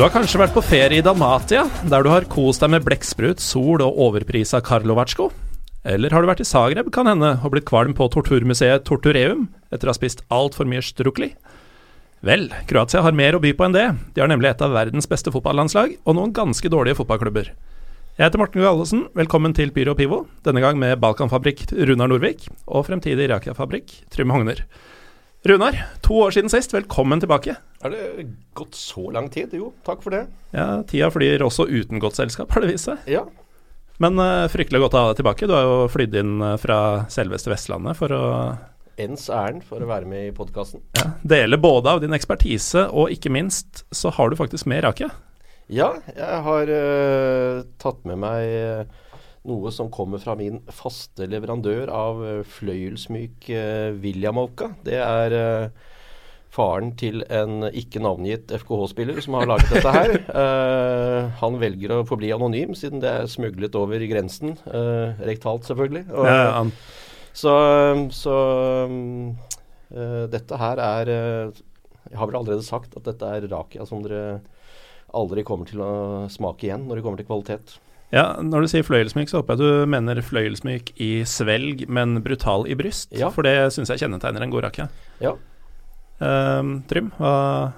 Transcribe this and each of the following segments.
Du har kanskje vært på ferie i Dalmatia, der du har kost deg med blekksprut, sol og overprisa Karlovatsjko? Eller har du vært i Zagreb, kan hende, og blitt kvalm på torturmuseet Tortureum etter å ha spist altfor mye strukli? Vel, Kroatia har mer å by på enn det. De har nemlig et av verdens beste fotballandslag, og noen ganske dårlige fotballklubber. Jeg heter Morten Gallesen, velkommen til Pyro Pivo, denne gang med Balkanfabrikk Runar Norvik og fremtidig Rakia-fabrikk Trym Hogner. Runar, to år siden sist, velkommen tilbake. Er det gått så lang tid? Jo, takk for det. Ja, Tida flyr også uten godt selskap, har det vist seg. Ja. Men uh, fryktelig godt å ha deg tilbake. Du har jo flydd inn uh, fra selveste Vestlandet for å Ens ærend for å være med i podkasten. Ja, dele både av din ekspertise, og ikke minst så har du faktisk med Rakia. Ja, jeg har uh, tatt med meg noe som kommer fra min faste leverandør av fløyelsmyk uh, Williamovka. Det er eh, faren til en ikke navngitt FKH-spiller som har laget dette her. Eh, han velger å forbli anonym, siden det er smuglet over grensen. Uh, rektalt, selvfølgelig. Og, Ja, han, Så, så uh, dette her er Jeg har vel allerede sagt at dette er rakia som dere aldri kommer til å smake igjen når det kommer til kvalitet. Ja, når du sier fløyelsmyk, så håper jeg du mener fløyelsmyk i svelg, men brutal i bryst. Ja. For det syns jeg kjennetegner en god Rakia. Ja. Um, Trym, hva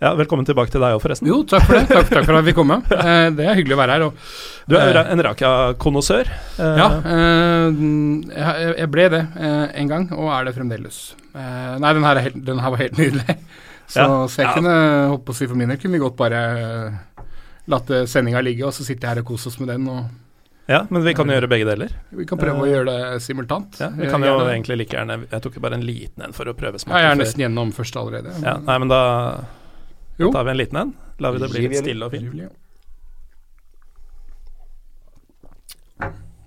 Ja, velkommen tilbake til deg òg, forresten. Jo, takk for det. Takk, takk for at vi kom med. Eh, det er hyggelig å være her. Og, Du er eh, en Rakia-konnoissør. Uh, ja, eh, jeg, ble det eh, en gang, og er det fremdeles. Eh, nei, den her, er helt, den her var helt nydelig. Så, Ja. så jeg Ja. kunne, holdt på å si for min del, kunne vi godt bare eh, latt eh, sendinga ligge, og så sitter jeg her og koser oss med den. Og ja, men vi kan jo gjøre begge deler. vi kan prøve å gjøre det simultant. Ja, vi Eh, kan jo gjerne. egentlig like gjerne Jeg tok jo bare en liten en for å prøve Ja, jeg er nesten gjennom først allerede. Ja, nei, men da, da Jo. tar vi en liten en. Lar vi det bli litt stille og fint.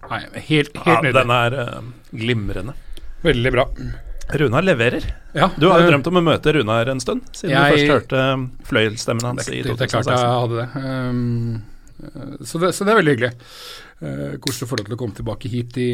Nei, helt, Ja, helt nydelig. den er uh, glimrende. Veldig bra. Runar leverer. Ja, Du har jo eh, drømt om å møte Runar en stund, siden Jeg- du først hørte fløyelsstemmen hans det, i 2016. det er klart jeg 2016. hadde det. Um, eh, så det. Så det er veldig hyggelig. Uh, Koselig å få lov til å komme tilbake hit i,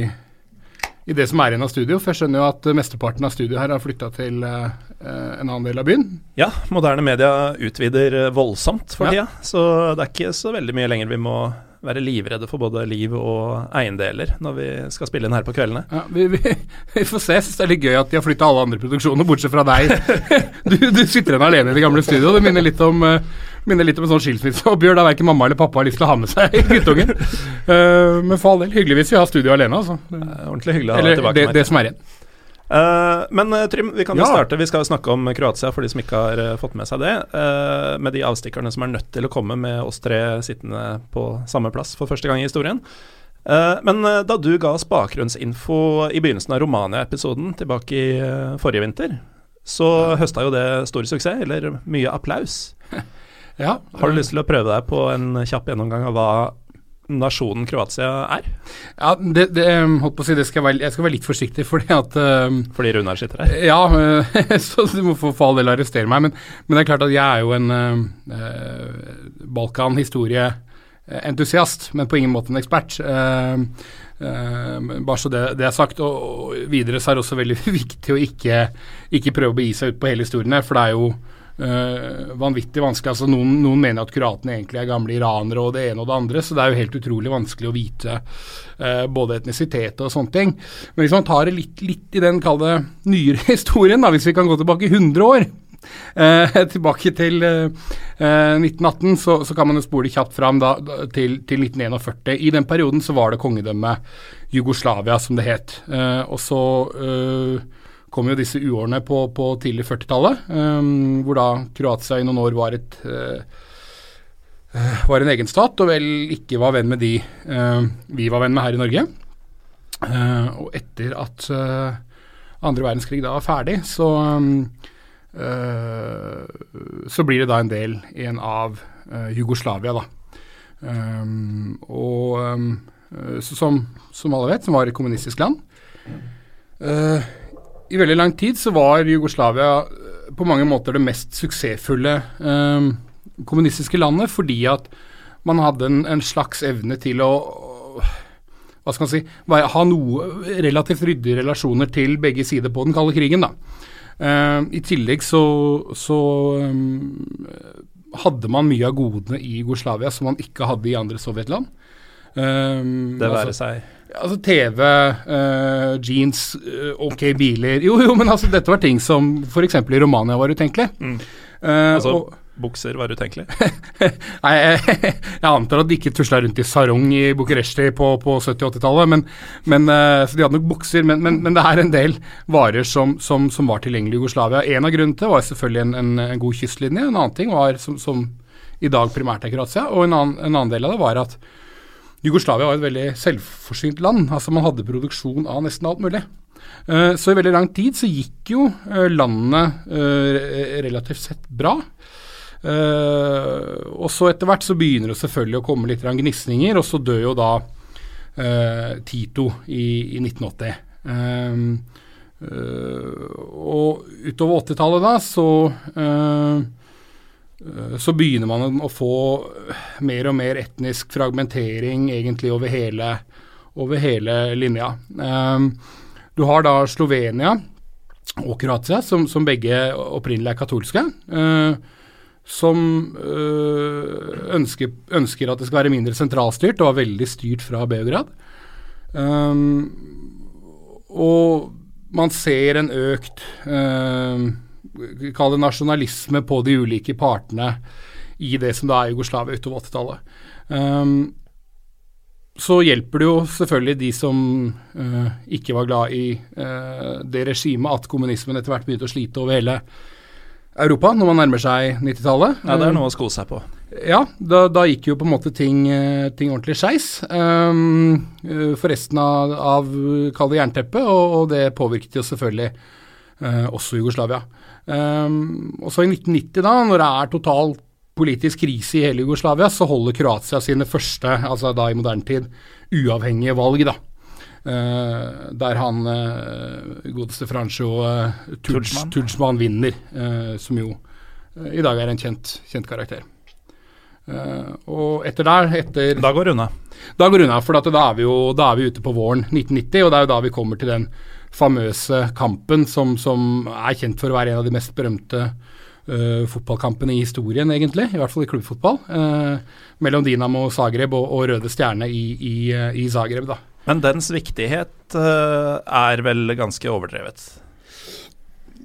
i det som er igjen av studio. For jeg skjønner jo at mesteparten av studioet her har flytta til uh, en annen del av byen. Ja, moderne media utvider voldsomt for Ja. tida, så det er ikke så veldig mye lenger vi må være livredde for både liv og eiendeler når vi skal spille inn her på kveldene. Ja, vi, vi, vi får se. Jeg syns det er litt gøy at de har flytta alle andre produksjoner, bortsett fra deg. Du, du sitter igjen alene i det gamle studioet. Det minner litt om uh, minner litt om en sånn skilsmisseoppgjør der verken mamma eller pappa har lyst til å ha med seg guttungen. Uh, men for all del, hyggelig hvis vi har studio alene, altså. Ordentlig hyggelig å ha deg Eller det, det som er igjen. Eh, men eh, Trym, vi kan jo Ja. starte. Vi skal snakke om Kroatia for de som ikke har eh, fått med seg det. med de avstikkerne som er nødt til å komme med oss tre sittende på samme plass for første gang i historien. Men da du ga oss bakgrunnsinfo i begynnelsen av Romania-episoden tilbake i forrige vinter, så høsta jo det stor suksess, eller mye applaus. Ja, Har du lyst til å prøve deg på en kjapp gjennomgang av hva nasjonen Kroatia er? Ja, det, det, holdt på å si, det skal være, jeg skal være litt forsiktig, fordi at um, Fordi Runar sitter her. Ja, uh, så du må for all del arrestere meg, men, men det er klart at jeg er jo en uh, Balkan-historieentusiast, men på ingen måte en ekspert. Uh, uh, bare så det, det er sagt. Og, og videre så er det også veldig viktig å ikke, ikke prøve å begi seg ut på hele historien her, for det er jo øh, vanvittig vanskelig. Altså, noen, noen mener at kroatene egentlig er gamle iranere og det ene og det andre, så det er jo helt utrolig vanskelig å vite øh, både etnisitet og sånne ting. Men hvis man tar det litt, litt i den kalde nyere historien, da, hvis vi kan gå tilbake 100 år eh, tilbake til eh, eh, 1918, så, så kan man jo spole kjapt fram da, til, til 1941. I den perioden så var det kongedømmet Jugoslavia, som det het. Eh, og så eh, kom jo disse uårene på, på tidlig 40-tallet, um, hvor da Kroatia i noen år var et eh, var en egen stat, og vel ikke var venn med de uh, vi var venn med her i Norge. Uh, og etter at andre verdenskrig da var ferdig, så så blir det da en del igjen av Jugoslavia, da. Um, og um, som, som alle vet, som var et kommunistisk land. Eh, I veldig lang tid så var Jugoslavia eh, på mange måter det mest suksessfulle eh, kommunistiske landet, fordi at man hadde en, en slags evne til å hva skal man si, ha noe relativt ryddige relasjoner til begge sider på den kalde krigen. da. Eh, I tillegg så, så um, hadde man mye av godene i Jugoslavia som man ikke hadde i andre sovjetland. Um, Det være altså, seg altså TV, uh, jeans, eh, ok biler Jo, jo, men altså dette var ting som f.eks. i Romania var utenkelig. Mm. Uh, Altså, og, Bukser var utenkelig. Nei, jeg, jeg antar at de ikke tusla rundt i sarong i Bucuresti på, på 70- og 80-tallet, men, men, eh, så de hadde nok bukser. Men, men, men det er en del varer som, som, som var tilgjengelig i Jugoslavia. En av grunnene til var selvfølgelig en, en, en god kystlinje. En annen ting var, som, som i dag primært er Kroatia, og en annen, en annen del av det var at Jugoslavia var et veldig selvforsynt land. altså Man hadde produksjon av nesten alt mulig. Eh, Så i veldig lang tid så gikk jo landene landet eh, relativt sett bra. Eh, og så etter hvert så begynner det selvfølgelig å komme litt gnisninger, og så dør jo da eh, Tito i, i 1980. Eh, eh, og utover 80-tallet da så eh, eh, så begynner man å få mer og mer etnisk fragmentering egentlig over hele, over hele linja. Eh, du har da Slovenia og Kroatia, som, som begge opprinnelig er katolske. eh, som ønsker, ønsker at det skal være mindre sentralstyrt, og er veldig styrt fra Beograd. Um, og man ser en økt uh, Kall det nasjonalisme på de ulike partene i det som da er Jugoslavia utover 80-tallet. Um, så hjelper det jo selvfølgelig de som uh, ikke var glad i uh, det regimet, at kommunismen etter hvert begynte å slite over hele Europa når man nærmer seg 90-tallet. Ja, det er noe å sko seg på. Ja, da, da gikk jo på en måte ting, eh, ting ordentlig skeis um, for resten av, av kall det jernteppet, og, og det påvirket jo selvfølgelig uh, også Jugoslavia. Um, og så i 1990, da, når det er total politisk krise i hele Jugoslavia, så holder Kroatia sine første, altså da i moderne tid, uavhengige valg, da. Uh, der han uh, godeste Francho uh, Tudjman. Tudjman vinner, uh, som jo i dag er en kjent, kjent karakter. Uh, og etter der, etter Da går det unna. Da går det unna, for at da, er vi jo, da er vi ute på våren 1990, og det er jo da vi kommer til den famøse kampen som, som er kjent for å være en av de mest berømte uh, fotballkampene i historien, egentlig. I hvert fall i klubbfotball. Uh, mellom Dinamo Zagreb og, og Røde Stjerne i, i, uh, i Zagreb, da. Men dens viktighet uh, er vel ganske overdrevet.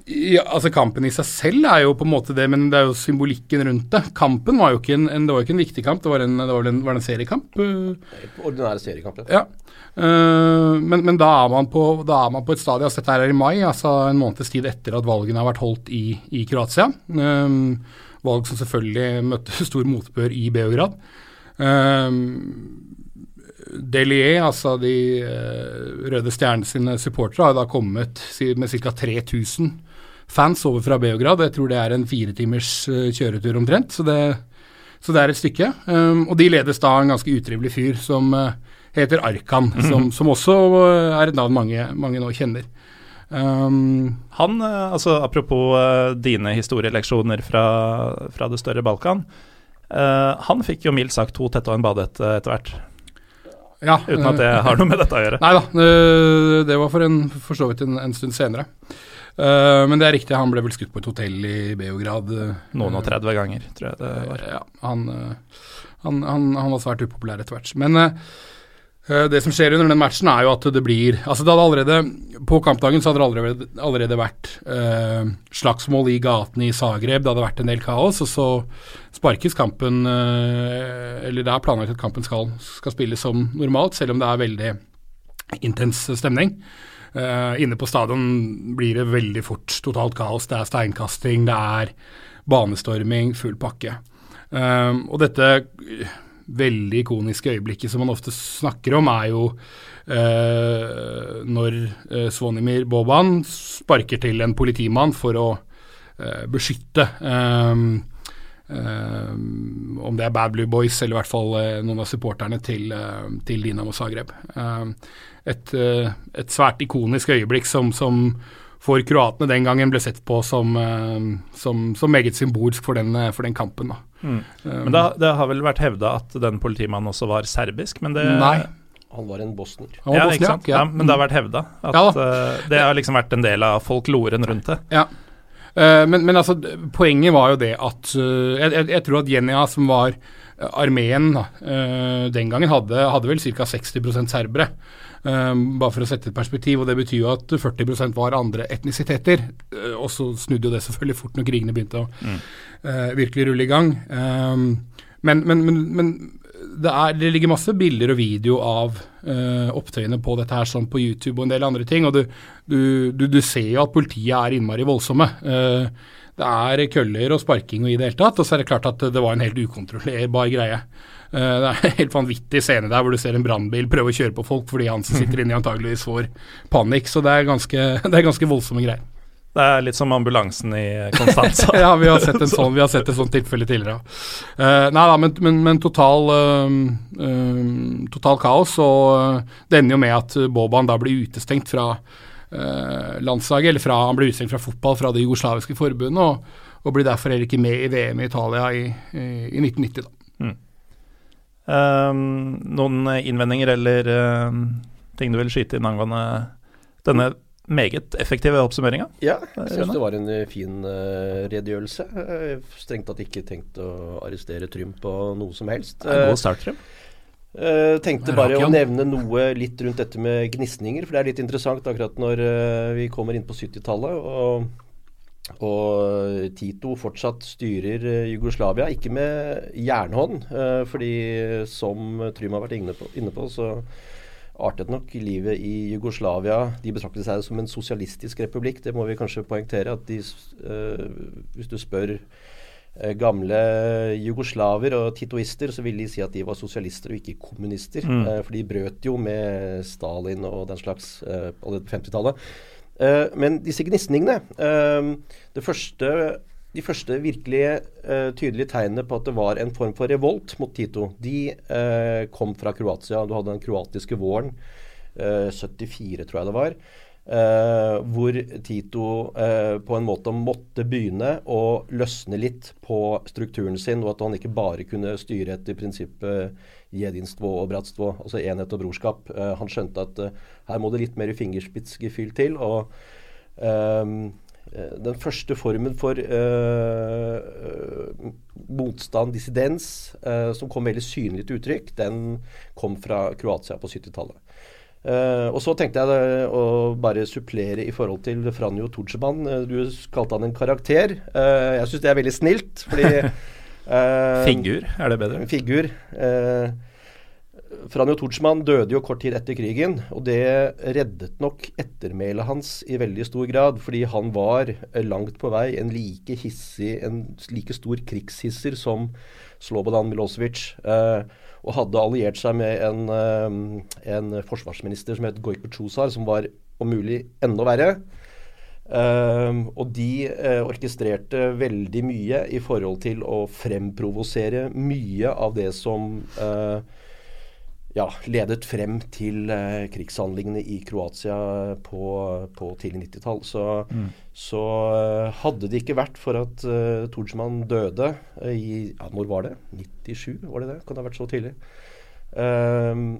Ja, altså Kampen i seg selv er jo på en måte det, men det er jo symbolikken rundt det. Kampen var jo ikke en, en, det var jo ikke en viktig kamp, det var en, det var en, var en seriekamp. Ordinære seriekamp, ja. Uh, men, men da, er man på, da er man på et stadie altså Dette her er i mai, altså en måneds tid etter at valgene har vært holdt i, i Kroatia. Um, valg som selvfølgelig møtte stor motbør i Beograd. Um, Delier, altså de Røde Stjerne sine supportere, har da kommet med ca. 3000 fans over fra Beograd. Jeg tror det er en fire timers uh, kjøretur omtrent, så det, så det er et stykke. Um, og de ledes da av en ganske utrivelig fyr som uh, heter Arkan, som, som også uh, er et navn mange, mange nå kjenner. Um, Han, eh, altså apropos eh, dine historieleksjoner fra, fra det større Balkan. Uh, han fikk jo mildt sagt to tette og en badehette eh, etter hvert, ja, uten at det har noe med dette å gjøre. Nei da, det var for, en, for så vidt en, en stund senere. Uh, men det er riktig, han ble vel skutt på et hotell i Beograd. øh, Noen og 30 ganger, tror jeg det var. Ja, han, han, han, han var svært upopulær etter hvert. Men det som skjer under den matchen, er jo at det blir Altså, det hadde allerede På kampdagen så hadde det allerede, allerede vært øh, slagsmål i gatene i Zagreb. Det hadde vært en del kaos, og så sparkes kampen øh, Eller det er planlagt at kampen skal, skal spilles som normalt, selv om det er veldig intens stemning. Eh, inne på stadion blir det veldig fort totalt kaos. Det er steinkasting, det er banestorming, full pakke. Uh, og dette veldig ikoniske øyeblikket som man ofte snakker om, er jo uh, når Svonimir Boban sparker til en politimann for å beskytte Um, om det er Bad Blue Boys eller i hvert fall uh, noen av supporterne til, uh, til Dinamo Zagreb. Eh, et, eh, et svært ikonisk øyeblikk som, som for kroatene den gangen ble sett på som, eh, som, som meget symbolsk for den, eh, for den kampen. Da. Mm. Um, Men da, det har vel vært hevda at den politimannen også var serbisk, men det Nei. Han var en bosner. var ja, ikke sant? Ja, men det har vært hevda at Ja uh, det har liksom vært en del av folkloren rundt det. Ja. Uh, men, men, altså, poenget var jo det at uh, jeg, jeg, jeg, tror at Genia, som var armeen uh, den gangen, hadde, hadde vel ca. 60% serbere. Bare for å sette et perspektiv. og Det betyr jo at 40% var andre etnisiteter. og så snudde jo det selvfølgelig fort når krigene begynte å mm. virkelig rulle i gang. men, men, men, men det, er, det, ligger masse bilder og video av uh, opptøyene på dette her sånn på YouTube og en del andre ting. og Du, du, du, du ser jo at politiet er innmari voldsomme. Uh, det er køller og sparking og i det hele tatt. Og så er det klart at det var en helt ukontrollerbar greie. Uh, det er en helt vanvittig scene der hvor du ser en brannbil prøve å kjøre på folk fordi han som sitter inni antageligvis får panikk. Så det er ganske, det er ganske voldsomme greier. Det er litt som ambulansen i Konstanza. ja, vi har sett en sånn, vi har sett et sånt tilfelle tidligere. Uh, nei da, men, men, men total, uh, uh, total, kaos. Og det ender jo med at Boban da blir utestengt fra landslaget, eller fra, han blir utestengt fra fotball fra det jugoslaviske forbundet, og, og, blir derfor heller ikke med i VM i Italia i, i, i 1990. da. Mm. Noen innvendinger eller ting du vil skyte inn angående denne meget effektive oppsummeringa. Ja, jeg syns det var en eh, fin uh, redegjørelse. Uh, strengt tatt ikke tenkt å arrestere Trym på noe som helst. Uh, god start, Trym. Uh, tenkte bare å nevne noe litt rundt dette med gnisninger, for det er litt interessant akkurat når vi kommer inn på 70-tallet. Og, og, Tito fortsatt styrer Jugoslavia, ikke med jernhånd, fordi som Trym har vært inne på, inne på så artet nok livet i Jugoslavia. De betraktet seg som en sosialistisk republikk. Det må vi kanskje poengtere. at de, uh, Hvis du spør gamle jugoslaver og titoister, så vil de si at de var sosialister og ikke kommunister. Mm. For de brøt jo med Stalin og den slags på 50-tallet. Men disse gnisningene Det første de første virkelig uh, tydelige tegnene på at det var en form for revolt mot Tito, de uh, kom fra Kroatia. Du hadde den kroatiske våren, uh, eh, 74 tror jeg det var, hvor Tito på en måte måtte begynne å løsne litt på strukturen sin, og at han ikke bare kunne styre etter prinsippet jedinstvo og bratstvo, altså enhet og brorskap. han skjønte at her må det litt mer fingerspitzgefühl til. og Eh, den første formen for uh, motstand, dissidens, uh, som kom veldig synlig til uttrykk, den kom fra Kroatia på 70-tallet. Uh, og så tenkte jeg å bare supplere i forhold til Franjo Tudjeman. du kalte han en karakter. jeg syns det er veldig snilt, fordi Figur, er det bedre? Figur. Uh, Franjo Tortsmann døde jo kort tid etter krigen, og det reddet nok ettermælet hans i veldig stor grad. Fordi han var langt på vei en like hissig, en like stor krigshisser som Slobodan Milosevic. Eh, og hadde alliert seg med en, eh, en forsvarsminister som het Gojko Tsjusar, som var om mulig enda verre. Uh, og de uh, orkestrerte veldig mye i forhold til å fremprovosere mye av det som uh, ja, ledet frem til eh, krigshandlingene i Kroatia på, på tidlig 90-tall. Så, mm. så uh, hadde det ikke vært for at uh, Tordsmann døde uh, i ja, Når var det? 97, var det det? Kan det ha vært så tidlig? Uh,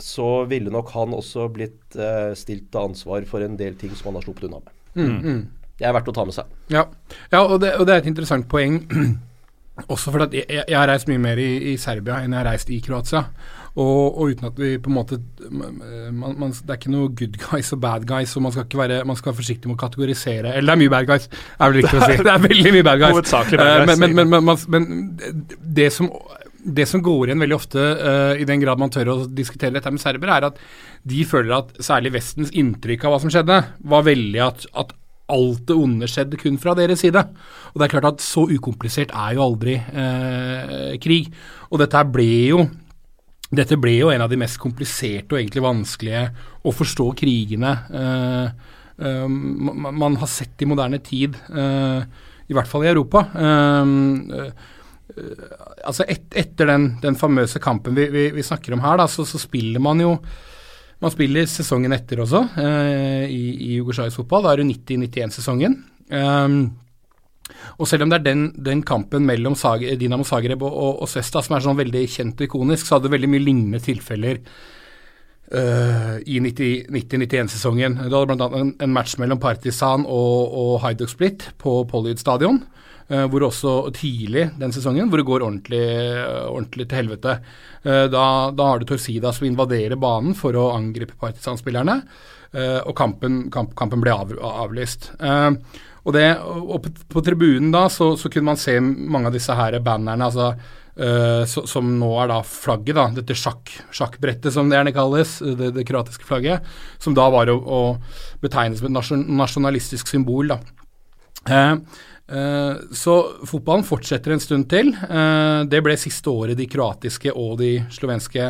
så ville nok han også blitt uh, stilt til ansvar for en del ting som han har sluppet unna med. Mm. Mm. Det er verdt å ta med seg. Ja, ja og, det, og, det, er et interessant poeng. også fordi jeg, jeg, har reist mye mer i, i Serbia enn jeg har reist i Kroatia. Og, og, uten at vi på en måte man, man, Det er ikke noe good guys og bad guys, og man skal ikke være, man skal være forsiktig med å kategorisere Eller det er mye bad guys, er vel riktig å si. Det er veldig mye bad guys. Bad guys. Men, men, men, men det, som, det som går igjen veldig ofte, uh, i den grad man tør å diskutere dette med serbere, er at de føler at særlig Vestens inntrykk av hva som skjedde, var veldig at, at alt det onde skjedde kun fra deres side. Og det er klart at Så ukomplisert er jo aldri eh, krig. Og dette ble jo dette ble jo en av de mest kompliserte og egentlig vanskelige å forstå krigene uh, uh, man har sett i moderne tid, uh, i hvert fall i Europa. altså et, Etter den, den, famøse kampen vi, vi, vi snakker om her, da, så, så, spiller man jo man spiller sesongen etter også, i, i jugoslavisk fotball. Da er det 90-91-sesongen. Um, og selv om det er den, den kampen mellom Sager, Dinamo Zagreb og, og, og, Sesta som er sånn veldig kjent og ikonisk, så hadde det veldig mye lignende tilfeller uh, i 90-91-sesongen. Du hadde bl.a. En, en match mellom Partisan og, og Hajduk Split på Pollyd stadion. Uh, hvor også tidlig den sesongen, hvor det går ordentlig, ordentlig til helvete. Da, da, har du Torsida som invaderer banen for å angripe Partisan-spillerne. og kampen, kamp, kampen ble av, avlyst. Og, det, og på, tribunen da så, så, kunne man se mange av disse her bannerne. altså Uh, så, som nå er da flagget, da, dette sjakk, sjakkbrettet som det gjerne kalles, det, det kroatiske flagget, som da var å, å betegne som et nasjon, nasjonalistisk symbol. da. Uh, så fotballen fortsetter en stund til. det ble siste året de kroatiske og de slovenske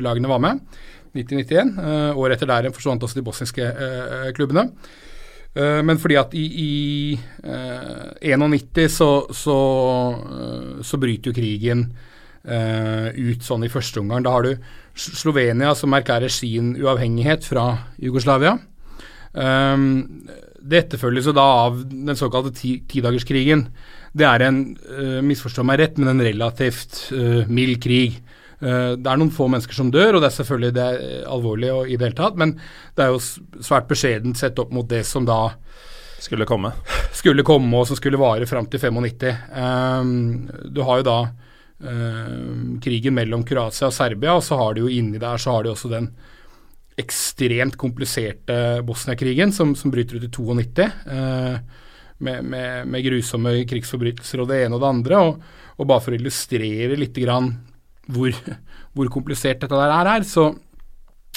lagene var med. 1991. året etter der forsvant også de bosniske klubbene. Uh, men fordi at i, i uh, eh, 91 så, så, uh, så, bryter jo krigen ut sånn i første omgang. Da har du Slovenia som erklærer sin uavhengighet fra Jugoslavia. Det etterfølges jo da av den såkalte tidagerskrigen. Det er en, misforstå meg rett, men en relativt mild krig. Eh, det er noen få mennesker som dør, og det er selvfølgelig det er alvorlig og i det hele tatt, men det er jo svært beskjedent sett opp mot det som da skulle komme. Skulle komme, og som skulle vare fram til 95. Um, du har jo da um, krigen mellom Kroatia og Serbia, og så har du jo inni der så har du også den ekstremt kompliserte Bosnia-krigen som, som, bryter ut i 92. Uh, med, med, med, grusomme krigsforbrytelser og det ene og det andre. Og, og bare for å illustrere litt grann hvor, hvor komplisert dette der er så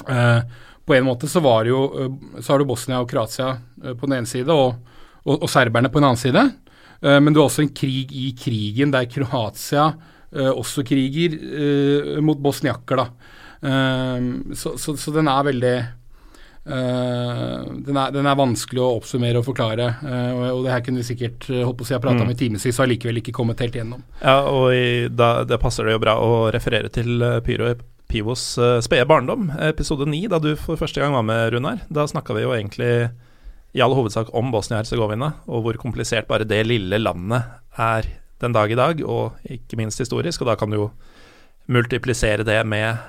uh, på en måte så var det jo uh, Så har du Bosnia og Kroatia uh, på den ene side, og, og, og, serberne på den annen side. men du har også en krig i krigen der Kroatia også kriger mot bosniakker, da. Så, så, så, den er veldig den, er, den, er, vanskelig å oppsummere og forklare. Uh, og, det her kunne vi sikkert holdt på å si har prata mm. om i timevis og allikevel ikke kommet helt gjennom. Ja, og i, da, det passer det jo bra å referere til Pyro Pivos spede barndom, episode 9, da du for første gang var med, Runar. Da snakka vi jo egentlig i all hovedsak om Bosnia-Hercegovina, og hvor komplisert bare det lille landet er den dag i dag, og ikke minst historisk. Og da kan du jo multiplisere det med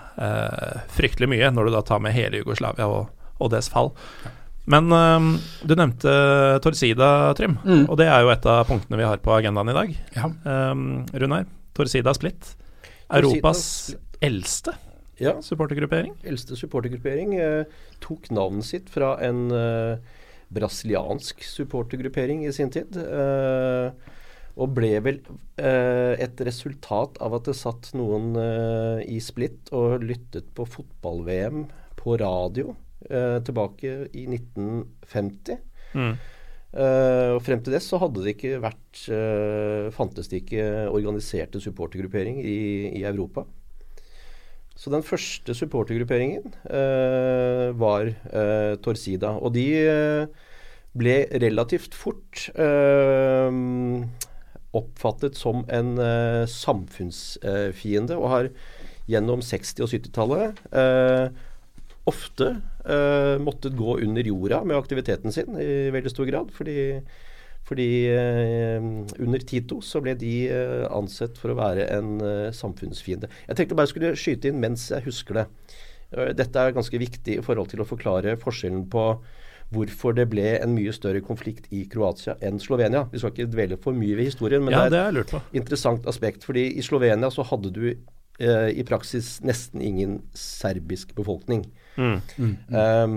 fryktelig mye, når du da tar med hele Jugoslavia og og dets fall. Men um, du nevnte Torsida, Trym, mm. og det er jo et av punktene vi har på agendaen i dag. Ja. Um, Runar, Torsida Split. Europas eldste ja. supportergruppering. Eldste supportergruppering. Eh, tok navnet sitt fra en eh, brasiliansk supportergruppering i sin tid. Eh, og ble vel et resultat av at det satt noen i Split og lyttet på fotball-VM på radio tilbake i 1950. Mm. Uh, og Frem til det så hadde det ikke vært uh, fantes det ikke organiserte supportergruppering i, i, Europa. Så den første supportergrupperingen uh, var Torsida. Og de ble relativt fort oppfattet som en samfunnsfiende, og har gjennom 60- og 70-tallet ofte uh, måttet gå under jorda med aktiviteten sin i veldig stor grad. Fordi, fordi uh, under Tito så ble de uh, ansett for å være en samfunnsfiende. Jeg tenkte bare jeg skulle skyte inn mens jeg husker det. dette er ganske viktig i forhold til å forklare forskjellen på hvorfor det ble en mye større konflikt i Kroatia enn Slovenia. Vi skal ikke dvele for mye ved historien, men ja, det er et interessant aspekt. fordi i Slovenia så hadde du i praksis nesten ingen serbisk befolkning. Mm. Mm. Um,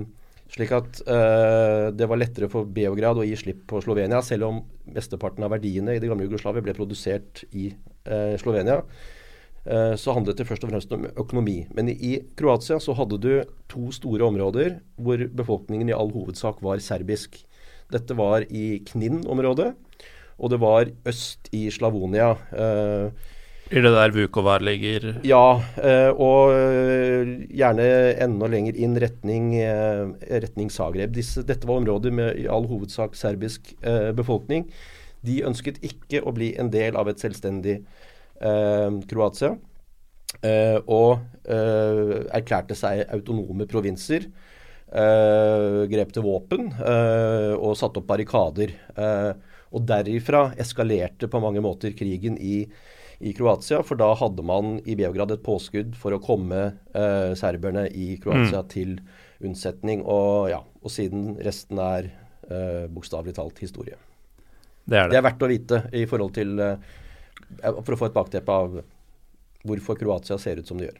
slik at uh, det var lettere for Beograd å gi slipp på Slovenia, selv om mesteparten av verdiene i det gamle Jugoslavia ble produsert i uh, Slovenia. Uh, så handlet det først og fremst om økonomi. Men i, i Kroatia så hadde du to store områder hvor befolkningen i all hovedsak var serbisk. Dette var i Knin-området, og det var øst i Slavonia. Uh, i det der Vukovar ligger? Ja, eh, og eh, gjerne enda lenger inn retning, eh, retning Zagreb. Dette var områder med i all hovedsak serbisk befolkning. De ønsket ikke å bli en del av et selvstendig Kroatia. og erklærte seg autonome provinser. grep til våpen og satte opp barrikader. og derifra eskalerte på mange måter krigen i i Kroatia. For da hadde man i Beograd et påskudd for å komme eh, serberne i Kroatia Mm. til unnsetning. Og ja, og siden resten er eh, bokstavelig talt historie. Det er Det det. er verdt å vite i forhold til eh, For å få et bakteppe av hvorfor Kroatia ser ut som det gjør.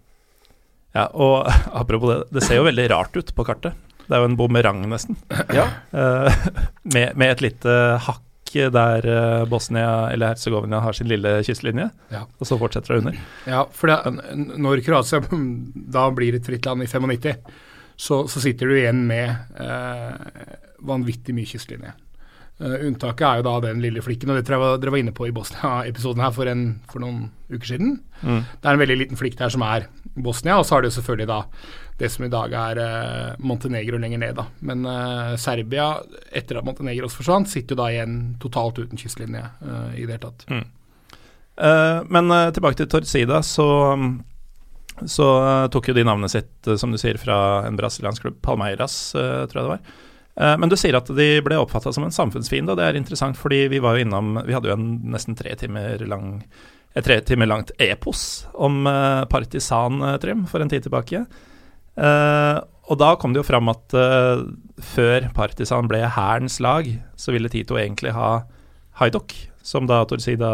Ja, og apropos det, det ser jo veldig rart ut på kartet. Det er jo en bumerang, nesten. Ja, Uh, med, med et lite hakk der eh, Bosnia eller Herzegovina har sin lille kystlinje, Ja. og så fortsetter det under. Ja, for det, når Kroatia da blir et fritt land i 95, så, så sitter du igjen med eh, vanvittig mye kystlinje. Uh, unntaket er jo da den lille flikken, og det tror jeg dere var inne på i Bosnia-episoden her for, en, for noen uker siden. Mm. Det er en veldig liten flikk der som er Bosnia, og så har du selvfølgelig da det som i dag er eh, Montenegro lenger ned, da. Men eh, Serbia, etter at Montenegro også forsvant, sitter jo da igjen totalt uten kystlinje eh, i det hele tatt. Eh, men tilbake til Torcida, så, så tok jo de navnet sitt, som du sier, fra en brasiliansk klubb, Palmeiras, tror jeg det var. Men du sier at de ble oppfatta som en samfunnsfiende, og det er interessant, fordi vi var jo innom Vi hadde jo en nesten tre timer lang tre timer langt epos om partisan, Trym, for en tid tilbake. Eh, og da kom det jo fram at uh, før partisan ble hærens lag, så ville Tito egentlig ha Haidok, som da Torsida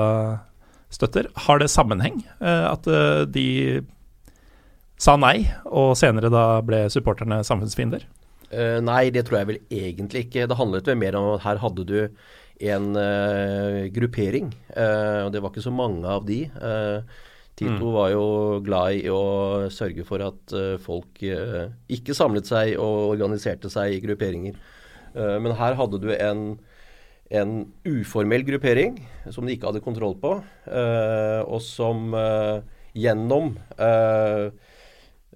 støtter. Har det sammenheng Uh, at de sa nei, og senere da ble supporterne samfunnsfiender? Nei, det tror jeg vel egentlig ikke. Det handlet vel mer om at her hadde du en gruppering, og det var ikke så mange av de. Eh, Tito var jo glad i å sørge for at eh, folk eh, ikke samlet seg og organiserte seg i grupperinger. Eh, men her hadde du en, en uformell gruppering som de ikke hadde kontroll på, og som gjennom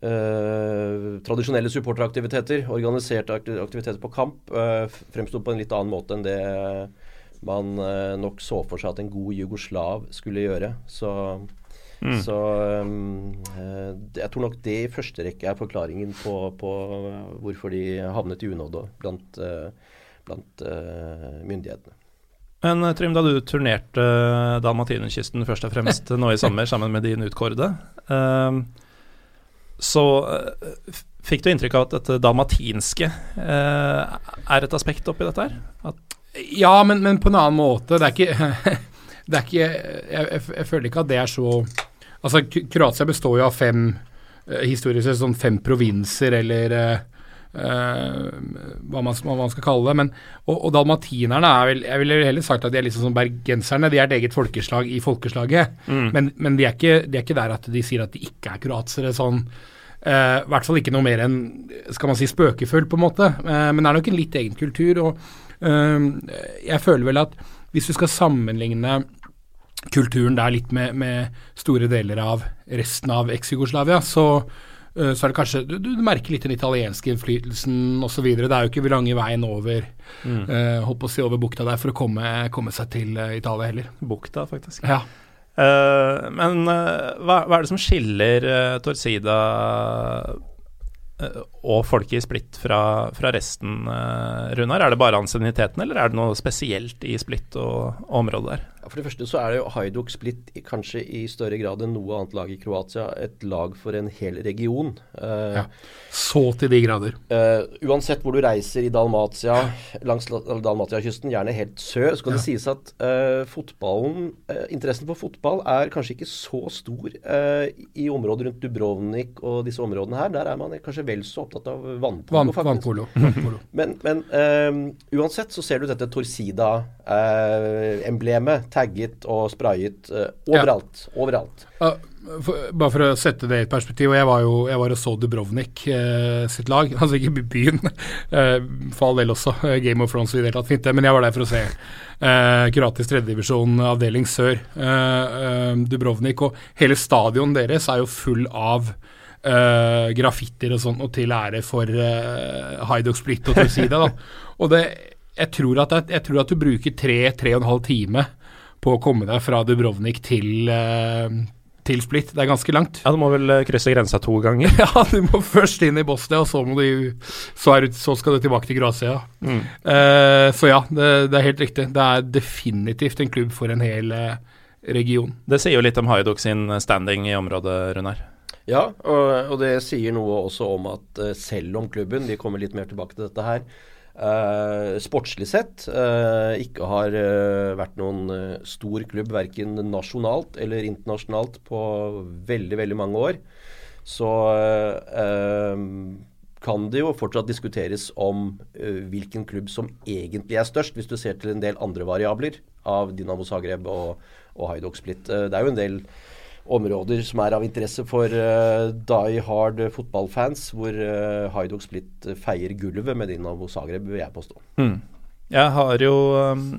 Uh, tradisjonelle supporteraktiviteter, organiserte aktiviteter på kamp, uh, fremsto på en litt annen måte enn det man uh, nok så for seg at en god jugoslav skulle gjøre. Så, så um, eh, jeg tror nok det i første rekke er forklaringen på, på eh, hvorfor de havnet i unåde blant, blant uh, myndighetene. Men Trym, da du turnerte Dalmatinerkysten først og fremst nå i sommer sammen med din utkårede, så fikk du inntrykk av at dette dalmatinske eh, er et aspekt oppi dette her? At, Ja, men, men på en annen måte. Det er ikke, det er ikke jeg, jeg, jeg føler ikke at det er så Altså, Kroatia består jo av fem eh, historisk sett sånn fem provinser, eller eh, eh, hva, man, hva man skal kalle det. Men, og, og dalmatinerne er vel Jeg ville heller sagt at de er liksom som bergenserne. De er et eget folkeslag i folkeslaget. Men, men de, er ikke, de er ikke der at de sier at de ikke er kroatere. sånn I hvert fall ikke noe mer enn skal man si spøkefull, på en måte. Uh, men det er nok en litt egen kultur. og Jeg føler vel at hvis du skal sammenligne kulturen der litt med, med store deler av resten av eks-Jugoslavia, så, uh, så er det kanskje Du, du merker litt den italienske innflytelsen osv. Det er jo ikke lange veien over mm. uh, å si over bukta der for å komme, komme seg til uh, Italia heller. Bukta, faktisk. Ja. Uh, men hva, hva er det som skiller Torcida eh, og folket i Splitt fra, fra resten, Runar? Er det bare ansienniteten, eller er det noe spesielt i Splitt og, og området der? Ja, For det første så er det jo Hajduk Split kanskje i større grad enn noe annet lag i Kroatia et lag for en hel region. Uh, Ja. Så til de grader. Uh, uansett hvor du reiser i Dalmatia, langs La- Dalmatia-kysten, gjerne helt sør, så kan det sies at uh, fotballen, interessen for fotball er kanskje ikke så stor i området rundt Dubrovnik og disse områdene her. Der er man kanskje vel så opptatt av vannpolo, Van, faktisk. vannpolo. vannpolo. Men, men uansett så ser du dette Torsida-emblemet tagget og sprayet uh, overalt. Overalt. Uh, for, bare for å sette det i et perspektiv, og jeg var jo jeg var og så Dubrovnik uh, sitt lag, altså ikke byen, eh, for all del også, Game of Thrones i det hele tatt, fint det, men jeg var der for å se uh, Kroatisk tredjedivisjon avdeling sør, Dubrovnik, og hele stadion deres er jo full av graffitier og sånn, og til ære for uh, Haidok Split og Tursida, da. Og det, jeg tror, at, jeg tror at du bruker tre, tre og en halv time på å komme deg fra Dubrovnik til, eh, til Split. Det er ganske langt. Ja, du må vel eh, krysse grensa to ganger? Ja, du må først inn i Bosnia, og så, må du, så, er du, så skal du tilbake til Kroatia. Eh, så ja, det, det er helt riktig. Det er definitivt en klubb for en hel, region. Det sier jo litt om Haiduk sin standing i området, Runar. Ja, og, og, det sier noe også om at uh, selv om klubben, vi kommer litt mer tilbake til dette her, uh, sportslig sett uh, ikke har vært noen stor klubb verken nasjonalt eller internasjonalt på veldig, veldig mange år, så kan det jo fortsatt diskuteres om hvilken klubb som egentlig er størst, hvis du ser til en del andre variabler av Dinamo Zagreb og, og Haidok Split. det er jo en del områder som er av interesse for uh, die hard fotballfans, hvor uh, Haidok Split feier gulvet med Dinamo Zagreb, vil jeg påstå. Mm. Jeg har jo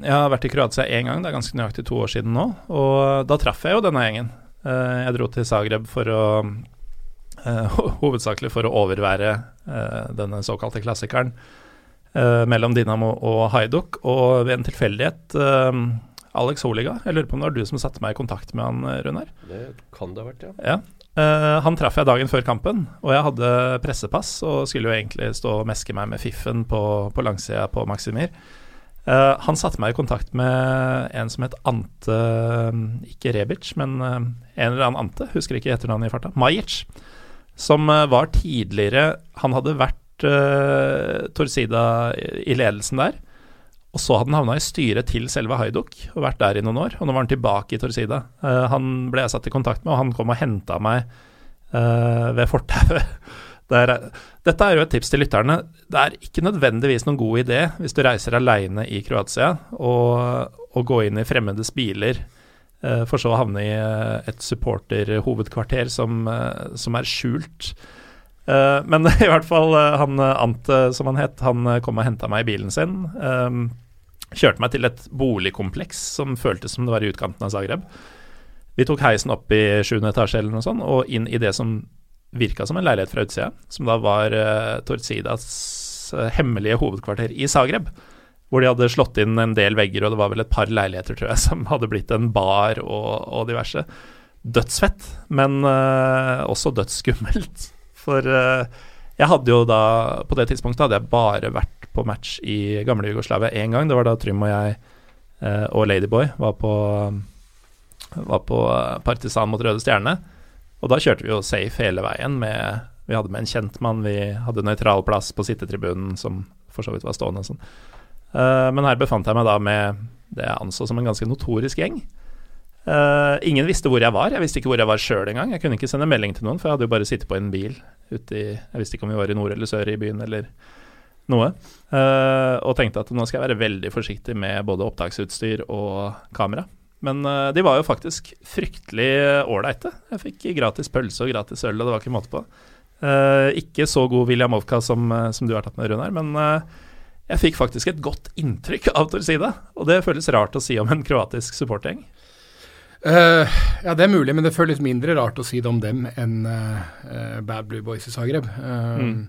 jeg har vært i Kroatia én gang, det er ganske nøyaktig to år siden nå. Og da traff jeg jo denne gjengen. Uh, jeg dro til Zagreb for å uh, Hovedsakelig for å overvære denne såkalte klassikeren mellom Dinamo og Haiduk. Og ved en tilfeldighet Alex Holiga. Jeg lurer på om det var du som satte meg i kontakt med han, eh, Runar? Det kan det ha vært, ja. ja. Uh, han traff jeg dagen før kampen, og jeg hadde pressepass og skulle jo egentlig stå og meske meg med fiffen på, på langsida på Maximir. Uh, han satte meg i kontakt med en som het Ante Ikke Rebic, men uh, en eller annen Ante, husker ikke etternavnet i farta. Majic. Som var tidligere Han hadde vært Torsida i ledelsen der. Og så hadde han havna i styret til selve Haiduk og vært der i noen år. Og nå var han tilbake i Torsida. Uh, han ble jeg satt i kontakt med, og han kom og henta meg uh, ved fortauet. dette er jo et tips til lytterne. Det er ikke nødvendigvis noen god idé hvis du reiser aleine i Kroatia og, gå inn i fremmedes biler, uh, for så å havne i et supporterhovedkvarter som, som er skjult. men i hvert fall han Ante, som han het, han kom og henta meg i bilen sin. Kjørte meg til et boligkompleks som føltes som det var i utkanten av Zagreb. Vi tok heisen opp i sjuende etasje eller noe sånt, og inn i det som virka som en leilighet fra utsida, som da var uh, Torcidas uh, hemmelige hovedkvarter i Zagreb. Hvor de hadde slått inn en del vegger, og det var vel et par leiligheter, tror jeg, som hadde blitt en bar og, og diverse. Dødsfett, men uh, også dødsskummelt. For jeg hadde jo da På det tidspunktet hadde jeg bare vært på match i gamle Jugoslavia én gang. Det var da Trym og jeg eh, og Ladyboy var på, var på Partisan mot Røde Stjerne. Og da kjørte vi jo safe hele veien med Vi hadde med en kjentmann, vi hadde nøytral plass på sittetribunen, som for så vidt var stående sånn. Eh, men her befant jeg meg da med det jeg anså som en ganske notorisk gjeng. Uh, ingen visste hvor jeg var. Jeg visste ikke hvor jeg var sjøl engang. Jeg kunne ikke sende melding til noen, for jeg hadde jo bare sittet på en bil ute Jeg visste ikke om vi var i nord eller sør i byen, eller noe. Uh, og tenkte at nå skal jeg være veldig forsiktig med både opptaksutstyr og kamera. Men uh, de var jo faktisk fryktelig ålreite. Jeg fikk gratis pølse og gratis øl, og det var ikke måte på. Ikke så god William Ovka som, som, du har tatt med, Runar, men jeg fikk faktisk et godt inntrykk av Torsida. Og det føles rart å si om en kroatisk supportergjeng. Uh, ja, det er mulig, men det føles mindre rart å si det om dem enn uh, Bad Blue Boys i Zagreb. Uh, mm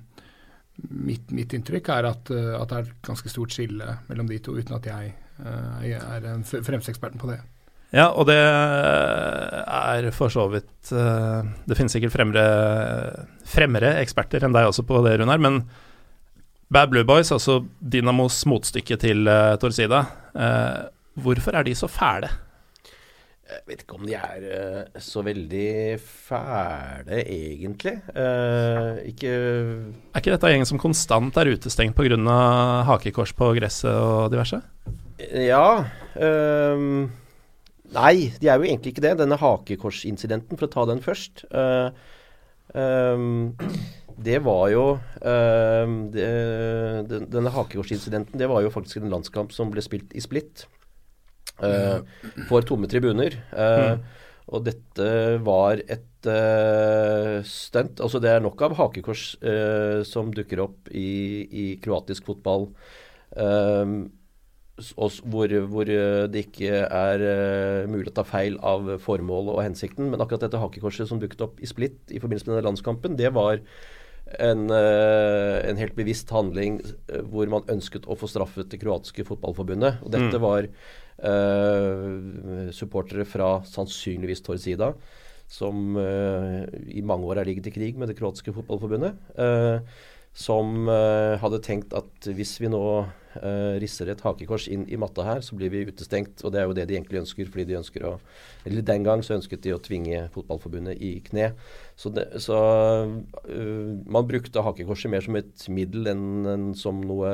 mitt, mitt, inntrykk er at, at, det er et ganske stort skille mellom de to, uten at jeg, uh, er en fremste eksperten på det. Ja, og det er for så vidt Det finnes sikkert fremre, fremre eksperter enn deg også på det, Runar, men Bad Blue Boys, altså Dynamos motstykke til Torsida, hvorfor er de så fæle? Jeg vet ikke om de er uh, så veldig fæle, egentlig. Uh, ikke Er ikke dette gjengen som konstant er utestengt pga. hakekors på gresset og diverse? Ja. Uh, nei, de er jo egentlig ikke det. Denne hakekorsincidenten, for å ta den først. Um, det var jo det, Denne hakekorsincidenten, det var jo faktisk en landskamp som ble spilt i Split. Uh, for tomme tribuner. Uh, mm. Og dette var et uh, stunt. Altså det er nok av hakekors som dukker opp i, i kroatisk fotball. Hvor, hvor, det ikke er mulig å ta feil av formålet og hensikten. Men akkurat dette hakekorset som dukket opp i Split i forbindelse med denne landskampen, det var en, en, helt bevisst handling hvor man ønsket å få straffet det kroatiske fotballforbundet. Og dette mm. var Uh, supportere fra sannsynligvis Torsida, som uh, i mange år har ligget i krig med det kroatiske fotballforbundet. Uh, som hadde tenkt at hvis vi nå risser et hakekors inn i matta her, så blir vi utestengt. Og det er jo det de egentlig ønsker, fordi de ønsker å Eller den gang så ønsket de å tvinge Fotballforbundet i kne. Så, det, så man brukte hakekorset mer som et middel enn, enn som noe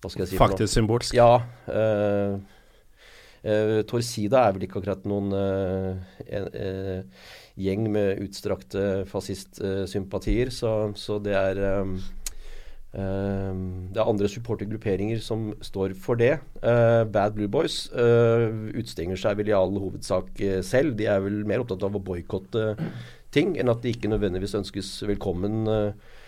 hva skal jeg si Faktisk symbolsk? Ja. Uh, uh, Torsida er vel ikke akkurat noen uh, en, gjeng med utstrakte fascistsympatier, så, så, det er um, det er andre supportergrupperinger som står for det. Bad Blue Boys utstenger seg vel i all hovedsak selv. De er vel mer opptatt av å boikotte ting enn at de ikke nødvendigvis ønskes velkommen Uh,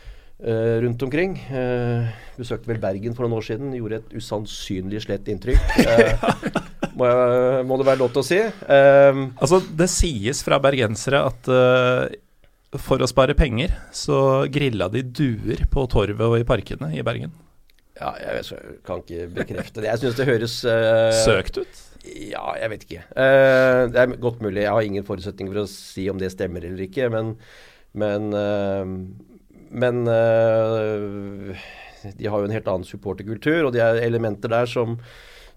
rundt omkring. Uh, besøkte vel Bergen for noen år siden. Gjorde et usannsynlig slett inntrykk. Uh, må, jeg, må, det være lov til å si. altså, det sies fra bergensere at for å spare penger, så grilla de duer på torvet og i parkene i Bergen. Ja, jeg, jeg kan ikke bekrefte det. Jeg syns det høres Søkt ut? Ja, jeg vet ikke. det er godt mulig. Jeg har ingen forutsetninger for å si om det stemmer eller ikke, men, men men uh, de har jo en helt annen supporterkultur, og de er elementer der som,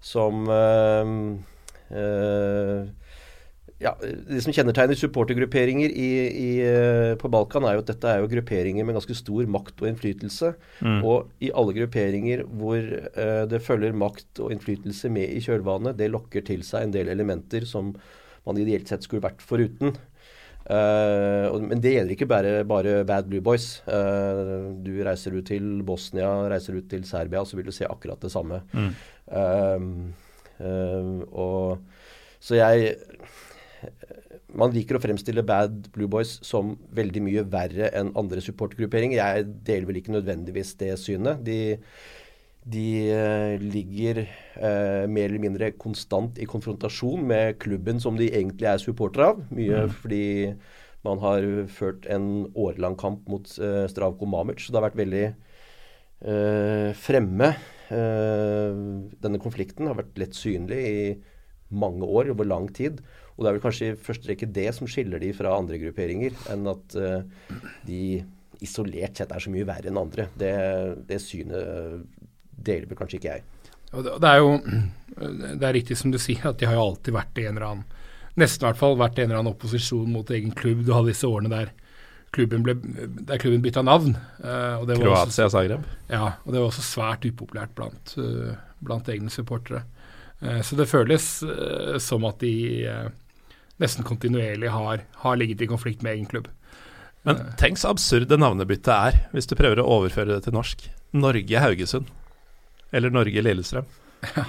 som uh, uh, ja, Det som kjennetegner supportergrupperinger i, i, på Balkan, er jo at dette er jo grupperinger med ganske stor makt og innflytelse. Mm. Og i alle grupperinger hvor det følger makt og innflytelse med i kjølvannet, det lokker til seg en del elementer som man ideelt sett skulle vært foruten. Uh, men det gjelder ikke bare, bare Bad Blue Boys. Uh, du reiser ut til Bosnia, reiser ut til Serbia, så vil du se akkurat det samme. Mm. Uh, og Så jeg Man liker å fremstille Bad Blue Boys som veldig mye verre enn andre supportgrupperinger. Jeg deler vel ikke nødvendigvis det synet. De, de ligger mer eller mindre konstant i konfrontasjon med klubben som de egentlig er supportere av. Mye mm. fordi man har ført en årelang kamp mot eh, Stravko Mamic. Så det har vært veldig eh, fremme. Uh, denne konflikten har vært lett synlig i mange år, over lang tid. Og det er vel kanskje i første rekke det som skiller de fra andre grupperinger, enn at de isolert sett er så mye verre enn andre. Det, det synet deler hjelper kanskje ikke jeg. Det er jo det er riktig som du sier, at de har jo alltid vært i en eller annen Nesten i hvert fall vært en eller annen opposisjon mot egen klubb. Du hadde disse årene der klubben, ble, der klubben bytta navn. Uh, Kroatia Zagreb? Ja, og det var også svært upopulært blant, uh, blant egne supportere. Uh, så det føles som at de nesten kontinuerlig har, har, ligget i konflikt med egen klubb. Men tenk så absurd det navnebyttet er, hvis du prøver å overføre det til norsk. Norge Haugesund. Eller Norge Lillestrøm. Ja,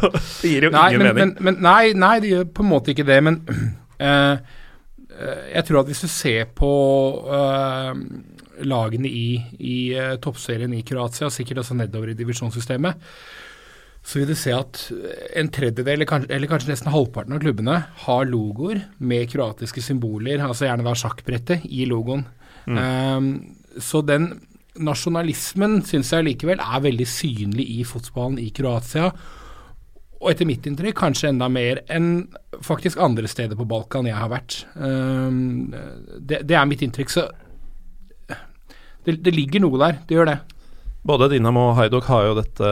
det gir jo nei, ingen men, mening. Men, men, nei, nei, det gjør på en måte ikke det. Men uh, jeg tror at hvis du ser på uh, lagene i, i uh, toppserien i Kroatia, sikkert også nedover i divisjonssystemet, så vil du se at en tredjedel, eller kanskje, eller kanskje nesten halvparten av klubbene, har logoer med kroatiske symboler, altså gjerne da sjakkbrettet, i logoen. Mm. Um, så den nasjonalismen syns jeg likevel er veldig synlig i fotballen i Kroatia. Og etter mitt inntrykk kanskje enda mer enn faktisk andre steder på Balkan jeg har vært. Um, det, det, er mitt inntrykk. Så det, det, ligger noe der. Det gjør det. Både Dinamo og Haidok har jo dette,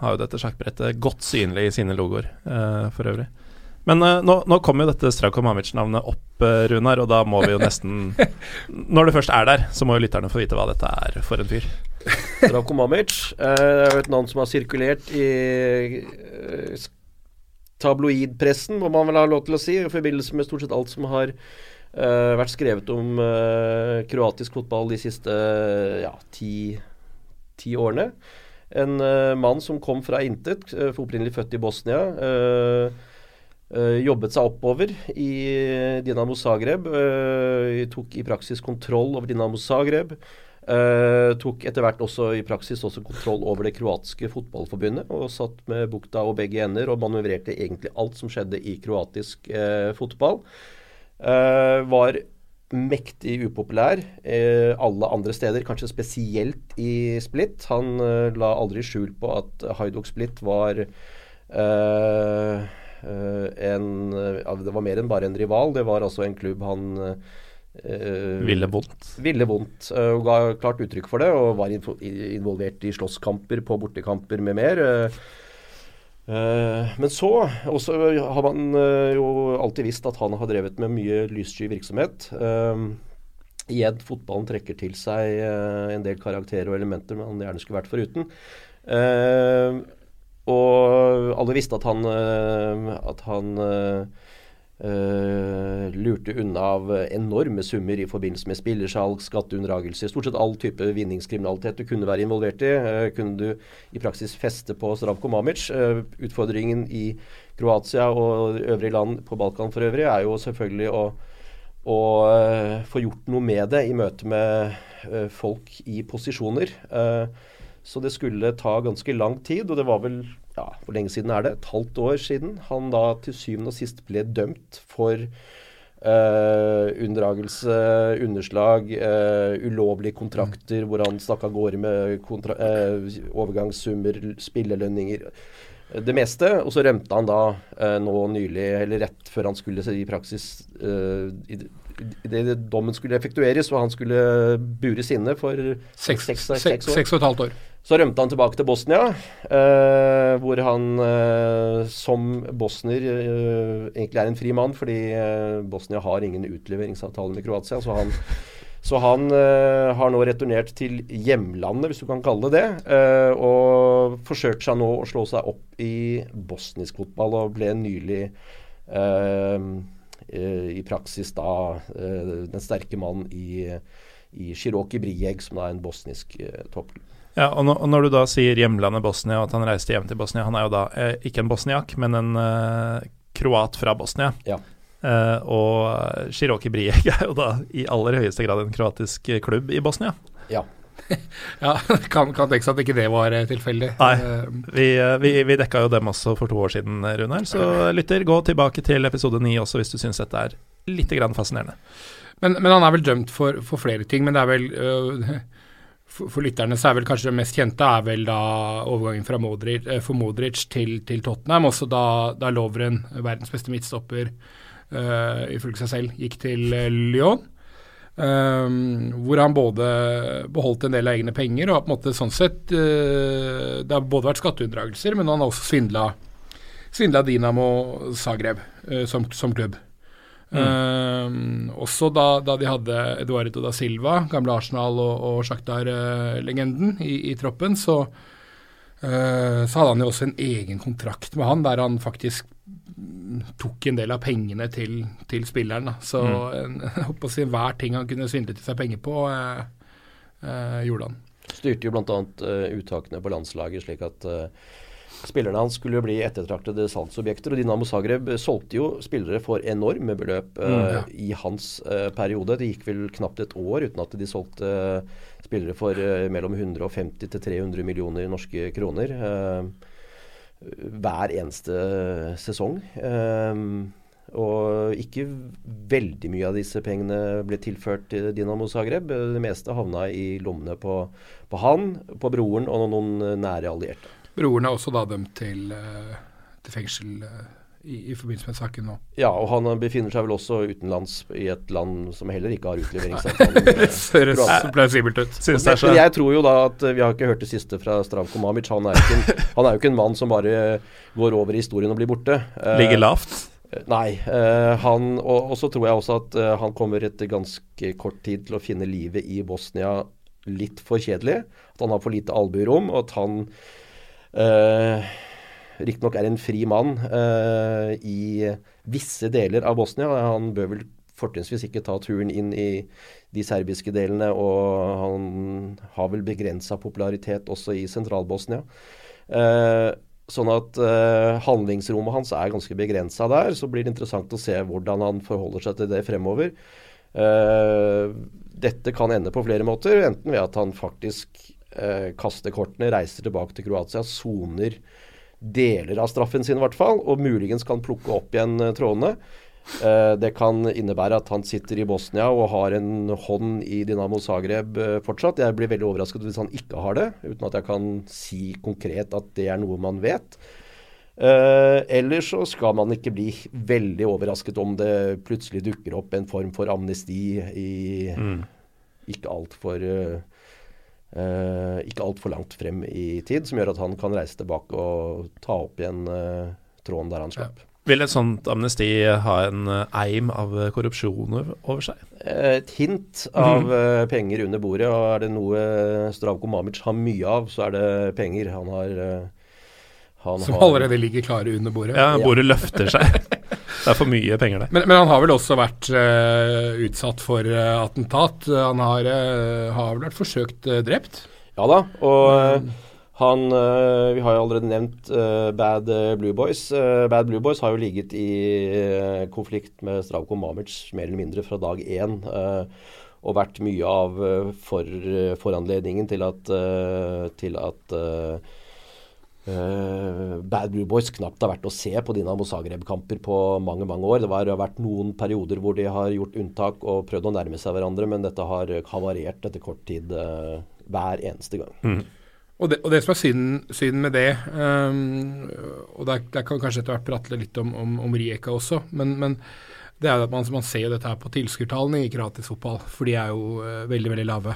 har dette sjakkbrettet godt synlig i sine logoer, uh, for øvrig. Men uh, nå, nå kom jo dette Strauko Mamic-navnet opp, uh, Runar, og da må vi jo nesten Når det først er der, så må jo lytterne få vite hva dette er for en fyr. Strauko Mamic uh, er jo et navn som har sirkulert i uh, tabloidpressen, må man vel ha lov til å si, i forbindelse med stort sett alt som har vært skrevet om kroatisk fotball de siste ja, ti, ti årene. En mann som kom fra intet, uh, opprinnelig født i Bosnia. Uh, jobbet seg oppover i Dinamo Zagreb. Uh, tok i praksis kontroll over Dinamo Zagreb. Uh, tok etter hvert også i praksis også kontroll over det kroatiske fotballforbundet. Og satt med bukta og begge ender og manøvrerte egentlig alt som skjedde i kroatisk fotball. var mektig upopulær alle andre steder, kanskje spesielt i Split. Han la aldri skjul på at Haidok Split var Uh, en, ja, det var mer enn bare en rival. Det var altså en klubb han Uh, ville vondt. Ville vondt. Uh, og ga klart uttrykk for det, og var involvert i slåsskamper på bortekamper med mer. Uh, men så også har man jo alltid visst at han har drevet med mye lyssky virksomhet. igjen, fotballen trekker til seg en del karakterer og elementer man gjerne skulle vært foruten. Og alle visste at han, at han Uh, lurte unna av enorme summer i forbindelse med spillersalg, skatteunndragelser. Stort sett all type vinningskriminalitet du kunne være involvert i, uh, kunne du i praksis feste på Zdravko Mamic. Uh, utfordringen i Kroatia og øvrige land på Balkan for øvrig er jo selvfølgelig å, å få gjort noe med det i møte med folk i posisjoner. Så det skulle ta ganske lang tid, og det var vel ja, Hvor lenge siden er det? Et halvt år siden han da til syvende og sist ble dømt for Uh, unndragelse, underslag, uh, ulovlige kontrakter hvor han stakk av gårde med uh, overgangssummer, spillelønninger Det meste. Og så rømte han da nå nylig, eller rett før han skulle i praksis i, det dommen skulle effektueres, og han skulle bures inne for seks og et halvt år. Så rømte han tilbake til Bosnia, eh, hvor han eh, som bosner eh, egentlig er en fri mann, fordi eh, Bosnia har ingen utleveringsavtale med Kroatia. Så han, så han eh, har nå returnert til hjemlandet, hvis du kan kalle det det, eh, og forsøker seg nå å slå seg opp i bosnisk fotball, og ble nylig i praksis da den sterke mannen i, i Shiroki Brijeg, som da er en bosnisk toppklubb. Ja, og, no, og, når du da sier hjemlandet Bosnia, og at han reiste hjem til Bosnia Han er jo da eh, ikke en bosniak, men en eh, kroat fra Bosnia. Ja. Eh, og Shiroki Brijek er jo da i aller høyeste grad en kroatisk klubb i Bosnia. Ja. ja, kan, kan tenke seg at ikke det var eh, tilfeldig. Nei, eh, vi, eh, vi, vi, dekka jo dem også for to år siden, Runar. Så lytter, gå tilbake til episode ni også hvis du syns dette er litt fascinerende. Men, men, han er vel dømt for, for, flere ting. Men det er vel øh, for, for, lytterne så er vel kanskje det mest kjente er vel da overgangen fra Modric, eh, for Modric til, til, Tottenham. Også da, da Lovren, verdens beste midtstopper, uh, ifølge seg selv, gikk til uh, Lyon. Um, hvor han både beholdt en del av egne penger og på en måte sånn sett uh, Det har både vært skatteunndragelser, men han har også svindla, Dinamo Zagreb som, som klubb. Mm. Uh, også da, da, de hadde Eduardo da Silva, gamle Arsenal- og, og Shakhtar-legenden, i, i, troppen, så, uh, så hadde han jo også en egen kontrakt med han, der han faktisk tok en del av pengene til, til spilleren. Da. Så mm. en, jeg håper å si, hver ting han kunne svindle til seg penger på, uh, gjorde han. Styrte jo bl.a. Uh, uttakene på landslaget, slik at uh, Spillerne hans skulle bli ettertraktede salgsobjekter, og Dinamo Zagreb solgte jo spillere for enorme beløp uh, mm, ja. i hans uh, periode. Det gikk vel knapt et år uten at de solgte uh, spillere for mellom 150 til 300 millioner norske kroner hver eneste sesong. og ikke veldig mye av disse pengene ble tilført til Dinamo Zagreb. Det meste havna i lommene på, på han, på broren og noen nære allierte. Broren er også da dømt til, eh, til fengsel eh, i, i, forbindelse med saken nå. Ja, og han befinner seg vel også utenlands i et land som heller ikke har utleveringsavtale. Høres plausibelt ut. Men jeg tror jo da at vi har ikke hørt det siste fra Stravko Mamic. Han er, en, han er jo ikke en mann som bare går over i historien og blir borte. Ligger eh, lavt? Nei. Han, og, og, så tror jeg også at han kommer etter ganske kort tid til å finne livet i Bosnia litt for kjedelig. At han har for lite albuerom, og at han Uh, Riktignok er en fri mann uh, i visse deler av Bosnia. Han bør vel fortrinnsvis ikke ta turen inn i de serbiske delene, og han har vel begrensa popularitet også i Sentral-Bosnia. Uh, sånn at uh, handlingsrommet hans er ganske begrensa der. Så blir det interessant å se hvordan han forholder seg til det fremover. Uh, dette kan ende på flere måter, enten ved at han faktisk eh, kaster kortene, reiser tilbake til Kroatia, soner deler av straffen sin i hvert fall, og muligens kan plukke opp igjen eh, trådene. Eh, det kan innebære at han sitter i Bosnia og har en hånd i Dinamo Zagreb eh, fortsatt. Jeg blir veldig overrasket hvis han ikke har det, uten at jeg kan si konkret at det er noe man vet. Eh, ellers så skal man ikke bli veldig overrasket om det plutselig dukker opp en form for amnesti i mm. ikke altfor uh, uh, ikke altfor langt frem i tid, som gjør at han kan reise tilbake og ta opp igjen uh, tråden der han slapp. Ja. Vil et sånt amnesti ha en eim av korrupsjon over seg? Et hint av mm. penger under bordet. og Er det noe Stravko Mamic har mye av, så er det penger. Han har han Som har, allerede ligger klare under bordet? Ja, bordet løfter seg. Det er for mye penger der. Men, men han har vel også vært uh, utsatt for uh, attentat. Han har, uh, har, vel vært forsøkt drept? Ja da, og han Vi har jo allerede nevnt Bad Blue Boys. Bad Blue Boys har jo ligget i konflikt med Stravko Mamic mer eller mindre fra dag én. og vært mye av for, foranledningen til at, til at Uh, Bad Blue Boys knapt har vært å se på Dinamo Zagreb-kamper på mange mange år. Det har vært noen perioder hvor de har gjort unntak og prøvd å nærme seg hverandre, men dette har havarert etter kort tid uh, hver eneste gang. Mm. Og, det, og det, som er synd, synd med det, um, og der, der, kan kanskje etter hvert prate litt om, om, om Rijeka også, men, men, det er jo at man, man ser dette her på tilskuertallene i gratis fotball, for de er jo uh, veldig, veldig lave.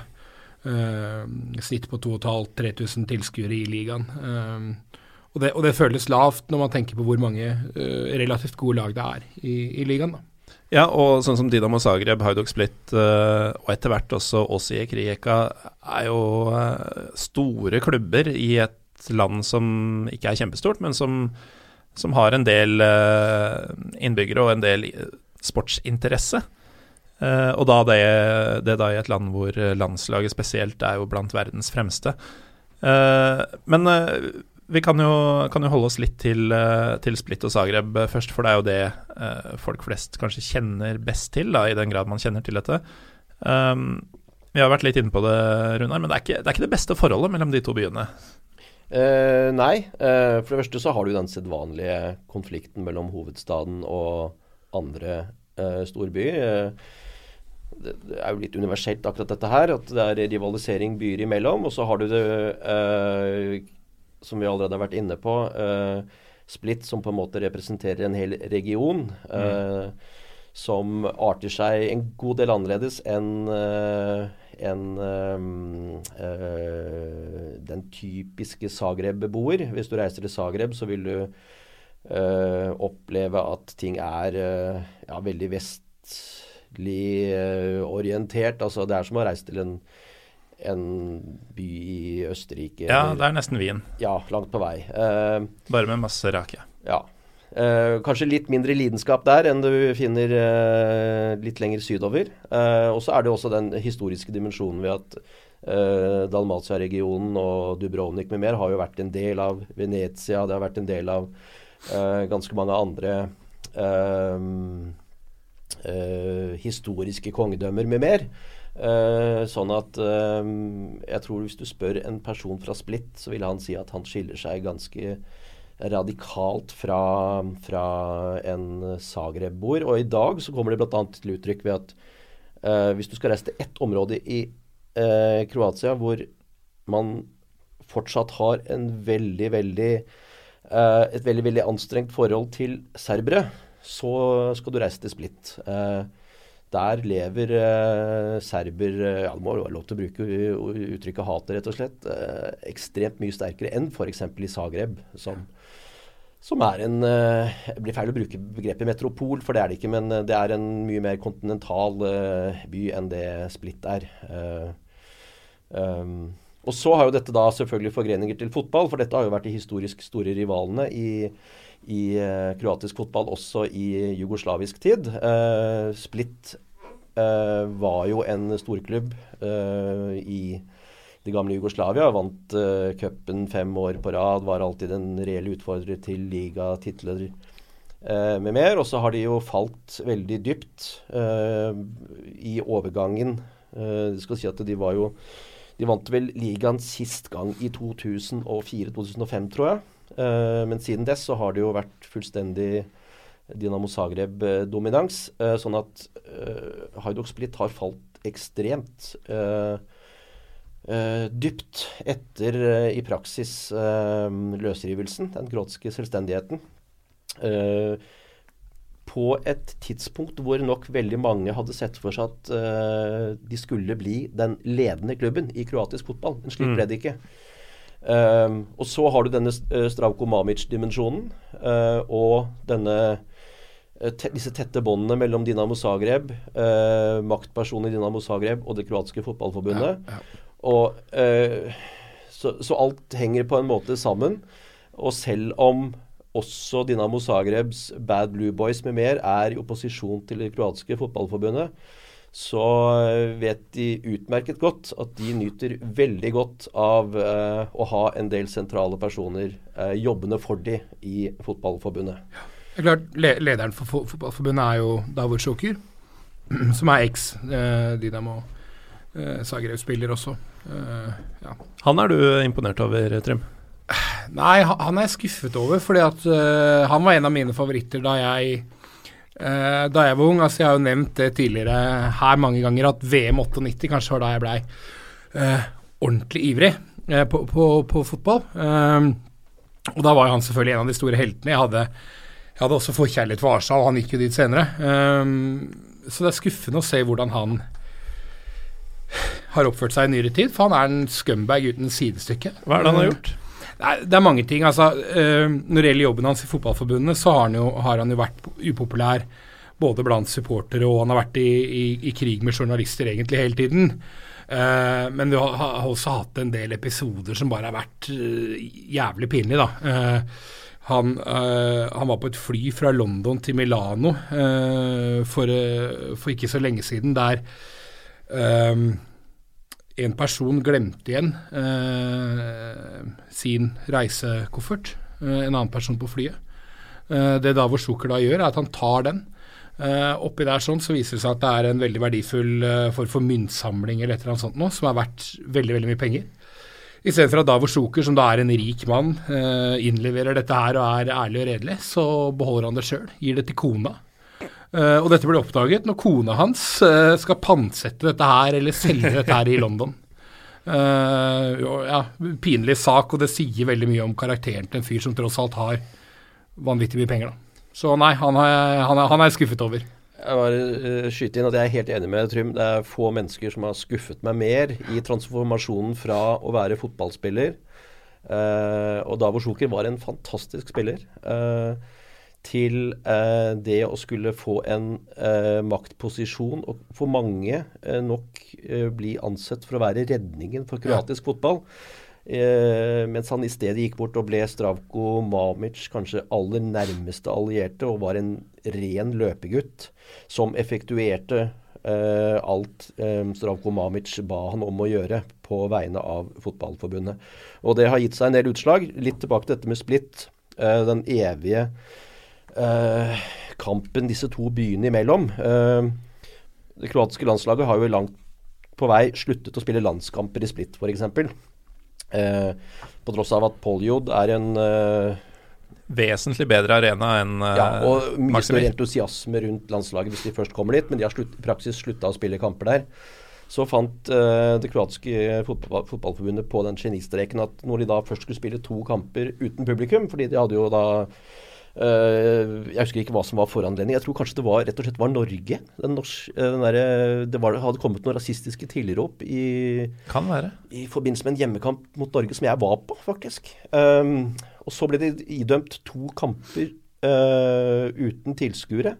Uh, snitt på 2500-3000 tilskuere i ligaen. Uh, og, det, og, det, føles lavt når man tenker på hvor mange uh, relativt gode lag det er i, i ligaen. da. Ja, og sånn som Dinamo Zagreb, Haudok Split og etter hvert også Osijek Krijeka er jo store klubber i et land som ikke er kjempestort, men som, som har en del innbyggere og en del sportsinteresse. Uh, og da det, det, da i et land hvor landslaget spesielt er jo blant verdens fremste. Uh, men uh, vi kan jo, kan jo, holde oss litt til, til, Split og Zagreb først, for det er jo det folk flest kanskje kjenner best til, da, i den grad man kjenner til dette. Um, vi har vært litt inne på det, Runar, men det er, ikke, det er ikke det beste forholdet mellom de to byene. nei. for det første så har du den sedvanlige konflikten mellom hovedstaden og andre storbyer det, er jo litt universelt, akkurat dette her. At det er rivalisering byer imellom. Og så har du det eh, som vi allerede har vært inne på, eh, Split, som på en måte representerer en hel region. Eh, mm. Som arter seg en god del annerledes enn eh, en, eh, eh, den typiske Zagreb-beboer. Hvis du reiser til Zagreb, så vil du oppleve at ting er ja, veldig vest orientert. Altså, det er som å reise til en, en by i Østerrike. Ja, det er nesten Wien. Ja, langt på vei. Uh, Bare med masse rake. Ja. Uh, kanskje litt mindre lidenskap der enn du finner uh, litt lenger sydover. og så er det også den historiske dimensjonen ved at Dalmatia-regionen og Dubrovnik med mer har jo vært en del av Venezia. Det har vært en del av ganske mange andre uh, uh, historiske kongedømmer med mer. Uh, sånn at uh, jeg tror hvis du spør en person fra Split, så vil han si at han skiller seg ganske radikalt fra, fra en Zagreb-boer. Og i dag så kommer det bl.a. til uttrykk ved at uh, hvis du skal reise til ett område i Kroatia hvor man fortsatt har en veldig, veldig et veldig, veldig anstrengt forhold til serbere, så skal du reise til Split. Eh, der lever eh, serber eh, ja, Det må være lov til å bruke uttrykket hatet, rett og slett. ekstremt mye sterkere enn f.eks. i Zagreb, som, som er en Det blir feil å bruke begrepet metropol, for det er det ikke. Men det er en mye mer kontinental by enn det Split er. Um, og så har jo dette da selvfølgelig forgreninger til fotball, for dette har jo vært de historisk store rivalene i i uh, kroatisk fotball også i jugoslavisk tid. Uh, Split uh, var jo en storklubb i det gamle Jugoslavia. Vant uh, cupen fem år på rad, var alltid en reell utfordrer til ligatitler uh, med mer. Og så har de jo falt veldig dypt i overgangen. det skal si at de var jo De vant vel ligaen sist gang i 2004-2005, tror jeg. Uh, men siden dess så har det jo vært fullstendig Dinamo Zagreb-dominans. Uh, sånn at uh, Haidok Split har falt ekstremt. eh, dypt etter eh, i praksis eh, løsrivelsen, den kroatiske selvstendigheten. Eh, på et tidspunkt hvor nok veldig mange hadde sett for seg at eh, de skulle bli den ledende klubben i kroatisk fotball. Men slik ble det ikke. Eh, og så har du denne uh, Stravko Mamic-dimensjonen uh, og denne eh, te disse tette båndene mellom Dinamo Zagreb, uh, maktpersonen i Dinamo Zagreb og det kroatiske fotballforbundet. Ja, ja. Og uh, så, så alt henger på en måte sammen. Og selv om også Dinamo Zagrebs Bad Blue Boys med mer er i opposisjon til det kroatiske fotballforbundet, så eh, vet de utmerket godt at de nyter veldig godt av eh, å ha en del sentrale personer eh, jobbende for de i fotballforbundet. Det er klart, le Lederen for fo fotballforbundet er jo Davor Sjoker, som er eks eh, Dynamo eh, Zagreb-spiller også. Eh, ja. Han er du imponert over, Trym? Nei, han, er jeg skuffet over, fordi at eh, han var en av mine favoritter da jeg da jeg var ung. altså Jeg har jo nevnt det tidligere her mange ganger at VM 98 kanskje var da jeg blei eh, ordentlig ivrig eh, på, på, på fotball. Eh, og da var jo han selvfølgelig en av de store heltene. Jeg hadde, jeg hadde også forkjærlighet for Arsenal, han gikk jo dit senere. Eh, så det er skuffende å se hvordan han har oppført seg i nyere tid, for han er en scumbag uten sidestykke. Hva er det han har gjort? Det er mange ting. Altså, øh, når det gjelder jobben hans i Fotballforbundet, så har han jo, har han jo vært upopulær både blant supportere og han har vært i, i, i krig med journalister egentlig hele tiden. Uh, men har, har, også hatt en del episoder som bare har vært uh, jævlig pinlige, da. Uh, han, han, var på et fly fra London til Milano for, for, ikke så lenge siden, der en person glemte igjen sin reisekoffert. en annen person på flyet. det Davor Zucker da gjør, er at han tar den. Uh, oppi der sånn så viser det seg at det er en veldig verdifull uh, form for myntsamling eller et eller annet sånt noe, som er verdt veldig veldig mye penger. Istedenfor at Davor Zucker, som da er en rik mann, uh, innleverer dette her og er ærlig og redelig, så beholder han det sjøl. Gir det til kona. Uh, og dette blir oppdaget når kona hans skal pantsette dette her eller selge dette her i London. ja, pinlig sak, og det sier veldig mye om karakteren til en fyr som tross alt har vanvittig mye penger, da. Så nei, han er, er skuffet over. Jeg bare skyter skyte inn at jeg er helt enig med Trym. Det er få mennesker som har skuffet meg mer i transformasjonen fra å være fotballspiller uh, Og Davor Sjoker var en fantastisk spiller. Uh, til det å skulle få en maktposisjon, og for mange nok bli ansett for å være redningen for kroatisk ja. fotball. Eh, mens han i stedet gikk bort og ble Stravko Mamic kanskje aller nærmeste allierte, og var en ren løpegutt som effektuerte eh, alt eh, Stravko Mamic ba han om å gjøre på vegne av fotballforbundet. Og det har gitt seg en del utslag. Litt tilbake til dette med splitt. Eh, den evige eh, kampen disse to byene imellom. Eh, det kroatiske landslaget har jo langt på vei sluttet å spille landskamper i Split, f.eks. Eh, på tross av at Poljod er en eh, Vesentlig bedre arena enn uh, Ja, og mye større entusiasme rundt landslaget hvis de først kommer dit, men de har slutt, praksis slutta å spille kamper der. Så fant uh, det kroatiske fotball, fotballforbundet på den genistreken at når de da først skulle spille to kamper uten publikum, fordi de hadde jo da jeg husker ikke hva som var foranledning. Jeg tror kanskje det var, rett og slett var Norge. Den norsk, eh, den der, det var, hadde kommet noen rasistiske tilrop i, i forbindelse med en hjemmekamp mot Norge som jeg var på, faktisk. Um, og så ble det idømt to kamper uh, uten tilskuere.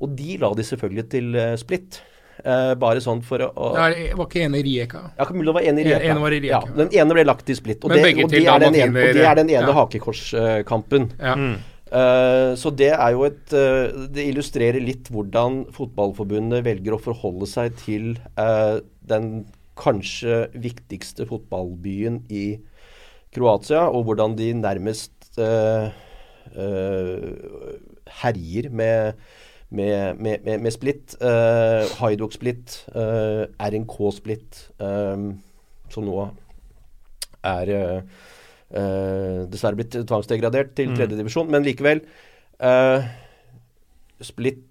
Og de la de selvfølgelig til uh, splitt. Uh, bare sånn for å, å ja, Var ikke ene i Rieka? Ja, mulig det var ene i Rieka. En, en i Rieka. Ja, den ene ble lagt i splitt. Og, det, og, det, er den ene, og det er den ene ja. hakekorskampen. Ja. Mm. Uh, så det er jo et uh, Det illustrerer litt hvordan Fotballforbundet velger å forholde seg til uh, den kanskje viktigste fotballbyen i Kroatia, og hvordan de nærmest herjer med, med, med, med Split. Uh, Haidok-Split, RNK-Split, som nå er dessverre blitt tvangsdegradert til tredjedivisjon, mm. men likevel. Uh, Split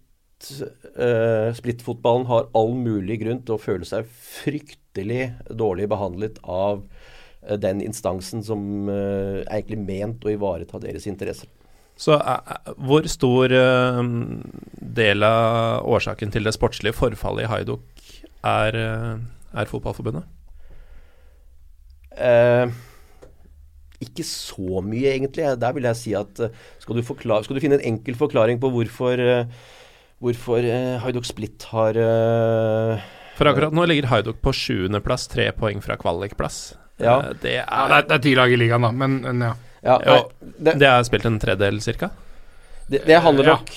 uh, splittfotballen har all mulig grunn til å føle seg fryktelig dårlig behandlet av den instansen som er egentlig ment å ivareta deres interesser. Så hvor stor del av årsaken til det sportslige forfallet i Haiduk er, er Fotballforbundet? Ikke så mye, egentlig. Der vil jeg si at skal du, skal du finne en enkel forklaring på hvorfor hvorfor Haidok Haiduk Split har For akkurat nå ligger Haiduk på sjuendeplass, tre poeng fra kvalikplass. Ja. Det, er, ja, det, er, ti lag i ligaen, da, men, men ja. ja nei, det, det, er spilt en tredel, cirka? Det, det, handler nok,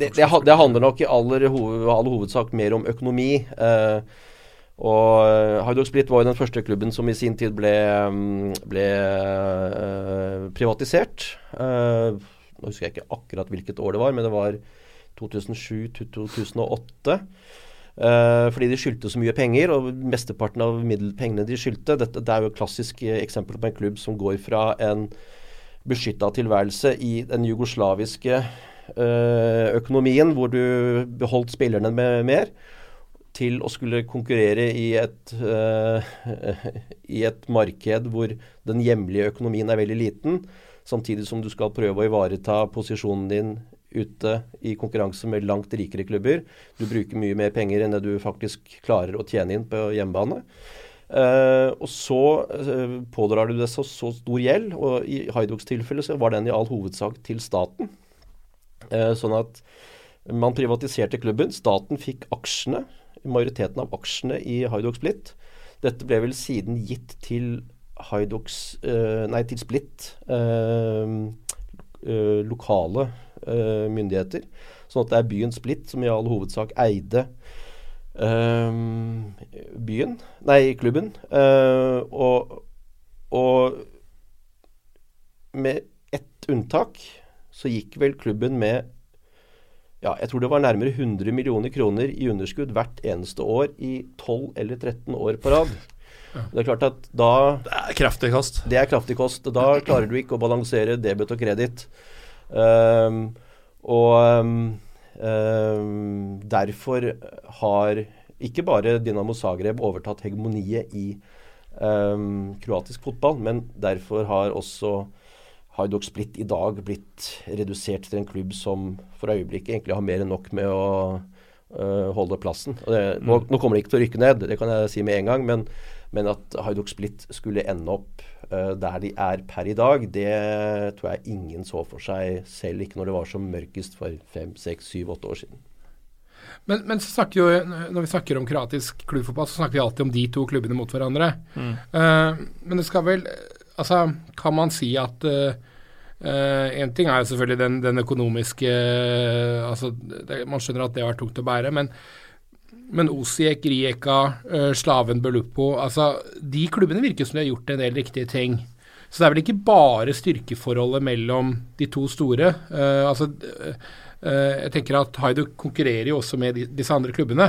det, det, handler nok i aller, hoved, hovedsak mer om økonomi. Uh, og Haiduk Split var jo den første klubben som i sin tid ble, mm, ble uh, privatisert. Uh, nå husker jeg ikke akkurat hvilket år det var, men det var 2007-2008. Uh, fordi de skyldte så mye penger, og mesteparten av middelpengene de skyldte Det er jo et klassisk eh, eksempel på en klubb som går fra en beskytta tilværelse i den jugoslaviske økonomien, hvor du beholdt spillerne med mer, til å skulle konkurrere i et, uh, i et marked hvor den hjemlige økonomien er veldig liten, samtidig som du skal prøve å ivareta posisjonen din ute i konkurranse med langt rikere klubber. Du bruker mye mer penger enn det du faktisk klarer å tjene inn på hjemmebane. Uh, og så uh, pådrar du deg så, så, stor gjeld, og i Haidoks tilfelle så var den i all hovedsak til staten. Uh, sånn at man privatiserte klubben. Staten fikk aksjene, majoriteten av aksjene i Haiduk Split. Dette ble vel siden gitt til Haiduks Nei, til Split. lokale uh, myndigheter. Sånn at det er byen Split som i all hovedsak eide byen, nei, klubben. Og, og med ett unntak så gikk vel klubben med ja, jeg tror det var nærmere 100 millioner kroner i underskudd hvert eneste år i 12 eller 13 år på rad. Det er klart at da Det er kraftig kost. Det er kraftig kost. Da klarer du ikke å balansere debet og kreditt. Um, og um, derfor har ikke bare Dinamo Zagreb overtatt hegemoniet i um, kroatisk fotball, men derfor har også Hajduk Split i dag blitt redusert til en klubb som for øyeblikket egentlig har mer enn nok med å uh, holde plassen. Det, nå, mm. nå, kommer de ikke til å rykke ned, det kan jeg si med en gang, men, men at Haidok Split skulle ende opp uh, der de er per i dag, det tror jeg ingen så for seg, selv ikke når det var som mørkest for fem, seks, syv, åtte år siden. Men, men jo, når vi snakker om kroatisk klubbfotball, så snakker vi alltid om de to klubbene mot hverandre. Mm. Uh, men det skal vel Altså, kan man si at uh, en ting er jo selvfølgelig den, den økonomiske altså, det, Man skjønner at det har vært tungt å bære, men men Osiek, Rijeka, uh, Slaven Belupo altså, De klubbene virker som de har gjort en del riktige ting. Så det er vel ikke bare styrkeforholdet mellom de to store. Uh, altså, uh, jeg tenker at Haiduk konkurrerer jo også med disse andre klubbene.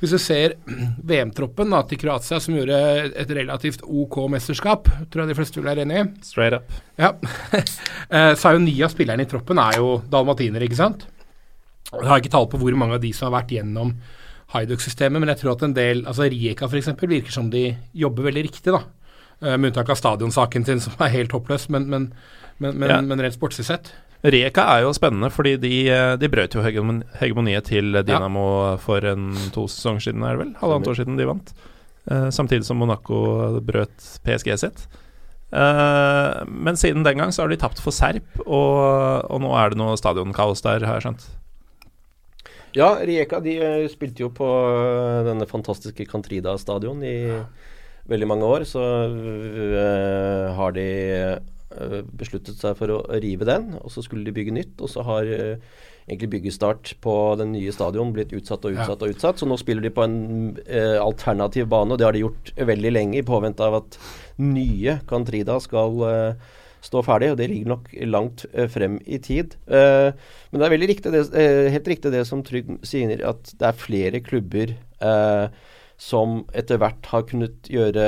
Hvis du ser VM-troppen til Kroatia, som gjorde et relativt OK mesterskap, tror jeg de fleste vil være enig i. Straight up. Ja. så er jo ni av spillerne i troppen er jo dalmatinere, ikke sant? Jeg har ikke tall på hvor mange av de som har vært gjennom Haiduk-systemet, men jeg tror at en del altså Rijeka f.eks. virker som de jobber veldig riktig, da. Uh, med unntak av stadionsaken sin, som er helt håpløs, men, men, men, men, ja. rent sportslig sett. Rijeka er jo spennende, fordi de, eh, de brøt jo hegemoniet til Dinamo ja. for en to sesonger siden, er det vel? Halvannet år siden de vant. Uh, samtidig som Monaco brøt PSG sitt. Uh, men siden den gang så har de tapt for Serp, og, og nå er det noe stadionkaos der, har jeg skjønt. Ja, Rijeka de spilte jo på denne fantastiske Cantrida stadion i ja. veldig mange år. Så uh, har de besluttet seg for å rive den, og så skulle de bygge nytt. Og så har uh, egentlig byggestart på den nye stadion blitt utsatt og utsatt og utsatt. Så nå spiller de på en alternativ bane, og det har de gjort veldig lenge i påvente av at nye Cantrida skal stå ferdig, og det ligger nok langt uh, frem i tid. Uh, men det er veldig riktig det, uh, helt riktig det som Trygg sier, at det er flere klubber som etter hvert har kunnet gjøre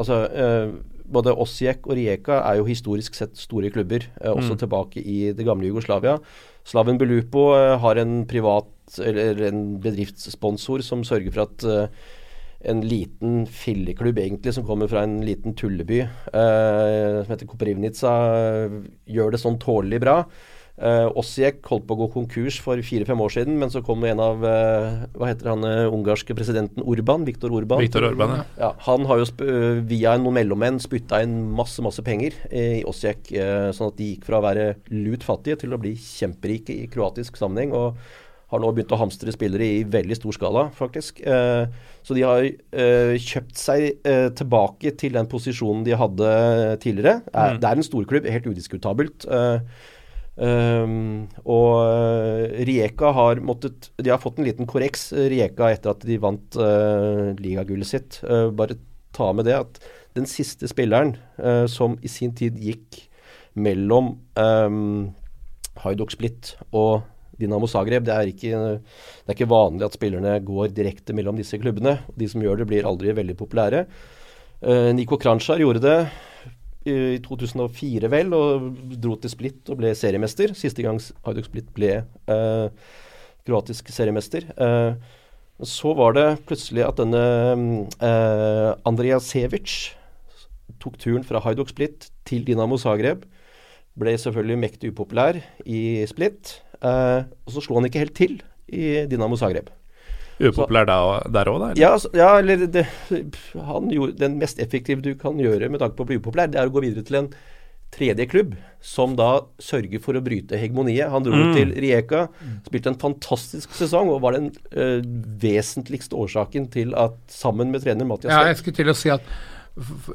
Altså både Osijek og Rijeka er jo historisk sett store klubber, også mm. tilbake i det gamle Jugoslavia. Slaven Belupo har en privat eller en bedriftssponsor som sørger for at uh, en liten filleklubb egentlig som kommer fra en liten tulleby som heter Koprivnica, gjør det sånn tålelig bra. Uh, Osijek holdt på å gå konkurs for fire-fem år siden, men så kom en av uh, Hva heter han uh, ungarske presidenten Urban? Viktor Urban. Viktor Urban, ja. ja. Han har jo via noen mellommenn spytta inn masse masse penger i Osijek, sånn at de gikk fra å være lut fattige til å bli kjemperike i kroatisk sammenheng. og har nå begynt å hamstre spillere i veldig stor skala, faktisk. så de har kjøpt seg tilbake til den posisjonen de hadde tidligere. Mm. Det er en storklubb, helt udiskutabelt. Um, og uh, Rijeka har måttet De har fått en liten korreks, Rijeka, etter at de vant uh, ligagullet sitt. Uh, bare ta med det at den siste spilleren uh, som i sin tid gikk mellom um, Haidok Split og Dinamo Zagreb det er, ikke, det er ikke vanlig at spillerne går direkte mellom disse klubbene. De som gjør det, blir aldri veldig populære. Uh, Niko Kranjčar gjorde det i 2004, vel, og dro til Split og ble seriemester. Siste gang Hajduk Split ble eh, kroatisk seriemester. Eh, så var det plutselig at denne eh, Andrija Sevic tok turen fra Hajduk Split til Dinamo Zagreb. Ble selvfølgelig mektig upopulær i Split. Eh, og så slo han ikke helt til i Dinamo Zagreb. Upopulær der òg, da? Ja, altså, ja, eller det, han gjorde, Den mest effektive du kan gjøre med tanke på å bli upopulær, det er å gå videre til en tredje klubb, som da sørger for å bryte hegemoniet. Han dro mm. til Rijeka, spilte en fantastisk sesong og var den ø, vesentligste årsaken til at sammen med trener Mathias Ja, jeg skulle til å si at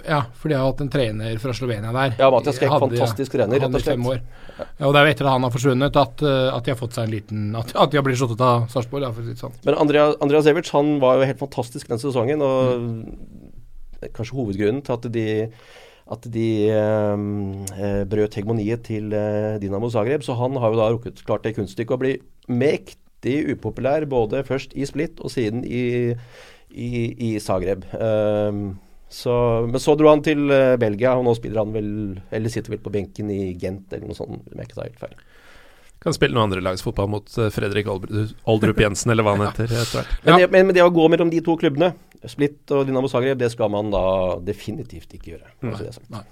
ja, fordi jeg har hatt en trener fra Slovenia der. Ja, Matias Kek, fantastisk trener, rett og slett. Ja, og det er jo etter at han har forsvunnet at, eh, at, de har fått seg en liten At, at de har blitt slått ut av Sarpsborg, for å si det sånn. Men Andreas, Andrea Zevic, han var jo helt fantastisk den sesongen, og mm. kanskje hovedgrunnen til at de at de eh, brøt hegemoniet til eh, Dinamo Zagreb. Så han har jo da rukket klart det kunststykket å bli mektig upopulær, både først i Split og siden i, i, i Zagreb. Um, så, men så dro han til uh, Belgia, og nå spiller han vel Eller sitter vel på benken i Gent eller noe sånt, om jeg ikke tar helt feil. Kan spille noen andre lags fotball mot uh, Fredrik Oldrup Jensen, eller hva han heter Ja. Men, det, men, men, det å gå mellom de to klubbene, Split og Dinamo Zagreb, det skal man da definitivt ikke gjøre. Nei. Nei.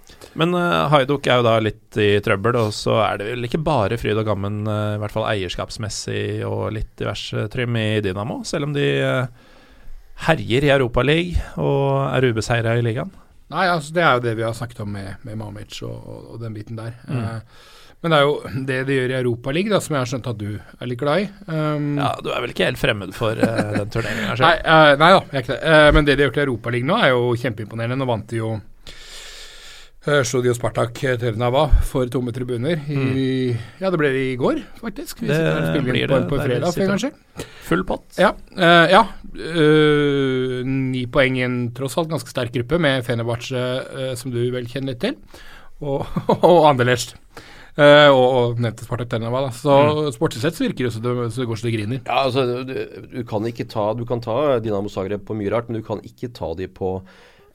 Men uh, Haiduk er jo da litt i trøbbel, og så er det vel ikke bare fryd og gammen, uh, i hvert fall eierskapsmessig og litt diverse trym i Dynamo, selv om de uh, herjer i Europaligaen og er ubeseira i ligaen? Nei, altså det er jo det vi har snakket om med, med Mamic og, og, og, den biten der. Mm. Uh, men det er jo det de gjør i Europaligaen, som jeg har skjønt at du er litt glad i. Um, ja, du er vel ikke helt fremmed for uh, den turneringa? nei, uh, nei da, jeg er ikke det. men det de har gjort i Europaligaen nå, er jo kjempeimponerende. Nå vant de jo Uh, slo de jo Spartak Tevnava for tomme tribuner. I, mm. Ja, det ble det i går, faktisk. Vi det blir det. På, på fredag, kanskje. Full pott. Ja. Uh, ja. Uh, ni poeng i en tross alt ganske sterk gruppe, med Fenerbahçe, som du vel kjenner litt til, og, og Anderlecht. Uh, og, og nevnte Spartak Trnava. Da. Så mm. sportslig sett så virker det som det, så det går så det griner. Ja, altså, du, du, kan ikke ta Du kan ta Dinamo Zagreb på mye rart, men du kan ikke ta de på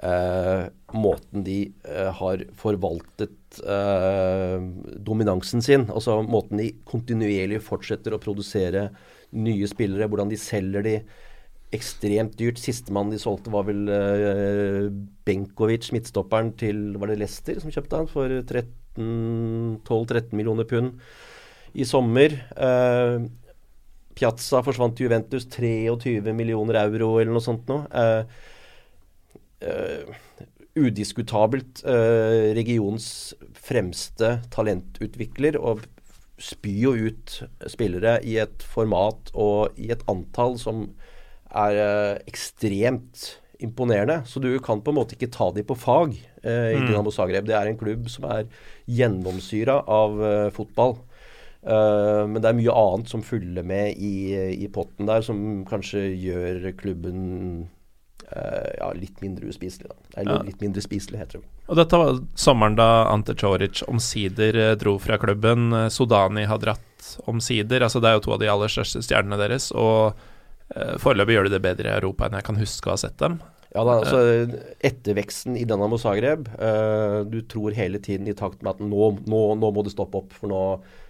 eh, måten de eh, har forvaltet eh, dominansen sin. Altså måten de kontinuerlig fortsetter å produsere nye spillere, hvordan de selger de ekstremt dyrt. Sistemann de solgte, var vel uh, Benkovic, midtstopperen til Var det Leicester som kjøpte han for 12-13 millioner pund i sommer? Eh, Piazza forsvant til Juventus, 23 millioner euro eller noe sånt noe. Uh, udiskutabelt uh, regionens fremste talentutvikler. Og spyr jo ut spillere i et format og i et antall som er uh, ekstremt imponerende. Så du kan på en måte ikke ta de på fag uh, i mm. Dinamo Zagreb. Det er en klubb som er gjennomsyra av fotball. Uh, men det er mye annet som følger med i, i, potten der, som kanskje gjør klubben ja, litt mindre uspiselig, da. Eller ja. litt mindre spiselig, heter det. Og dette var sommeren da Ante Choric omsider uh, dro fra klubben. Uh, Sodani har dratt omsider. Altså, det er jo to av de aller største stjernene deres. Og uh, foreløpig gjør de det bedre i Europa enn jeg kan huske å ha sett dem. Ja da, altså Etterveksten i Dinamo Zagreb uh, Du tror hele tiden i takt med at nå, nå, nå, må det stoppe opp. For nå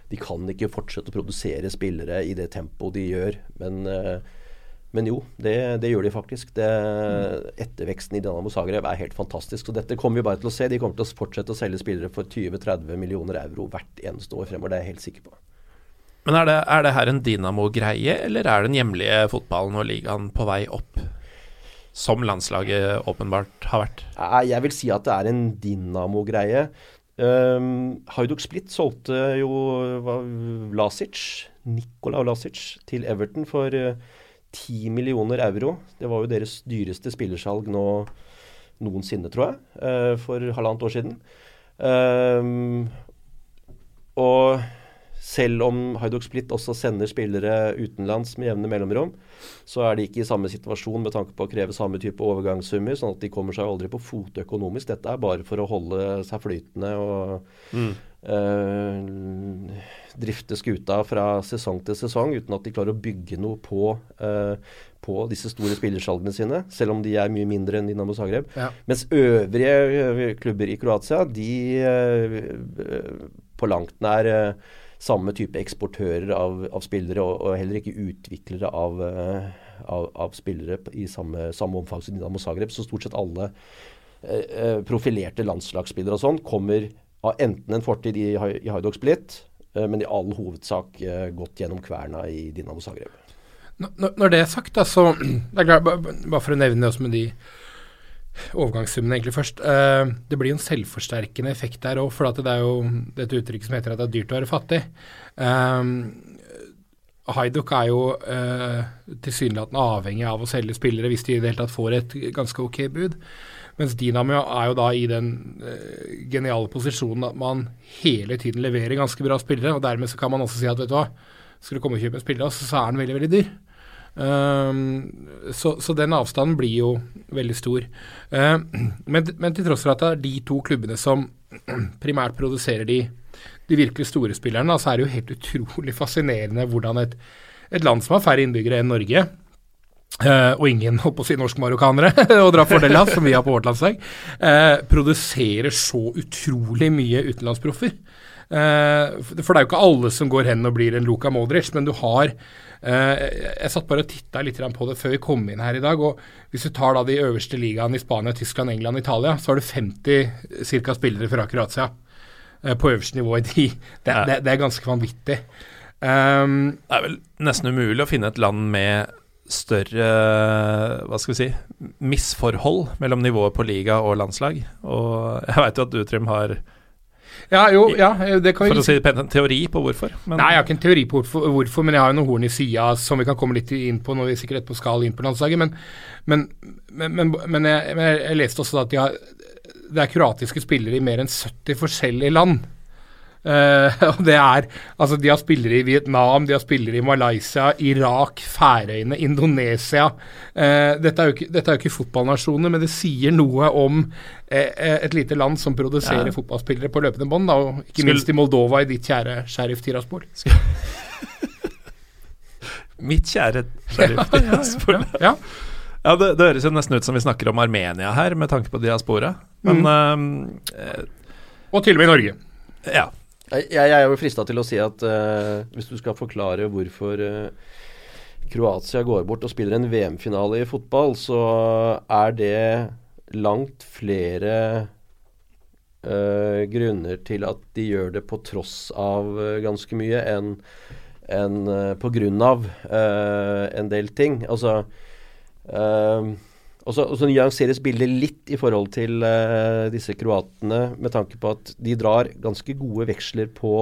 de kan ikke fortsette å produsere spillere i det tempoet de gjør. Men, uh, men jo, det, det, gjør de faktisk. Det, etterveksten i Dinamo Zagreb er helt fantastisk. Så dette kommer vi bare til å se. De kommer til å fortsette å selge spillere for 20-30 millioner euro hvert eneste år fremover. Det er jeg helt sikker på. Men er det, er det her en Dinamo-greie, eller er den hjemlige fotballen og ligaen på vei opp? som landslaget åpenbart har vært? Jeg vil si at det er en Dinamo-greie. Um, Hajduk Split solgte jo Lasic, Nikola Lasic til Everton for uh, 10 millioner euro. Det var jo deres dyreste spillersalg nå noensinne, tror jeg, uh, for halvannet år siden. Um, og selv om Haidok Split også sender spillere utenlands med jevne mellomrom, så er de ikke i samme situasjon med tanke på å kreve samme type overgangssummer, sånn at de kommer seg aldri på fote økonomisk. Dette er bare for å holde seg flytende og mm. Uh, drifte skuta fra sesong til sesong uten at de klarer å bygge noe på, uh, på disse store spillersalgene sine, selv om de er mye mindre enn Dinamo Zagreb. Ja. Mens øvrige eh, klubber i Kroatia, de uh, på langt nær samme type eksportører av, av spillere, og, og, heller ikke utviklere av, av, av spillere i samme, samme, omfang som Dinamo Zagreb. Så stort sett alle eh, profilerte landslagsspillere og sånn kommer av enten en fortid i, i Hajduk Split, uh, men i all hovedsak gått gjennom kverna i Dinamo Zagreb. Når, når det er sagt, da, så det er klart, Bare for å nevne det også med de overgangssummene egentlig først. Uh, det blir en selvforsterkende effekt der òg, for det er jo dette uttrykket som heter at det er dyrt å være fattig. Haiduk er jo eh, tilsynelatende avhengig av å selge spillere hvis de i det hele tatt får et ganske ok bud. Mens Dinamo er jo da i den uh, geniale posisjonen at man hele tiden leverer ganske bra spillere. og Dermed så kan man også si at vet du hva, skal du komme og kjøpe en spiller, så er den veldig veldig dyr. Um, så, så, den avstanden blir jo veldig stor. Uh, men, men, til tross for at det er de to klubbene som primært produserer de, de virkelig store spillerne, så er det jo helt utrolig fascinerende hvordan et, et land som har færre innbyggere enn Norge, Uh, og ingen holdt på å si norsk-marokkanere å dra fordel av, som vi har på vårt landslag, uh, produserer så utrolig mye utenlandsproffer. Uh, for det er jo ikke alle som går hen og blir en Luka Modric, men du har jeg satt bare og titta litt på det før vi kom inn her i dag. og Hvis du tar da de øverste ligaene i Spania, Tyskland, England, Italia, så har du 50 cirka spillere fra Kroatia på øverste nivå. i De, det, det, det, er ganske vanvittig. Um, det er vel nesten umulig å finne et land med større hva skal vi si, misforhold mellom nivået på liga og landslag. Og jeg veit jo at du, Trym, har ja, jo, ja, det kan vi For å si en teori på hvorfor? Men... Nei, jeg har ikke en teori på hvorfor, men jeg har jo noen horn i sida som vi kan komme litt inn på når vi sikkert etterpå skal inn på landslaget. Men, men, men, men jeg, jeg, leste også at de har, det er kroatiske spillere i mer enn 70 forskjellige land. Uh, og det er Altså, de har spillere i Vietnam, de har spillere i Malaysia, Irak, Færøyene, Indonesia. Uh, dette, er jo ikke, dette er jo ikke fotballnasjoner, men det sier noe om uh, et lite land som produserer ja. fotballspillere på løpende bånd, og ikke Skulle... minst i Moldova, i ditt kjære sheriff Tiraspol. Mitt kjære sheriff Tiraspol. ja, ja, ja. det, det, høres jo nesten ut som vi snakker om Armenia her, med tanke på diaspora. Men mm. Og til og med i Norge. Ja. Jeg, jeg er jo frista til å si at uh, hvis du skal forklare hvorfor uh, Kroatia går bort og spiller en VM-finale i fotball, så er det langt flere uh, grunner til at de gjør det på tross av ganske mye, enn en, på grunn av en del ting. Altså og så, og så nyanseres bildet litt i forhold til uh, disse kroatene, med tanke på at de drar ganske gode veksler på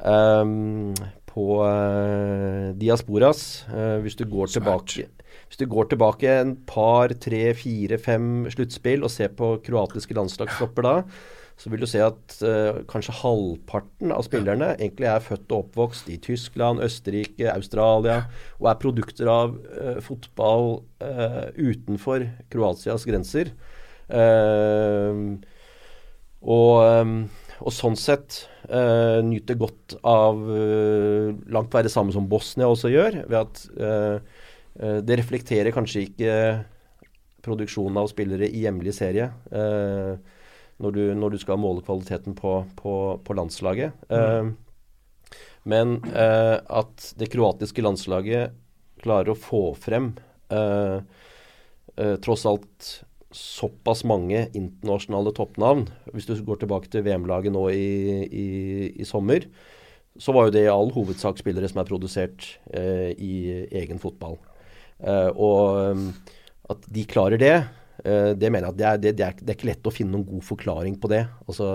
um, på uh, diasporas. Uh, hvis, du går tilbake, hvis du går tilbake en par, tre, fire, fem sluttspill og ser på kroatiske landslagstopper da, så vil du se at uh, kanskje halvparten av spillerne egentlig er født og oppvokst i Tyskland, Østerrike, Australia, og er produkter av uh, fotball uh, utenfor Kroatias grenser. Og, um, og, sånn sett nyter godt av langt være samme som Bosnia også gjør, ved at det reflekterer kanskje ikke produksjonen av spillere i hjemlig serie. Eh, når, du, når, du, skal måle kvaliteten på, på, på landslaget. Eh, men uh, at det kroatiske landslaget klarer å få frem uh, tross alt såpass mange internasjonale toppnavn. Hvis du går tilbake til VM-laget nå i, i, i, sommer, så var jo det i all hovedsak spillere som er produsert eh, i egen fotball. Eh, og at de klarer det, det mener jeg at det er, det, det, er, det er, ikke lett å finne noen god forklaring på det. Altså,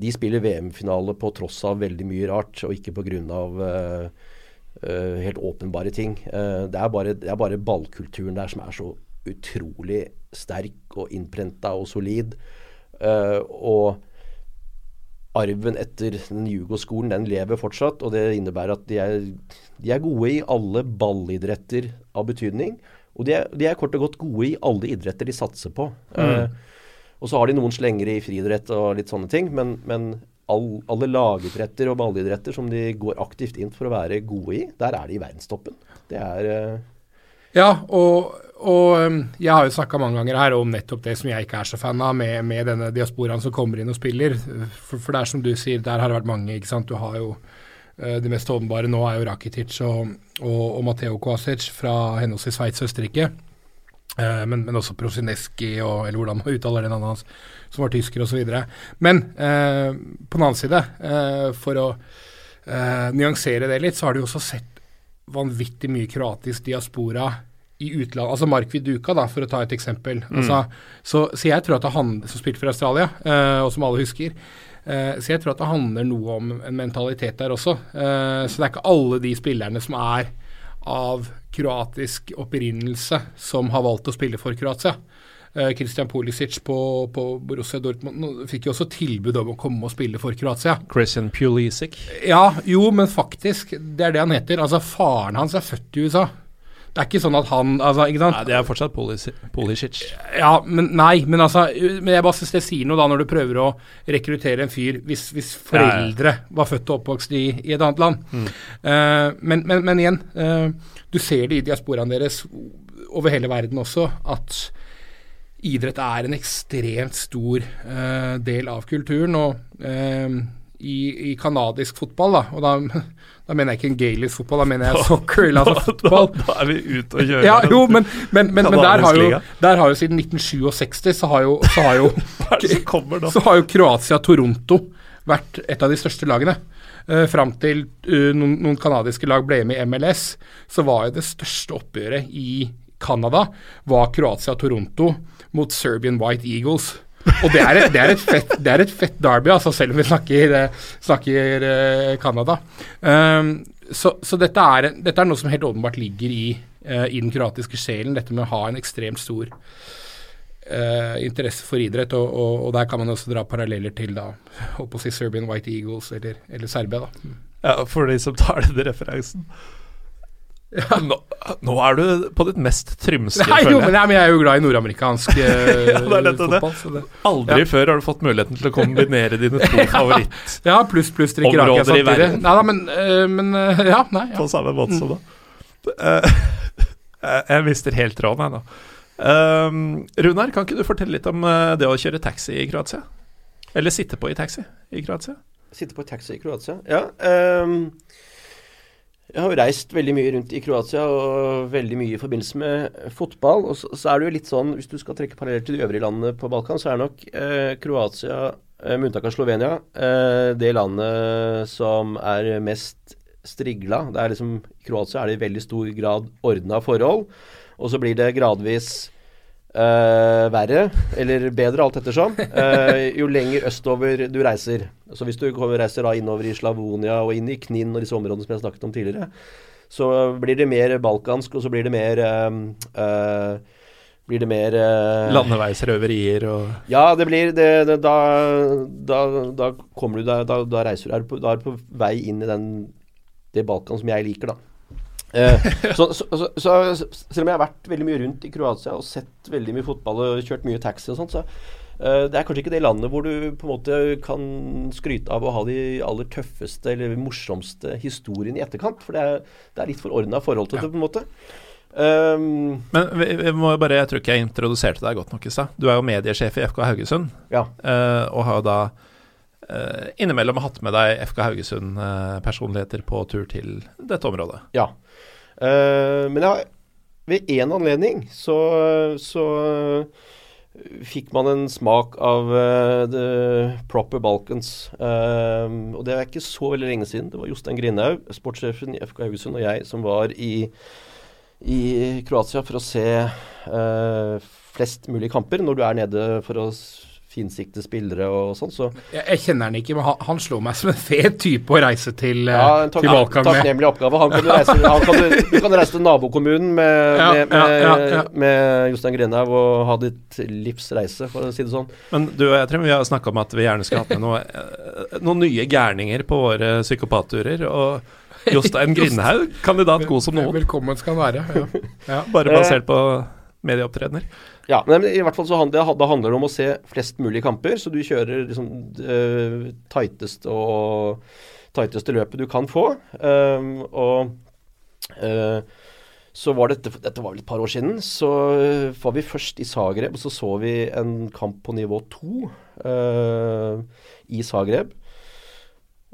de spiller VM-finale på tross av veldig mye rart, og ikke pga. Uh, uh, helt åpenbare ting. Uh, det, er bare, det er bare ballkulturen der som er så utrolig sterk og innprenta og solid. Uh, og arven etter den Jugo-skolen den lever fortsatt, og det innebærer at de er, de er gode i alle ballidretter av betydning. Og de er, de er, kort og godt gode i alle idretter de satser på. Mm. Uh, og så har de noen slengere i friidrett og litt sånne ting, men, men all, alle lagidretter og ballidretter som de går aktivt inn for å være gode i, der er de i verdenstoppen. Det er uh, Ja, og og um, jeg har jo snakka mange ganger her om nettopp det som jeg ikke er så fan av, med, med denne diasporaen som kommer inn og spiller. For, for, det er som du sier, der har det vært mange. ikke sant? Du har jo Det mest åpenbare nå er jo Rakitic og, og, og Matteo Kvasic fra henholdsvis Sveits og Østerrike. Uh, men, men, også Prosineski, og, eller hvordan man uttaler den navnet hans, som var tysker osv. Men eh, på den annen side, for å nyansere det litt, så har du også sett vanvittig mye kroatisk diaspora i utlandet, altså Mark Viduka, da, for å ta et eksempel. Mm. Altså, så, så, jeg tror at han Som spilte for Australia, og som alle husker. Uh, så jeg tror at det handler noe om en mentalitet der også. Uh, så det er ikke alle de spillerne som er av kroatisk opprinnelse som har valgt å spille for Kroatia. Christian Pulisic på, på, Borussia Dortmund fikk jo også tilbud om å komme og spille for Kroatia. Christian Pulisic? Ja, jo, men faktisk, det er det han heter. Altså, Faren hans er født i USA. Det er ikke sånn at han altså? Nei, det er fortsatt Polisic. Ja, men nei, men altså men Jeg bare synes det sier noe da når du prøver å rekruttere en fyr hvis, hvis foreldre ja, ja. var født og oppvokst i, i et annet land. Mm. Uh, men, men, men, igjen, uh, du ser det i diasporaen deres over hele verden også, at idrett er en ekstremt stor uh, del av kulturen. og i, i kanadisk fotball, da, og da, da, mener jeg ikke en gaelisk fotball, da mener jeg soccer, eller altså fotball. Da, da, er vi ute og kjører. Ja, jo, men, men, men, men der, har jo, der, har jo, siden 1967 så har jo, så har jo, så har jo Kroatia Toronto vært et av de største lagene. Uh, Fram til uh, noen, noen canadiske lag ble med i MLS, så var jo det største oppgjøret i Canada var Kroatia-Toronto mot Serbian White Eagles. Og det er, et, det, er fett, det er, et, fett, derby, altså, selv om vi snakker, eh, snakker uh, Canada. Um, så, så dette, er, dette, er, noe som helt åpenbart ligger i, uh, i, den kroatiske sjelen, dette med å ha en ekstremt stor uh, interesse for idrett. Og, og, og, der kan man også dra paralleller til da, å si Serbian White Eagles eller, eller Serbia. da. Ja, For de som tar den referansen. Ja. Nå, nå, er du på ditt mest trymske, Nei, jo, men, nei, men jeg er jo glad i nordamerikansk uh, ja, fotball. Det. Aldri ja. før har du fått muligheten til å kombinere dine to favoritt Ja, pluss pluss drikke rake samtidig. Nei da, men, uh, men uh, ja, nei. På samme måte som da. jeg mister helt tråden, jeg nå. Um, Runar, kan ikke du fortelle litt om det å kjøre taxi i Kroatia? Eller sitte på i taxi i Kroatia? Sitte på taxi i Kroatia, ja. Um jeg har jo reist veldig mye rundt i Kroatia og veldig mye i forbindelse med fotball. Og så, så er det jo litt sånn, hvis du skal trekke paralleller til de øvrige landene på Balkan, så er nok eh, Kroatia, eh, med unntak av Slovenia, eh, det landet som er mest strigla. Det er liksom, I Kroatia er det i veldig stor grad ordna forhold. Og så blir det gradvis Uh, verre, eller bedre, alt ettersom, uh, jo lenger østover du reiser. Så hvis du reiser da innover i Slavonia og inn i Knin og disse områdene som jeg snakket om tidligere, så blir det mer balkansk, og så blir det mer uh, blir det mer Landeveisrøverier og Ja, det blir det, det, da, da, da, kommer du da, da, reiser du Da er du på vei inn i den, det Balkan som jeg liker, da. Eh, så, så, så, så, selv om jeg har vært veldig mye rundt i Kroatia og sett veldig mye fotball og kjørt mye taxi og sånt, så uh, det er kanskje ikke det landet hvor du på en måte kan skryte av å ha de aller tøffeste eller morsomste historiene i etterkant. For det er, det er litt for ordna forhold til ja. det, på en måte. Um, Men vi, vi bare, jeg tror ikke jeg introduserte deg godt nok i stad. Du er jo mediesjef i FK Haugesund, ja. eh, og har jo da eh, innimellom hatt med deg FK Haugesund-personligheter på tur til dette området. ja. Eh, men ja, ved én anledning så, så fikk man en smak av uh, the proper Balkans. Uh, og det er ikke så veldig lenge siden. Det var Jostein Grindhaug, sportssjefen i FK Haugesund, og jeg som var i, i Kroatia for å se uh, flest mulig kamper når du er nede for å finsikte spillere og sånn. Så Jeg, jeg kjenner han ikke, men han, han slår meg som en fet type å reise til, eh, ja, en tak til Balkan med. takknemlig oppgave. Han kan du, reise, han kan du, du kan reise til nabokommunen med, Ja, med, med, ja, ja, ja. med Jostein Grenhaug og ha ditt livs reise, for å si det sånn. Men du og jeg tror vi har snakka om at vi gjerne skulle hatt med noe, eh, noen nye gærninger på våre psykopatturer. Og Jostein Grindhaug, kandidat god som noen, Velkommen skal han være. Ja. Ja. bare basert på medieopptredener. Ja, men i hvert fall så handler, da handler det om å se flest mulig kamper, så du kjører liksom det tighteste og tighteste løpet du kan få. Um, og uh, så var dette Dette var vel et par år siden. Så eh, var vi først i Zagreb, og så så vi en kamp på nivå to uh, i Zagreb.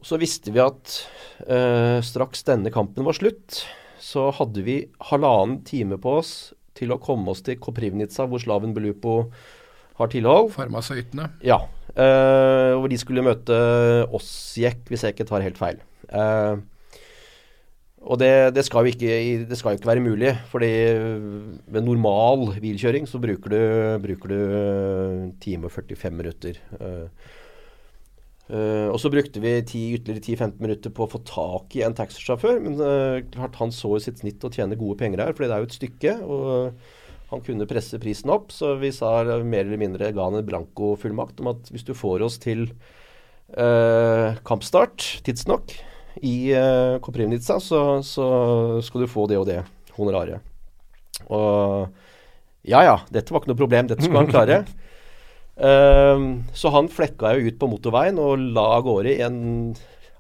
Og så visste vi at uh, straks denne kampen var slutt, så hadde vi halvannen time på oss til å komme oss til Koprivnica, hvor Slaven Belupo har tilhold. Farmasøytene. Ja. Uh, hvor de skulle møte Osjek, hvis jeg ikke tar helt feil. Uh, og det, det, skal ikke, det skal jo ikke være mulig, fordi ved normal bilkjøring så bruker du, bruker du eh, time og 45 minutter. Eh, eh, og så brukte vi 10, ytterligere 10-15 minutter på å få tak i en taxisjåfør. Men uh, klart han så i sitt snitt å tjene gode penger her, fordi det er jo et stykke. og han kunne presse prisen opp, så vi sa mer eller mindre ga han en blankofullmakt om at hvis du får oss til kampstart tidsnok i uh, Koprivnica, så, så skal du få det og det honoraret. Og ja ja, dette var ikke noe problem, dette skulle han klare. Ehm, så han flekka jo ut på motorveien og la av gårde i en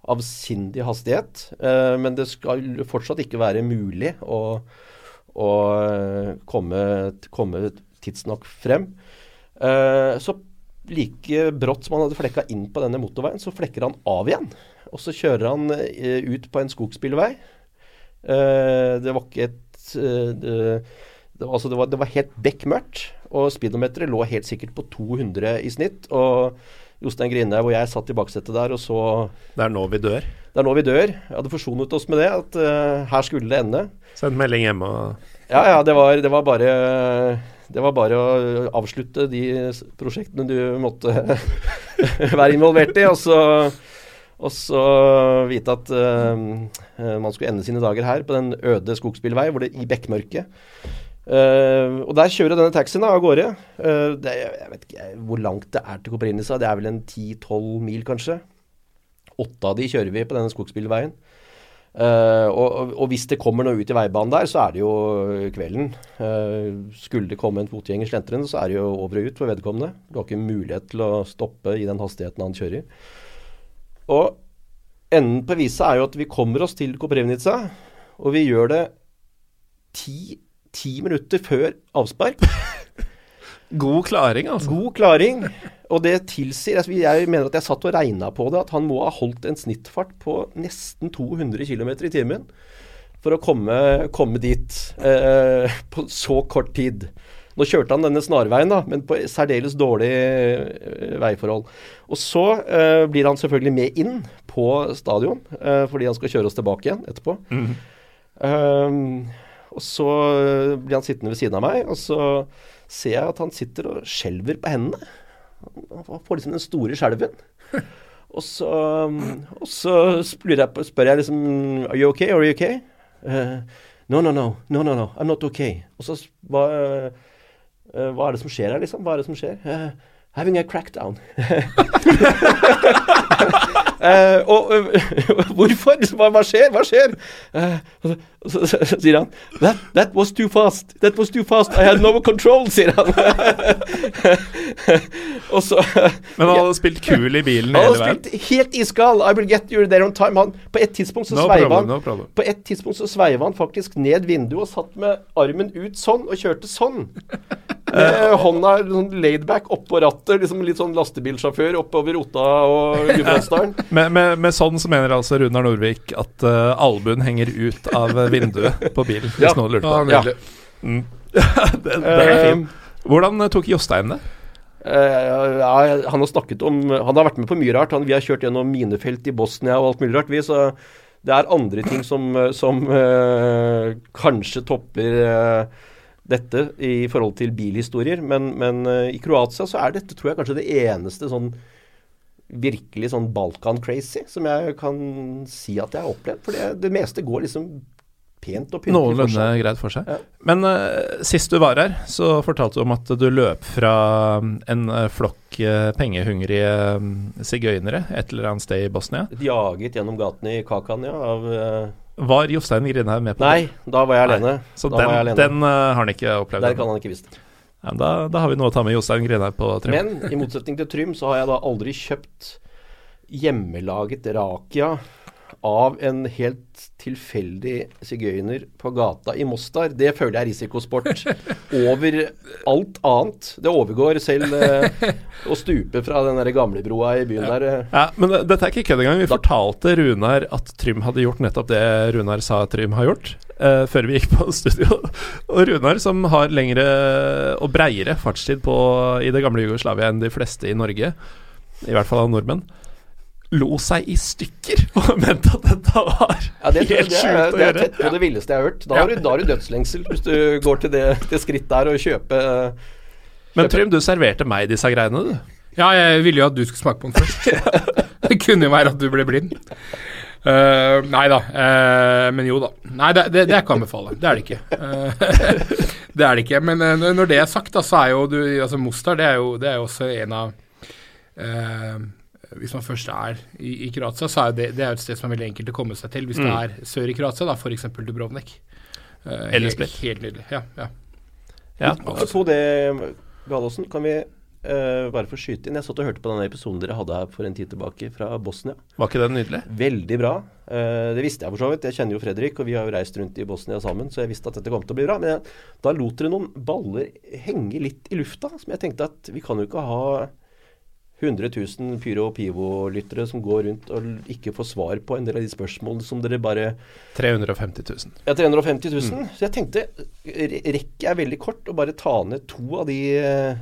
avsindig hastighet. Eh, men det skal fortsatt ikke være mulig å, å eh, komme, komme tidsnok frem. Eh, så like brått som han hadde flekka inn på denne motorveien, så flekker han av igjen. Og så kjører han eh, ut på en skogsbilvei. Det var ikke et eh, det, altså det, var, det var helt bekmørkt, og speedometeret lå helt sikkert på 200 i snitt. Og Jostein Grindhaug og jeg satt i baksetet der og så Det er nå vi dør. Det er nå vi dør. Jeg hadde forsonet oss med det, at uh, her skulle det ende. Send melding hjemme og Ja, ja, det var, det var bare det var bare å avslutte de prosjektene du måtte være involvert i, og så, og så vite at eh, man skulle ende sine dager her på den øde skogsbilvei hvor det, i bekmørket. Eh, og der kjører denne taxien av gårde. Uh, det, jeg vet ikke hvor langt det er til Kopernica. Det er vel en 10-12 mil, kanskje. Åtte av de kjører vi på denne skogsbilveien. Uh, og, og, hvis det kommer noe ut i veibanen der, så er det jo kvelden. Skulle det komme en fotgjenger slentrende, så er det jo over og ut for vedkommende. Du har ikke mulighet til å stoppe i den hastigheten han kjører. Og enden på visa er jo at vi kommer oss til Koprivnica, og vi gjør det ti, ti minutter før avspark. God klaring, altså. God klaring. Og det tilsier altså Jeg mener at jeg satt og regna på det, at han må ha holdt en snittfart på nesten 200 km i timen for å komme, komme dit eh, på så kort tid. Nå kjørte han denne snarveien, da, men på særdeles dårlig eh, veiforhold. Og så eh, blir han selvfølgelig med inn på stadion, eh, fordi han skal kjøre oss tilbake igjen etterpå. Um, og så eh, blir han sittende ved siden av meg, og så ser jeg at han sitter og skjelver på hendene. Han får liksom den store skjelven. Og så, um, og så spør jeg, spør jeg liksom Are you okay? Are you okay? Uh, no, no, no. No, no, no. I'm not okay. Og så hva, uh, hva er det som skjer her, liksom? Hva er det som skjer? Eh, having a crackdown. uh, og uh, hvorfor? Hva, hva skjer? Hva skjer? Uh, og så, så, så, sier han that, that was too fast. That was too fast. I had no control, sier han. og så Men han hadde spilt kul i bilen Han hele hadde veien. spilt helt iskald. I will get you there on time. Han, på et tidspunkt så No sveiva han no. På et tidspunkt så sveiva han faktisk ned vinduet og satt med armen ut sånn og kjørte sånn. Med hånda sånn laidback oppå rattet, liksom litt sånn lastebilsjåfør oppover Otta og Gudbrandsdalen. Med, med, med sånn så mener altså Runar Norvik at uh, albuen henger ut av vinduet på bilen, hvis Ja. noen lurte Ja, på det. nydelig. Mm. det, det er Eh, fint. Hvordan eh, tok Jostein det? Uh, ja, han har snakket om Han har vært med på mye rart. Han, vi har kjørt gjennom minefelt i Bosnia og alt mulig rart. Vi, så det er andre ting som, som uh, kanskje topper eh, dette i forhold til bilhistorier. Men, men eh, i Kroatia så er dette tror jeg kanskje det eneste sånn virkelig sånn Balkan-crazy som jeg kan si at jeg har opplevd. For det, det meste går liksom pent og pyntelig for seg. greit for seg. Ja. Men uh, sist du var her, så fortalte du om at du løp fra mm, en uh, flokk uh, pengehungrige mm, sigøynere et eller annet sted i Bosnia. Jaget gjennom gatene i Kakania. Av, Var Jostein Grindhaug med på det? nei, da var jeg Nei. alene. Så da den, alene. den uh, har han ikke opplevd? Der kan han ikke visst. Ja, da, da har vi noe å ta med Jostein Grindhaug på Trym. Men i motsetning til Trym, så har jeg da aldri kjøpt hjemmelaget rakia av en helt tilfeldig sigøyner på gata i Mostar. Det føler jeg er risikosport over alt annet. Det overgår selv eh, å stupe fra den der gamlebroa i byen der. eh. Ja, men eh, dette er ikke kødd engang. Vi fortalte Runar at Trym hadde gjort nettopp det Runar sa Trym har gjort, eh, før vi gikk på studio. Og Runar, som har lengre og breiere fartstid på, i det gamle Jugoslavia enn de fleste i Norge, i hvert fall av nordmenn, lo seg i stykker og mente at dette var Ja, det, helt sjukt å det er tett på det villeste jeg har hørt. Da har, du, da har du dødslengsel hvis du går til det, det skritt der og kjøper kjøpe. Men Trym, du serverte meg disse greiene, du. Ja, jeg ville jo at du skulle smake på den først. det kunne jo være at du ble blind. Uh, nei da, uh, men jo da. Nei, det, det, det er ikke å anbefale. Det er det ikke. Uh, det er det ikke. Men eh, når det er sagt, da, så er jo du Altså Mostar, det er jo, det er jo også en av eh, Hvis man først er i, i Kroatia, så er det, det er et sted som er veldig enkelt å komme seg til. Hvis det Mm. er sør i Kroatia, da f.eks. Dubrovnik. Uh, Eller helt- Split. Helt nydelig. Ja, ja. Ja. Apropos det, Gallosen, kan vi Uh, bare få skyte inn? Jeg satt og hørte på denne episoden dere hadde her for en tid tilbake fra Bosnia. Var ikke den nydelig? Veldig bra. Uh, det visste jeg for så vidt. Jeg kjenner jo Fredrik, og vi har jo reist rundt i Bosnia sammen, så jeg visste at dette kom til å bli bra. Men jeg, da lot dere noen baller henge litt i lufta, som jeg tenkte at vi kan jo ikke ha 100 000 Pyro og Pivo-lyttere som går rundt og ikke får svar på en del av de spørsmålene som dere bare 350 000. Ja, 350 000. Mm. Så jeg tenkte, rekket er veldig kort å bare ta ned to av de eh,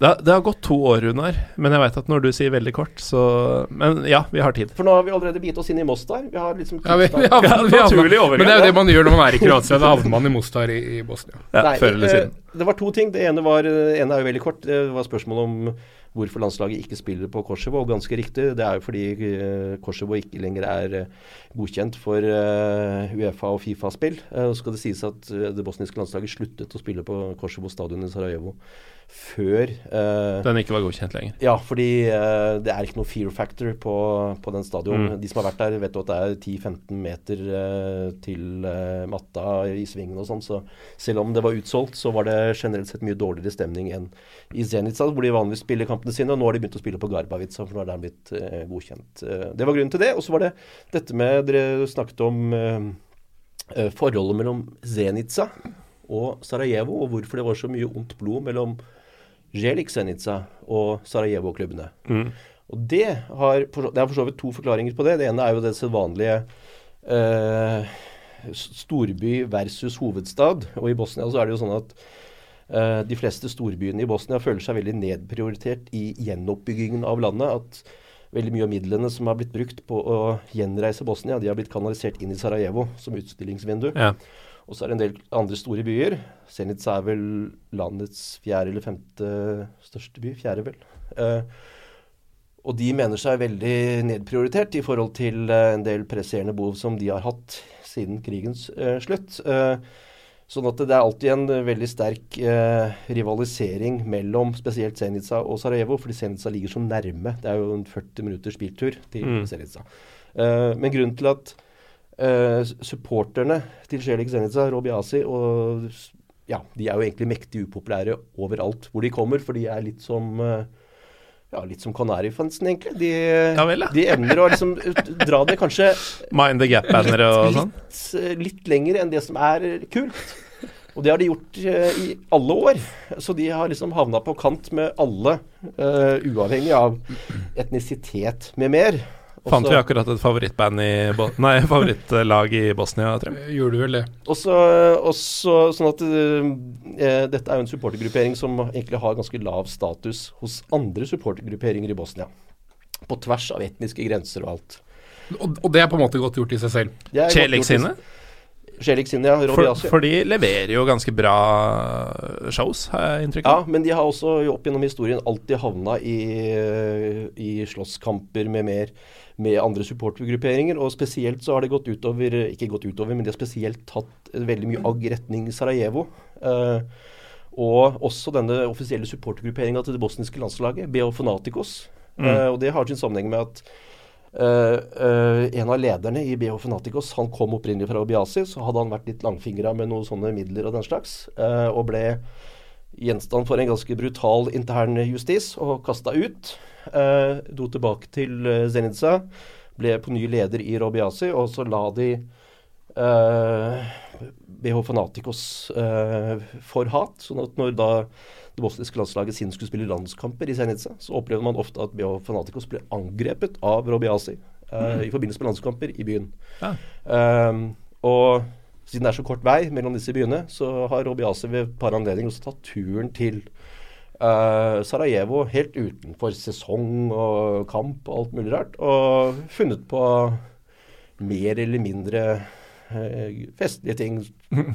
Det, har- det har gått to år, Runar, men jeg veit at når du sier veldig kort, så Men ja, vi har tid. For nå har vi allerede bitt oss inn i Mostar. Vi har liksom Ja, vi, vi havner- vi naturlig overgang. Men det er jo det man gjør når man er i Kroatia. Da havner man i Mostar i, i Bosnia. Ja, Nei, før eller eh, siden. Det var to ting. Det ene, var, det ene er jo veldig kort. Det var spørsmålet om hvorfor landslaget ikke spiller på Kosovo. Og ganske riktig, det er jo fordi eh, Kosovo ikke lenger er eh, godkjent for eh, Uefa og Fifa-spill. Så skal det sies at det bosniske landslaget sluttet å spille på Kosovo stadion i Sarajevo før eh, Den ikke var godkjent lenger. Ja, fordi eh, det er ikke noe fear factor på, på den stadion. Mm. De som har vært der, vet jo at det er 10-15 meter eh, til eh, matta i svingen og sånn. Så selv om det var utsolgt, så var det generelt sett mye dårligere stemning enn i Zenica, hvor de vanligvis spiller kampene sine. Og nå har de begynt å spille på Garbavica, for nå er den blitt eh, godkjent. Eh, det var grunnen til det. Og så var det dette med Dere snakket om forholdet mellom Zenica og Sarajevo, og hvorfor det var så mye ondt blod mellom Zelik Zenica og Sarajevo-klubbene. Mm. Og det har, det er for så vidt to forklaringer på det. Det ene er jo det sedvanlige eh, storby versus hovedstad. Og i Bosnia så er det jo sånn at eh, de fleste storbyene i Bosnia føler seg veldig nedprioritert i gjenoppbyggingen av landet. At veldig mye av midlene som har blitt brukt på å gjenreise Bosnia, de har blitt kanalisert inn i Sarajevo som utstillingsvindu. Ja. Og så er det en del andre store byer. Zenica er vel landets fjerde eller femte største by. Fjerde, vel. Eh, og de mener seg veldig nedprioritert i forhold til eh, en del presserende behov som de har hatt siden krigens eh, slutt. Eh, Sånn at det er alltid en veldig sterk eh, rivalisering mellom spesielt Zenica og Sarajevo, fordi Zenica ligger så nærme. Det er jo en 40 minutters biltur til Mm. Zenica. Eh, men grunnen til at eh, supporterne til Celik Zenica, Robiasi og ja, de er jo egentlig mektig upopulære overalt hvor de kommer, for de er litt som eh, ja, litt som Kanarifansen, egentlig. De, Ja vel, ja. de evner å liksom dra det kanskje Mind the gap-bannere og sånn. litt, eh, litt lenger enn det som er kult. Og det har de gjort i alle år. Så de har liksom havna på kant med alle, uh, uavhengig av etnisitet med mer. Og Fant vi akkurat et favorittband i nei, favorittlag i Bosnia, tror jeg. Gjorde du vel det? Og så, sånn at eh, Dette er jo en supportergruppering som egentlig har ganske lav status hos andre supportergrupperinger i Bosnia. På tvers av etniske grenser og alt. Og, og det er på en måte godt gjort i seg selv. Celik sine? Celik sine, ja. For, for de leverer jo ganske bra shows, har jeg inntrykk av. Ja, men de har også opp gjennom historien alltid havna i, i slåsskamper med mer med andre supportergrupperinger. Og spesielt så har det gått utover Ikke gått utover, men de har spesielt tatt veldig mye agg retning Sarajevo. Eh, og også denne offisielle supportergrupperinga til det bosniske landslaget, BO Fanaticos. Eh, og det har sin sammenheng med at eh, eh, en av lederne i BH Fanaticos han kom opprinnelig fra Obiasi. Så hadde han vært litt langfingra med noen sånne midler og den slags. eh, og ble gjenstand for en ganske brutal intern justis og kasta ut. Eh, dro tilbake til uh, Zenica. Ble på ny leder i Robiasi, og så la de eh, BH Fanaticos eh, for hat. sånn at når da det bosniske landslaget sin skulle spille landskamper i Zenica, så opplevde man ofte at BH Fanaticos ble angrepet av Robiasi eh, i forbindelse med landskamper i byen. Ja. Um, og siden det er så kort vei mellom disse byene, så har Robiasi ved et par anledninger også tatt turen til eh, Sarajevo helt utenfor sesong og kamp og alt mulig rart, og funnet på mer eller mindre festlige ting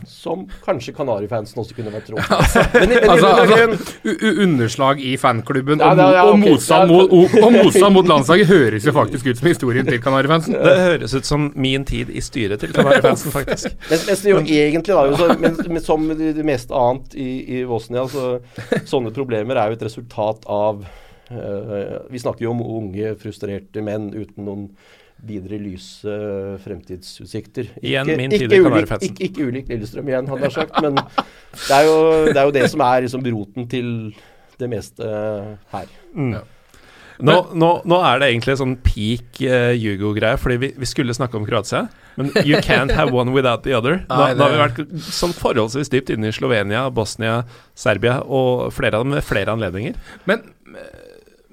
som kanskje Kanarifansen også kunne vært. Men, men, Altså, altså u underslag i fanklubben Ja, det- ja, og, ok. motstand Ja. mot, og, og motstand mot landslaget høres jo faktisk ut som historien til Kanarifansen. Det høres ut som min tid i styret til Kanarifansen, faktisk. Mens, mens det jo egentlig da, så, men, men som det, det meste annet i, i Bosnia, så sånne problemer er jo et resultat av uh, Vi snakker jo om unge, frustrerte menn uten noen videre lyse fremtidsutsikter. Igjen min ikke, tid ikke, ulik, ikke, ikke ulik Lillestrøm igjen, hadde jeg sagt, men det er, jo, det er jo det som er liksom roten til det meste her. Mm. Nå, nå, nå er det egentlig sånn peak uh, Jugo-greie, fordi vi, vi skulle snakke om Kroatia. Men you can't have one without the other. Nå, Nei, det- nå har vi vært sånn forholdsvis dypt inne i Slovenia, Bosnia, Serbia og flere av dem ved flere anledninger. Men,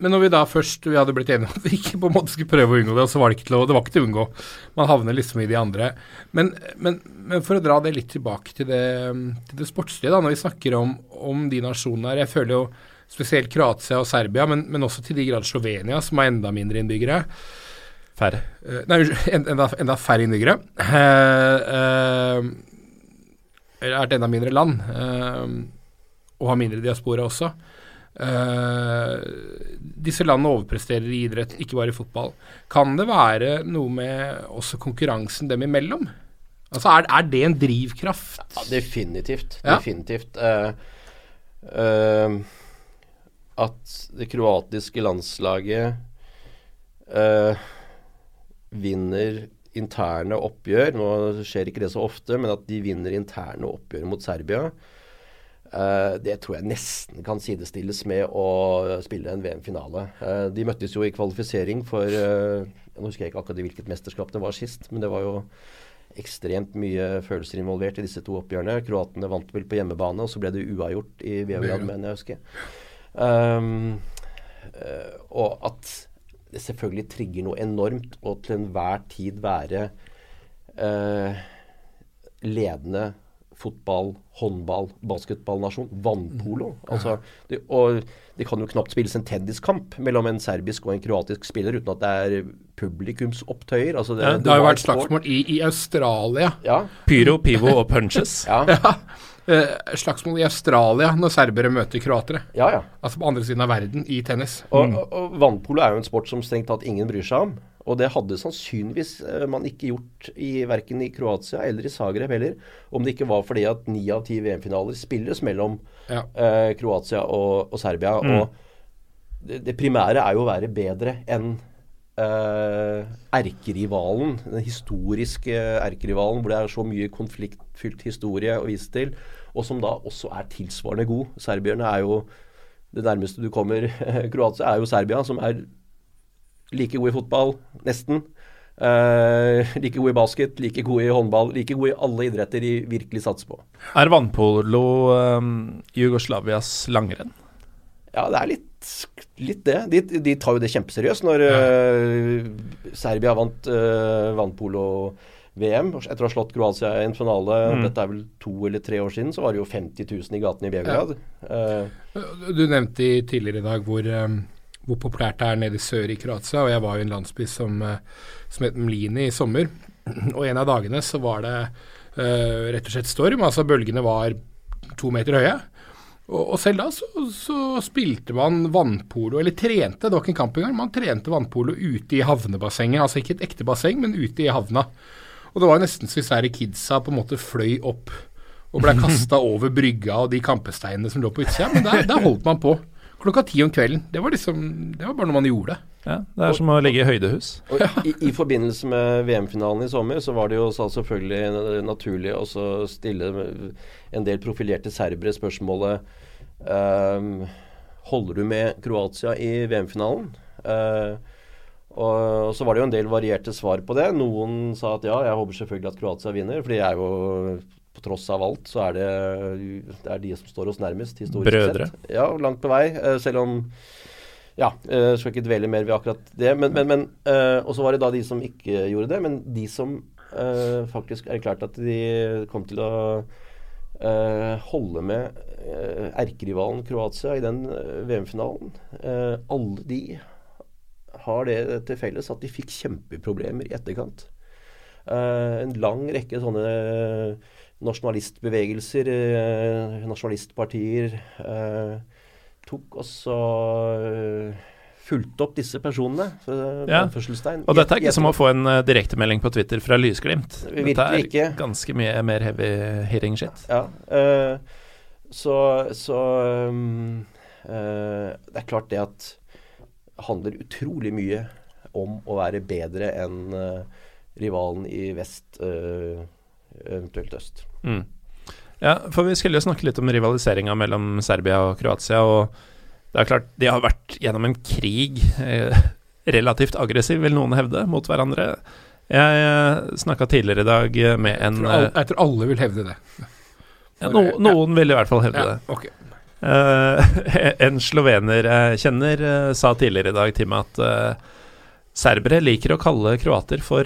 men når vi da først vi hadde blitt enige om at vi ikke på en måte skulle prøve å unngå det, og så var det ikke til å, det var ikke til å unngå. Man havner liksom i de andre. Men, men, men for å dra det litt tilbake til det, til det sportslige, da, når vi snakker om, om de nasjonene her. Jeg føler jo spesielt Kroatia og Serbia, men, men også til de grader Slovenia, som har enda mindre innbyggere. Færre. Eh, nei, unnskyld, enda, enda færre innbyggere. Uh, Eller er et enda mindre land. uh, og har mindre diaspora også. Eh, disse landene overpresterer i idrett, ikke bare i fotball. Kan det være noe med også konkurransen dem imellom? Altså, Er, er det en drivkraft? Ja, definitivt. Ja. Definitivt. Uh, uh, at det kroatiske landslaget vinner interne oppgjør Nå skjer ikke det så ofte, men at de vinner interne oppgjør mot Serbia, det tror jeg nesten kan sidestilles med å spille en VM-finale. Eh, de møttes jo i kvalifisering for eh, Nå husker jeg ikke akkurat hvilket mesterskap det var sist, men det var jo ekstremt mye følelser involvert i disse to oppgjørene. Kroatene vant vel på hjemmebane, og så ble det uavgjort i Beograd, mener jeg å huske. Um, eh, og at det selvfølgelig trigger noe enormt å til enhver tid være uh, ledende fotball, håndball, basketballnasjon. Vannpolo. Altså, det, og det kan jo knapt spilles en tenniskamp mellom en serbisk og en kroatisk spiller uten at det er publikumsopptøyer. Altså det, Ja, Det har jo vært slagsmål i, i Australia. Ja, Pyro, pivo og punches. ja, Ja, Uh, slagsmål i Australia når serbere møter kroatere. ja. ja. Altså på andre siden av verden i tennis. Og, og, og vannpolo er jo en sport som strengt tatt ingen bryr seg om. Og det hadde sannsynligvis eh, man ikke gjort i verken i Kroatia eller i Zagreb heller, om det ikke var fordi at ni av ti VM-finaler spilles mellom Ja. eh, Kroatia og, og Serbia. Og det, det primære er jo å være bedre enn eh, erkerivalen, den historiske erkerivalen, hvor det er så mye konfliktfylt historie å vise til, og som da også er tilsvarende god. Serbierne er jo det nærmeste du kommer Kroatia, er jo Serbia, som er like god i fotball, nesten. Uh, like god i basket, like god i håndball, like god i alle idretter de virkelig satser på. Er vannpolo um, Jugoslavias langrenn? Ja, det er litt, litt det. De, de tar jo det kjempeseriøst. Når eh, Serbia vant uh, vannpolo-VM etter å ha slått Kroatia i en finale, Mm. dette er vel to eller tre år siden, så var det jo 50 000 i gatene i Beograd. Eh, Du nevnte tidligere i dag hvor, eh, hvor populært det er nede i sør i Kroatia, og jeg var jo i en landsby som, eh, som het Mlini i sommer. Og en av dagene så var det uh, rett og slett storm, altså bølgene var to meter høye. Og, og selv da så, så spilte man vannpolo, eller trente, det var ikke en kamp engang, man trente vannpolo ute i havnebassenget. Altså ikke et ekte basseng, men ute i havna. Og det var nesten så disse her kidsa på en måte fløy opp og ble kasta over brygga og de kampesteinene som lå på utsida. Men der, der holdt man på. Klokka ti om kvelden. Det var liksom, det var bare noe man gjorde. Ja, det er som å ligge i høydehus. og i, I forbindelse med VM-finalen i sommer, så var det jo så selvfølgelig naturlig å stille en del profilerte serbere spørsmålet um, Holder du med Kroatia i VM-finalen? Uh, og, og så var det jo en del varierte svar på det. Noen sa at ja, jeg håper selvfølgelig at Kroatia vinner, for de er jo på tross av alt, så er det, det er de som står oss nærmest, historisk Brødre. sett. Ja, langt på vei. eh, selv om Ja, uh, skal ikke dvele mer ved akkurat det. Men, men, men eh, Og så var det da de som ikke gjorde det. Men de som eh, faktisk erklærte at de kom til å eh, holde med erkerivalen Kroatia i den eh, VM-finalen, eh, alle de har det til felles at de fikk kjempeproblemer i etterkant. Eh, en lang rekke sånne nasjonalistbevegelser, eh, nasjonalistpartier, eh, tok også eh, fulgte opp disse personene. Ja. Og dette er ikke som å få en uh, direktemelding på Twitter fra Lysglimt. Dette er ikke. ganske mye mer heavy hitting shit. Ja, Uh, så, så um, uh, Det er klart det at handler utrolig mye om å være bedre enn rivalen i vest, eventuelt øst. Mm. Ja, for vi skulle jo snakke litt om rivaliseringa mellom Serbia og Kroatia, og det er klart, de har vært gjennom en krig, eh, relativt aggressiv, vil noen hevde, mot hverandre. Jeg eh, snakka tidligere i dag med en Jeg tror, alle, eh, jeg tror alle vil hevde det. ja, no, Noen vil i hvert fall hevde Ja, det. Okay. Eh, en slovener jeg kjenner, eh, sa tidligere i dag til meg at serbere liker å kalle kroater for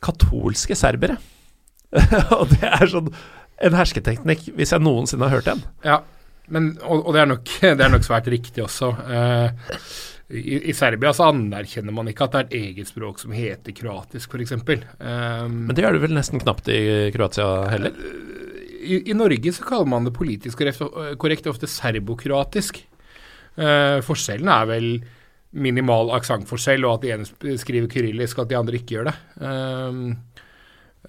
katolske serbere. og det er sånn en hersketeknikk, hvis jeg noensinne har hørt en. Ja, men, og, og det, er nok, det er nok svært riktig også. Eh, i, I Serbia så anerkjenner man ikke at det er et eget språk som heter kroatisk, f.eks. Um, Men det gjør du vel nesten knapt i Kroatia heller? i, I Norge så kaller man det politisk korrekt, korrekt ofte serbokroatisk. Uh, forskjellen er vel minimal aksentforskjell, og at de ene skriver kyrillisk, og at de andre ikke gjør det. Um, eh,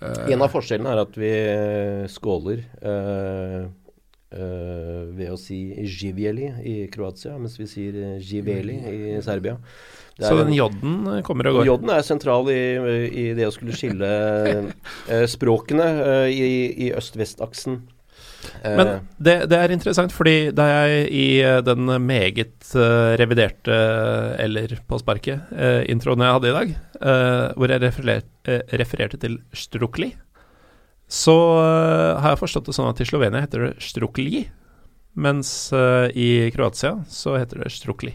En av forskjellene er at vi eh, skåler eh, eh, ved å si Živjeli i Kroatia, mens vi sier eh, Živeli i Serbia. Så den jodden J-en kommer og går. J-en er sentral i, i det å skulle skille eh, språkene eh, i, i øst-vest-aksen. Eh, Men det, det er interessant, fordi da jeg i eh, den meget eh, reviderte, eller på sparket, introen jeg hadde i dag, eh, hvor jeg refererte, eh, refererte til Strukli, så eh, har jeg forstått det sånn at i Slovenia heter det Strukli, mens eh, i Kroatia så heter det Strukli,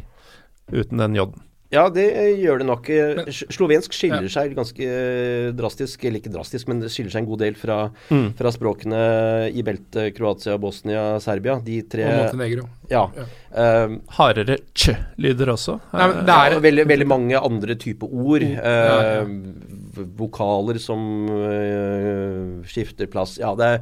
uten den J-en. Ja, det gjør det nok. Eh, Men- Slovensk skiller Ja. seg ganske eh, drastisk, eller ikke drastisk, men det skiller seg en god del fra, Mm. fra språkene i beltet Kroatia, Bosnia, Serbia. De tre og Montenegro. Ja. Ja. Um, Hardere ch-lyder også. Nei, men det er- ja, veldig, veldig mange andre typer ord. Ja, ja. Eh, vokaler som uh, skifter plass. Ja, det er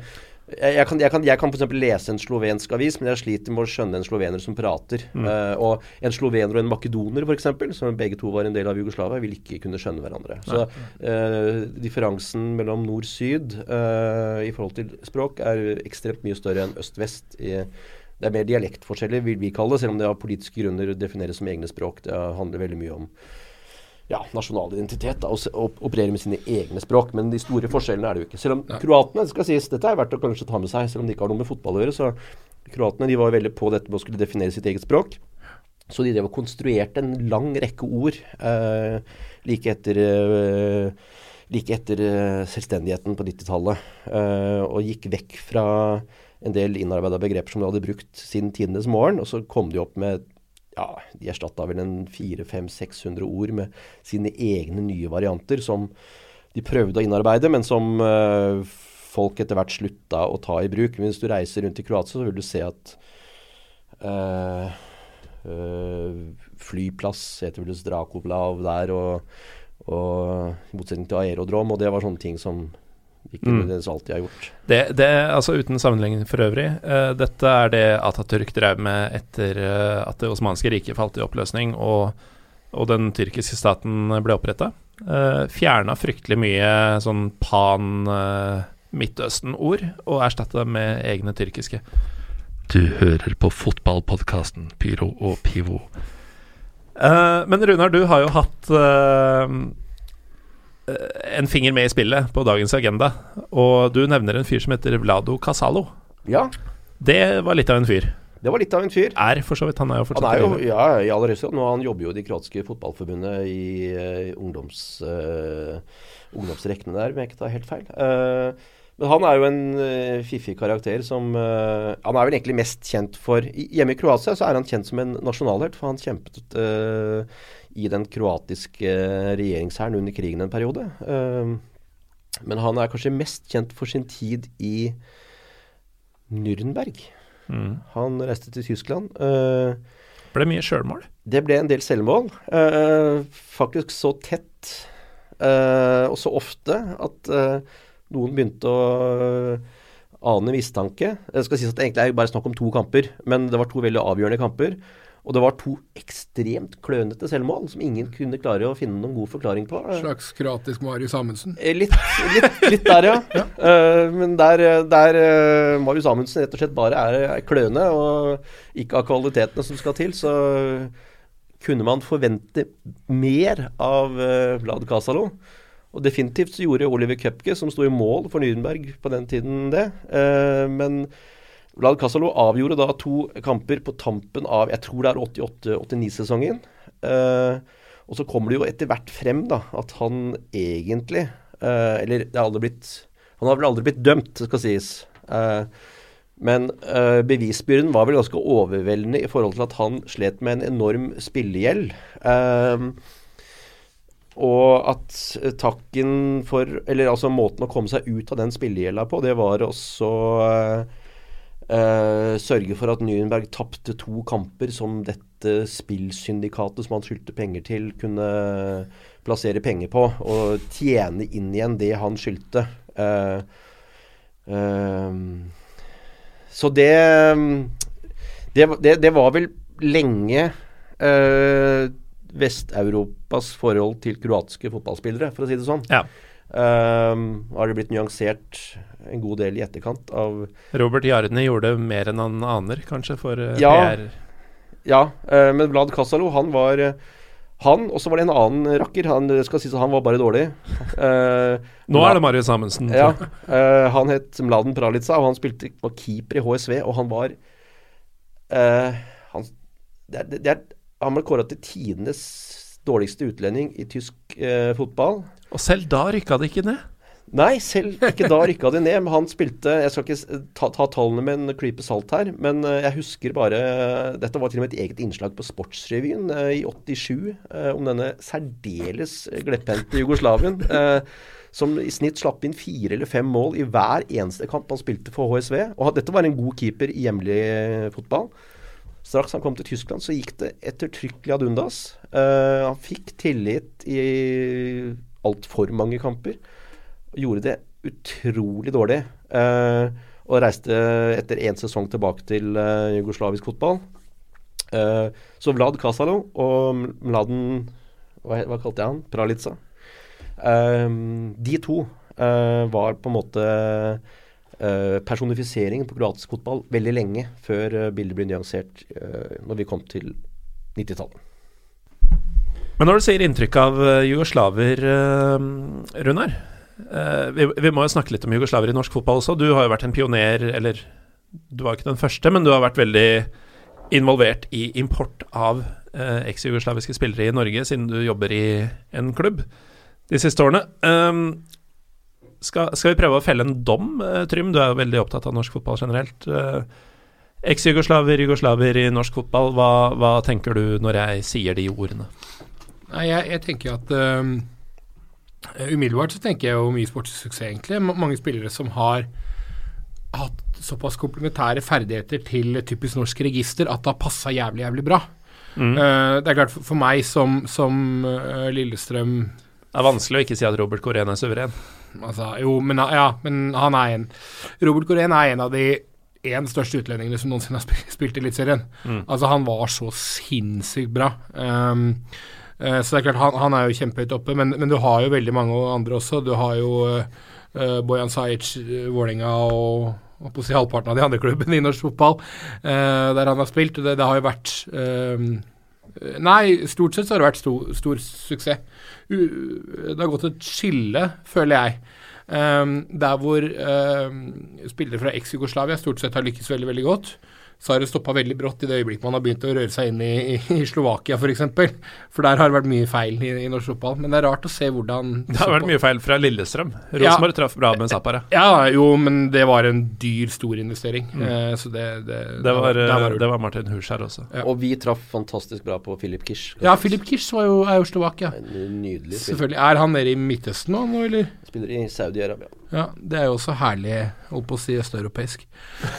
jeg, kan, jeg, kan, jeg kan f.eks. lese en slovensk avis, men jeg sliter med å skjønne en slovener som prater. Mm. Uh, og en slovener og en makedoner, f.eks., som begge to var en del av Jugoslavia, vil ikke kunne skjønne hverandre. Så uh, differansen mellom nord-syd uh, i forhold til språk er ekstremt mye større enn øst-vest. i det er mer dialektforskjeller, vil vi kalle det, selv om det av politiske grunner defineres som egne språk. Det handler veldig mye om ja, nasjonal identitet da, og, opererer med sine egne språk. Men de store forskjellene er det jo ikke. Selv om kroatene, det skal sies, dette er verdt å kanskje ta med seg, selv om de ikke har noe med fotball å gjøre. så Kroatene de var veldig på dette med å skulle definere sitt eget språk. Så de drev og konstruerte en lang rekke ord eh, like etter eh, like etter eh, selvstendigheten på 90-tallet. uh, og gikk vekk fra en del innarbeida begreper som de hadde brukt siden tidenes morgen. Og så kom de opp med ja, de erstatta vel en 400-500-600 ord med sine egne nye varianter som de prøvde å innarbeide, men som uh, folk etter hvert slutta å ta i bruk. Men hvis du reiser rundt i Kroatia, så vil du se at uh, uh, flyplass heter vel Zdrakoblav der, og, og i motsetning til aerodrom, og det var sånne ting som ikke Mm. som alltid har gjort. Det, det, altså uten sammenligning for øvrig, uh, dette er det Atatürk drev med etter uh, at det osmanske riket falt i oppløsning og, og den tyrkiske staten ble oppretta. Uh, Fjerna fryktelig mye sånn pan eh, Midtøsten-ord og erstatta det med egne tyrkiske. Du hører på fotballpodkasten Pyro og Pivo. Eh, men Runar, du har jo hatt eh, en finger med i spillet på dagens agenda, og du nevner en fyr som heter Vlado Casalo. Ja, Det var litt av en fyr. det var litt av en fyr. Er for så vidt. Han er jo fortsatt Han er jo, i ja, i aller høyeste grad. Nå Han jobber jo i det kroatiske fotballforbundet i eh, ungdoms, uh, ungdomsrekkene der, om jeg ikke tar helt feil. Uh, men han er jo en uh, fiffig karakter som uh, Han er vel egentlig mest kjent for Hjemme i Kroatia så er han kjent som en nasjonalhelt, for han kjempet eh, i den kroatiske regjeringshæren under krigen en periode. Eh, men han er kanskje mest kjent for sin tid i Nürnberg. Mm. Han reiste til Tyskland. eh, Ble mye sjølmål. det ble en del selvmål. eh, faktisk så tett eh, og så ofte at eh, noen begynte å eh, ane mistanke. Det skal sies at det egentlig er bare snakk om to kamper, men det var to veldig avgjørende kamper. Og det var to ekstremt klønete selvmål som ingen kunne klare å finne noen god forklaring på. Eh, Slags kroatisk Marius Amundsen. Eh, Litt, litt, litt der, ja. Eh, men der, der uh, Marius Amundsen rett og slett bare er, er kløne og ikke har kvalitetene som skal til, så kunne man forvente mer av uh, Vlad Casalo. Og definitivt så gjorde Oliver Køpke, som sto i mål for Nürnberg på den tiden, det. Uh, men Vlad Casalo avgjorde da to kamper på tampen av jeg tror det er 88-89-sesongen. Uh, og så kommer det jo etter hvert frem da, at han egentlig uh, Eller det har aldri blitt Han har vel aldri blitt dømt, det skal sies. Uh, men eh, bevisbyrden var vel ganske overveldende i forhold til at han slet med en enorm spillegjeld. Uh, og at eh, takken for Eller altså måten å komme seg ut av den spillegjelda på, det var også eh, eh, sørge for at Nürnberg tapte to kamper som dette spillsyndikatet som han skyldte penger til, kunne plassere penger på. Og tjene inn igjen det han skyldte. Uh, uh, så det, det det, var vel lenge uh, Vest-Europas forhold til kroatiske fotballspillere, for å si det sånn. Ja. Har det blitt nyansert en god del i etterkant av Robert Jarni gjorde mer enn han aner, kanskje, for eh, Ja. PR. Ja, eh, men Vlad Casalo, han var eh, Han, og så var det en annen rakker. Han skal sies han var bare dårlig. Uh, Nå er det Marius Amundsen. Ja, uh, han het Mladen Pralica, og han spilte var keeper i HSV, og han var uh, han, det, er- det er, han ble kåra til tidenes dårligste utlending i tysk fotball. Og selv da rykka det ikke ned. Nei, selv ikke da rykka de ned. Men han spilte Jeg skal ikke ta, ta tallene med en klype salt her, men eh, jeg husker bare Dette var til og med et eget innslag på Sportsrevyen eh, i 87 eh, om denne særdeles glepphendte Jugoslavien. som i snitt slapp inn fire eller fem mål i hver eneste kamp han spilte for HSV. Og dette var en god keeper i hjemlig fotball. Straks han kom til Tyskland, så gikk det ettertrykkelig ad undas. Han fikk tillit i altfor mange kamper gjorde det utrolig dårlig. Uh, og reiste etter én sesong tilbake til uh, jugoslavisk fotball. Uh, så Vlad Kasalo og Mladen hva, hva, kalte jeg han? Pralica. Uh, de to var på en måte personifiseringen på kroatisk fotball veldig lenge før bildet ble nyansert når vi kom til 90-tallet. Men når du sier inntrykk av jugoslaver, Runar vi, vi, må jo snakke litt om jugoslaver i norsk fotball også. Du har jo vært en pioner, eller du var ikke den første, men du har vært veldig involvert i import av uh, eks-jugoslaviske spillere i Norge, siden du jobber i en klubb de siste årene. Um, skal, skal, vi prøve å felle en dom, uh, Trym? Du er jo veldig opptatt av norsk fotball generelt. Uh, Eks-jugoslaver, jugoslaver i norsk fotball, hva, hva, tenker du når jeg sier de ordene? Nei, jeg, jeg tenker at Eh, umiddelbart så tenker jeg jo mye sportssuksess, egentlig. Mange spillere som har hatt såpass komplementære ferdigheter til typisk norsk register at det har passa jævlig, jævlig bra. Mm. Uh, det er klart, for, for meg som, som uh, Lillestrøm Det er vanskelig å ikke si at Robert Corén er suveren. Altså, jo, men, ja, men han er en Robert Corén er en av de én største utlendingene som noensinne har spilt, i Eliteserien. Mm. Altså, han var så sinnssykt bra. Um, Eh, så det er klart, han, han er jo kjempehøyt oppe, men, men, du har jo veldig mange andre også. Du har jo uh, Bojan Sajic, Vålerenga og, og på å si halvparten av de andre klubbene i norsk fotball uh, der han har spilt. Det, det har jo vært uh, Nei, stort sett så har det vært stor, stor suksess. U, det har gått et skille, føler jeg. Um, der hvor spillere fra eks-Jugoslavia stort sett har lykkes veldig, veldig godt så har det stoppa veldig brått i det øyeblikket man har begynt å røre seg inn i, i, i Slovakia f.eks. For, eksempel. for der har det vært mye feil i, i, norsk fotball. Men det er rart å se hvordan Det har vært mye feil fra Lillestrøm. Rosenborg ja, traff bra med Zappara. Ja, jo, men det var en dyr, stor investering. Mm. Eh, så det Det, det, var, var, det var, Martin Hurs her også. Ja. Og vi traff fantastisk bra på Filip Kish. Ja, Filip Kish var jo, er jo Slovakia. Nydelig. Selvfølgelig. Er han nede i Midtøsten nå, eller? Spiller i Saudi-Arabia. Ja, det er jo også herlig, holdt på å si østeuropeisk.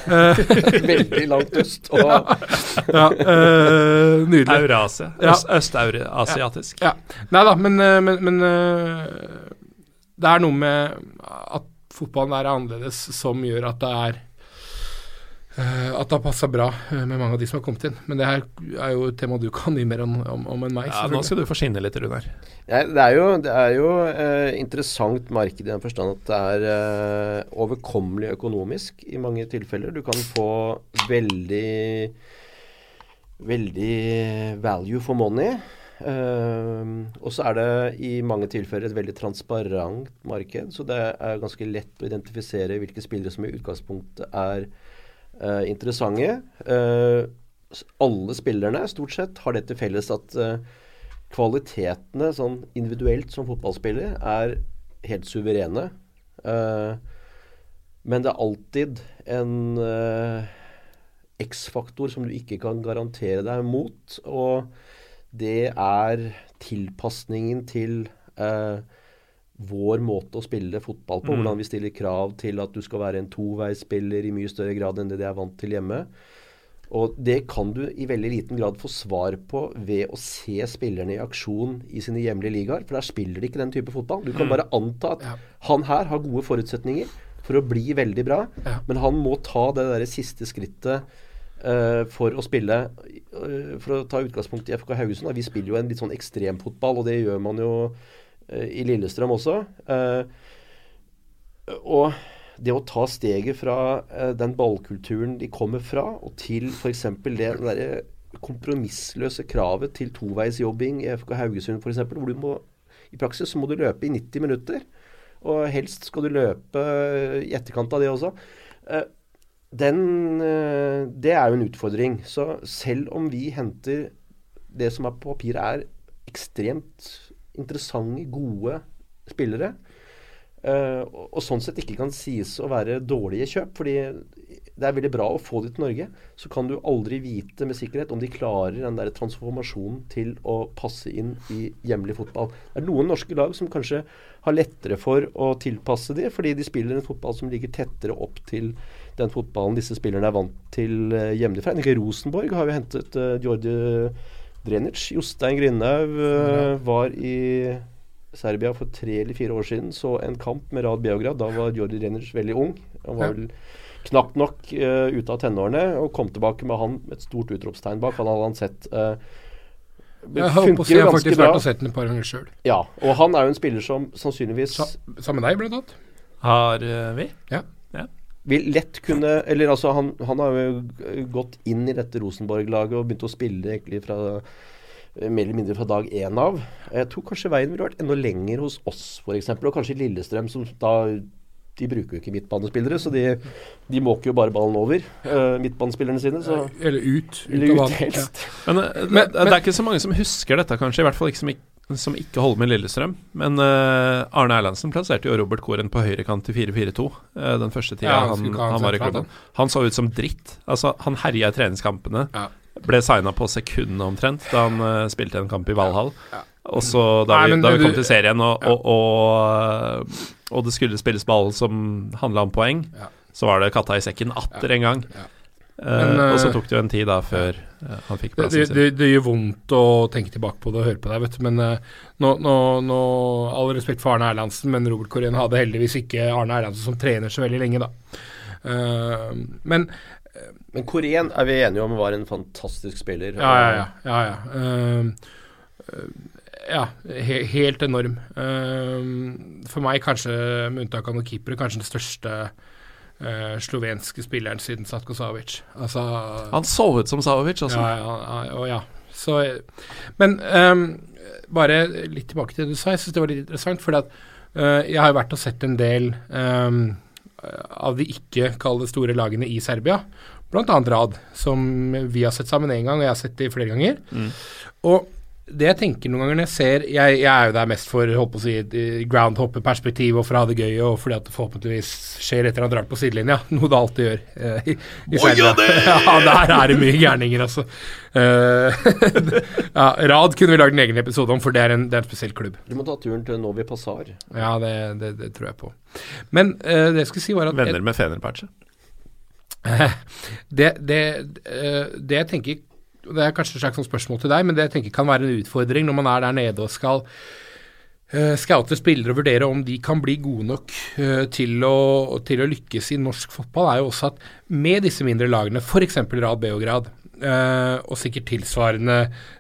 Veldig langt øst. Og ja, uh, nydelig. Eurasia. Ja. Østasiatisk. Ja. ja. Nei da, men, eh, men, men uh, det er noe med at fotballen er annerledes som gjør at det er Uh, at det har passa bra uh, med mange av de som har kommet inn. Men det her er jo et tema du kan mye mer om, om, om enn meg. Ja, Nå skal du få skinne litt, Runar. Ja, det er jo, det er jo uh, interessant marked i den forstand at det er overkommelig økonomisk i mange tilfeller. Du kan få veldig veldig value for money. og så er det i mange tilfeller et veldig transparent marked, så det er ganske lett å identifisere hvilke spillere som i utgangspunktet er uh, interessante. Uh, alle spillerne stort sett har det til felles at uh, kvalitetene sånn individuelt som fotballspiller er helt suverene. men det er alltid en X-faktor som du ikke kan garantere deg mot. Og det er tilpasningen til uh, vår måte å spille fotball på. Mm. Hvordan vi stiller krav til at du skal være en toveisspiller i mye større grad enn det de er vant til hjemme. Og det kan du i veldig liten grad få svar på ved å se spillerne i aksjon i sine hjemlige ligaer. For der spiller de ikke den type fotball. Du kan mm. bare anta at ja. han her har gode forutsetninger for å bli veldig bra, ja. men han må ta det der siste skrittet uh, for å spille uh, For å ta utgangspunkt i FK Haugesund. Vi spiller jo en litt sånn ekstremfotball, og det gjør man jo i Lillestrøm også. Eh, og det å ta steget fra eh, den ballkulturen de kommer fra, og til f.eks. det derre kompromissløse kravet til toveisjobbing i FK Haugesund f.eks., hvor du må i praksis så må du løpe i 90 minutter. Og helst skal du løpe i etterkant av det også. Den, det er jo en utfordring. Så selv om vi henter det som er på papiret er ekstremt interessante, gode spillere. Uh, og, sånn sett ikke kan sies å være dårlige kjøp. fordi det er veldig bra å få det til Norge. Så kan du aldri vite med sikkerhet om de klarer den der transformasjonen til å passe inn i hjemlig fotball. Det er noen norske lag som kanskje har lettere for å tilpasse det, fordi de spiller en fotball som ligger tettere opp til den fotballen disse spillerne er vant til hjemmefra. hjemlig fra. Rosenborg har jo hentet uh, Jordi Drenic. Jostein Grindhaug uh, var i Serbia for tre eller fire år siden. Så en kamp med Rad Beograd. Da var Jordi Drenic veldig ung. Han var vel knapt nok uh, ute av tenårene, og kom tilbake med han med et stort utropstegn bak. Han hadde han sett uh, Jeg har på å jeg har faktisk vært og sett den et par ganger sjøl. Ja, og han er jo en spiller som sannsynligvis Sammen med deg, blant annet. Har uh, vi? Ja. Vil lett kunne Eller altså, han, han har jo gått inn i dette Rosenborg-laget og begynt å spille egentlig fra mer eller mindre fra dag én av. Jeg tror kanskje veien ville vært enda lenger hos oss, f.eks. Og kanskje Lillestrøm, som da de bruker jo ikke midtbanespillere, så de, de måker jo bare ballen over, uh, midtbanespillerne sine. Så. Eller ut. ut eller ut, helst. Ja. Men, men, men, det er ikke så mange som husker dette, kanskje. I hvert fall ikke som, som ikke holder med Lillestrøm. Men uh, Arne Erlandsen plasserte jo Robert Koren på høyrekant i 4-4-2 uh, den første tida ja, han, han, var i klubben. Han så ut som dritt. Altså, han herja i treningskampene. Ja. Ble signa på sekundet omtrent da han uh, spilte en kamp i Valhall. Ja. Og så da, Nei, vi, da vi kom til serien og, og, og, og, det skulle spilles ball som handla om poeng, så var det katta i sekken atter en gang. Ja. Men, uh, og så tok det jo en tid da før uh, han fikk plassen sin. Det, det, det, gjør vondt å tenke tilbake på det og høre på deg, vet du. Men uh, nå, nå, nå, All respekt for Arne Erlandsen, men Robert Korén hadde heldigvis ikke Arne Erlandsen som trener så veldig lenge, da. men men Korén er vi enige om var en fantastisk spiller. Ja, ja, ja. ja, ja ja, he helt enorm. Uh, for meg, kanskje med unntak av noen keepere, kanskje den største uh, slovenske spilleren siden Satko Savic. Altså, Han så ut som Savic, altså. Ja, ja, ja, ja. Så, men um, bare litt tilbake til det du sa. Jeg syns det var litt interessant. For uh, jeg har jo vært og sett en del um, av de ikke kalde store lagene i Serbia. Blant annet Rad, som vi har sett sammen én gang, og jeg har sett det flere ganger. Mm. Og det jeg tenker noen ganger når jeg ser Jeg, jeg er jo der mest for holdt på å si groundhopper-perspektiv og for å ha det gøy og fordi at det forhåpentligvis skjer etter han drar på sidelinja, noe det alltid gjør. Uh, i, i ja, ja, der er det mye gærninger, altså. Uh, ja, Rad kunne vi lagd en egen episode om, for det er en, det er en spesiell klubb. Du må ta turen til Novi Passar. Ja, det, det, det tror jeg på. Men uh, det jeg skulle si var at Venner med Fenerbahçe? det, det, det jeg tenker det er kanskje et slags spørsmål til deg, men det jeg tenker kan være en utfordring når man er der nede og skal uh, scoute spillere og vurdere om de kan bli gode nok uh, til, å, til, å, lykkes i norsk fotball, er jo også at med disse mindre lagene, f.eks. Rad Beograd, uh, og sikkert tilsvarende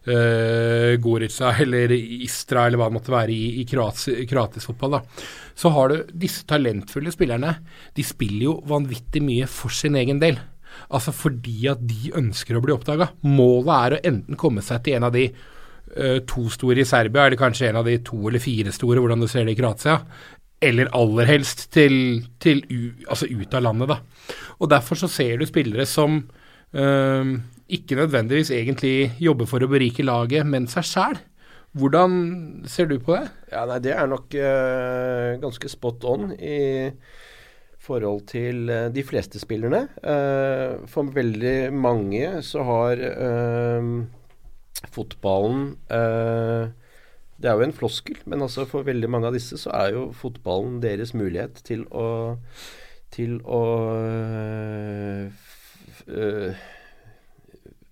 uh, Gorica eller Istra eller hva det måtte være i, i kroatisk fotball, da, så har du disse talentfulle spillerne. De spiller jo vanvittig mye for sin egen del. Altså fordi at de ønsker å bli oppdaga. Målet er å enten komme seg til en av de uh, to store i Serbia, eller kanskje en av de to eller fire store, hvordan du ser det i Kroatia. Eller aller helst til, til altså ut av landet, da. Og derfor så ser du spillere som uh, ikke nødvendigvis egentlig jobber for å berike laget, men seg sjæl. Hvordan ser du på det? Ja, nei, Det er nok uh, ganske spot on i forhold til uh, de fleste spillerne. Uh, for veldig mange så har uh, fotballen Det er jo en floskel, men altså for veldig mange av disse så er jo fotballen deres mulighet til å til å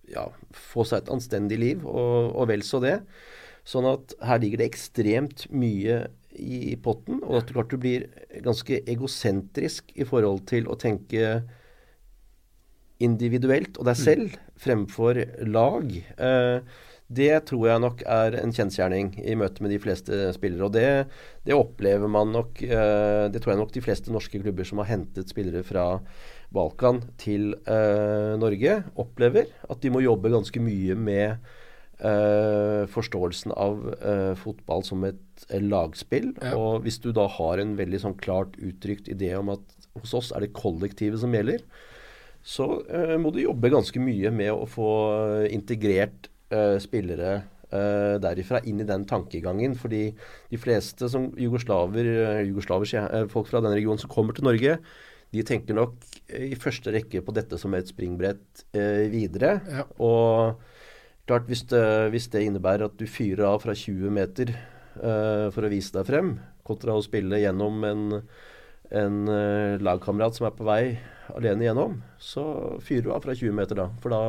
ja, få seg et anstendig liv, og, og vel så det. Sånn at her ligger det ekstremt mye i potten, og at du klart du blir ganske egosentrisk i forhold til å tenke individuelt og deg mm. selv fremfor lag. Eh, det tror jeg nok er en kjensgjerning i møte med de fleste spillere. Og det, det opplever man nok eh, Det tror jeg nok de fleste norske klubber som har hentet spillere fra Balkan til eh, Norge, opplever. At de må jobbe ganske mye med Uh, forståelsen av uh, fotball som et uh, lagspill. Ja. Og hvis du da har en veldig sånn klart uttrykt idé om at hos oss er det kollektivet som gjelder, så må du jobbe ganske mye med å få integrert spillere derifra inn i den tankegangen. Fordi de fleste som jugoslaver, jugoslaver folk fra denne regionen som kommer til Norge, de tenker nok i første rekke på dette som et springbrett videre. Ja. og Klart, hvis det, hvis det, innebærer at du fyrer av fra 20 meter uh, for å vise deg frem, kontra å spille gjennom en, en uh, lagkamerat som er på vei alene gjennom, så fyrer du av fra 20 meter da. For da,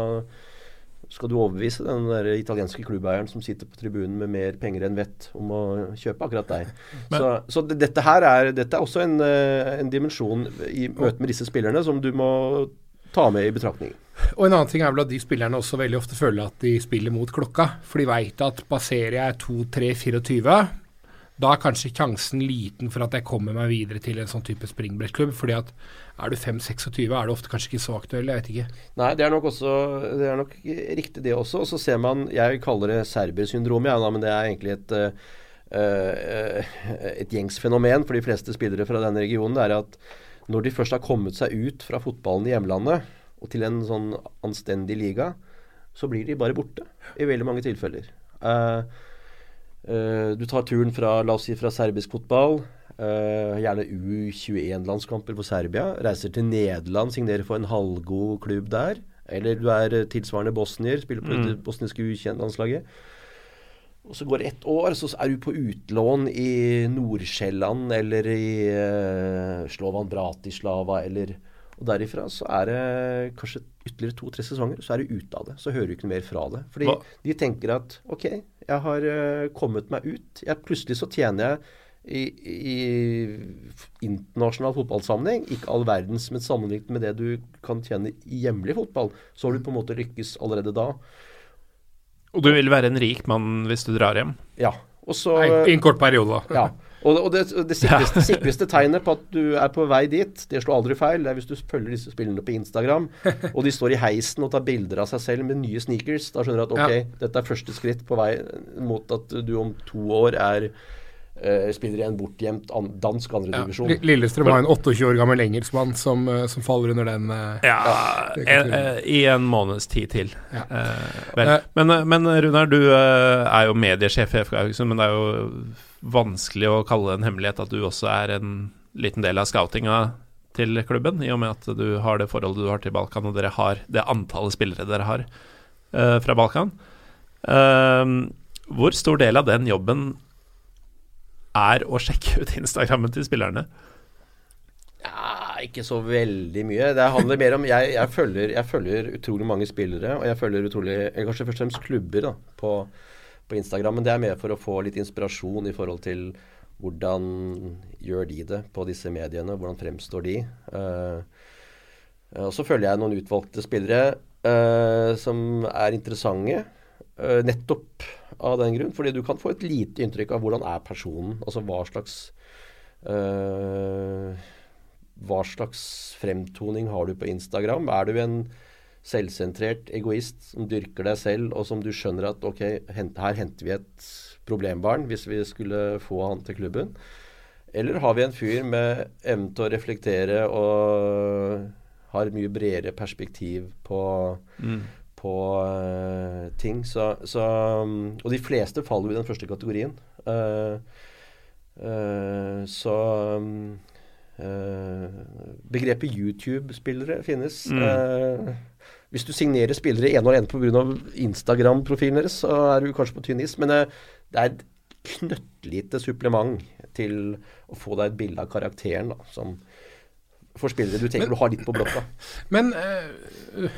skal du overbevise den der italienske klubbeieren som sitter på tribunen med mer penger enn vett om å kjøpe akkurat deg? Men- så så dette her er, dette er også en, eh, en dimensjon i møte med disse spillerne som du må ta med i betraktningen. Og en annen ting er vel at de spillerne også veldig ofte føler at de spiller mot klokka. For de veit at passerer jeg 2-3-24, da er kanskje sjansen liten for at jeg kommer meg videre til en sånn type springbrettklubb. fordi at er du 5-26, er du ofte kanskje ikke så aktuell. Jeg vet ikke. Nei, det er nok også Det er nok riktig, det også. Og så ser man Jeg kaller det serbersyndromet, ja, men det er egentlig et uh, et gjengs fenomen for de fleste spillere fra denne regionen. Det er at når de først har kommet seg ut fra fotballen i hjemlandet og til en sånn anstendig liga, så blir de bare borte i veldig mange tilfeller. Uh, uh, du tar turen fra la oss si fra serbisk fotball, uh, gjerne U21-landskamper for Serbia. Reiser til Nederland, signerer for en halvgod klubb der. Eller du er tilsvarende bosnier, spiller på det bosniske U21-landslaget. Og så går det ett år, så er du på utlån i Nord-Sjælland eller i uh, Slovan Bratislava eller Og derifra så er det kanskje ytterligere to-tre sesonger, så er du ute av det. Så hører du ikke noe mer fra det. Fordi Hva- de tenker at OK, jeg har eh, kommet meg ut. Jeg, plutselig så tjener jeg i, i internasjonal fotballsammenheng ikke all verdens, men sammenlignet med det du kan tjene i hjemlig fotball, så har du på en måte lykkes allerede da. Og du vil være en rik mann hvis du drar hjem. Ja. Og så Nei, I en kort periode, da. Ja. Og, og det, det sikreste, sikreste tegnet på at du er på vei dit, det slår aldri feil, det er hvis du følger disse spillene på Instagram, og de står i heisen og tar bilder av seg selv med nye sneakers. Da skjønner du at ok, Ja. dette er første skritt på vei mot at du om to år er spiller i en bortgjemt an, dansk andredivisjon. Ja. Lillestrøm har en 28 år gammel engelskmann som, eh, som faller under den. eh, Ja, en, eh, i en måneds tid til. Ja. Eh. Eh. Men, eh, men Runar, du eh, er jo mediesjef i FK Haugesund, men det er jo vanskelig å kalle det en hemmelighet at du også er en liten del av scoutinga til klubben, i og med at du har det forholdet du har til Balkan, og dere har det antallet spillere dere har eh, fra Balkan. Eh, hvor stor del av den jobben er å sjekke ut Instagrammen til spillerne? Ja, ikke så veldig mye. Det handler mer om Jeg, jeg, følger, jeg følger utrolig mange spillere, og jeg følger utrolig Kanskje først og fremst klubber da, på, på Instagram. Men det er mer for å få litt inspirasjon i forhold til hvordan gjør de det på disse mediene? Hvordan fremstår de? Uh, og så følger jeg noen utvalgte spillere uh, som er interessante. Eh, nettopp av den grunn. Fordi du kan få et lite inntrykk av hvordan er personen. Altså hva slags eh, hva slags fremtoning har du på Instagram? Er du en selvsentrert egoist som dyrker deg selv, og som du skjønner at ok, her henter vi et problembarn hvis vi skulle få han til klubben? Eller har vi en fyr med evne til å reflektere og har mye bredere perspektiv på, på uh, ting? Så, så, um, og de fleste faller jo i den første kategorien. Uh, uh, så um, begrepet YouTube-spillere finnes. Eh, hvis du signerer spillere ene og alene pga. Instagram-profilen deres, så er du kanskje på tynn is. Men det er et knøttlite supplement til å få deg et bilde av karakteren da, som for spillere du tenker du har litt på blokka. Men uh,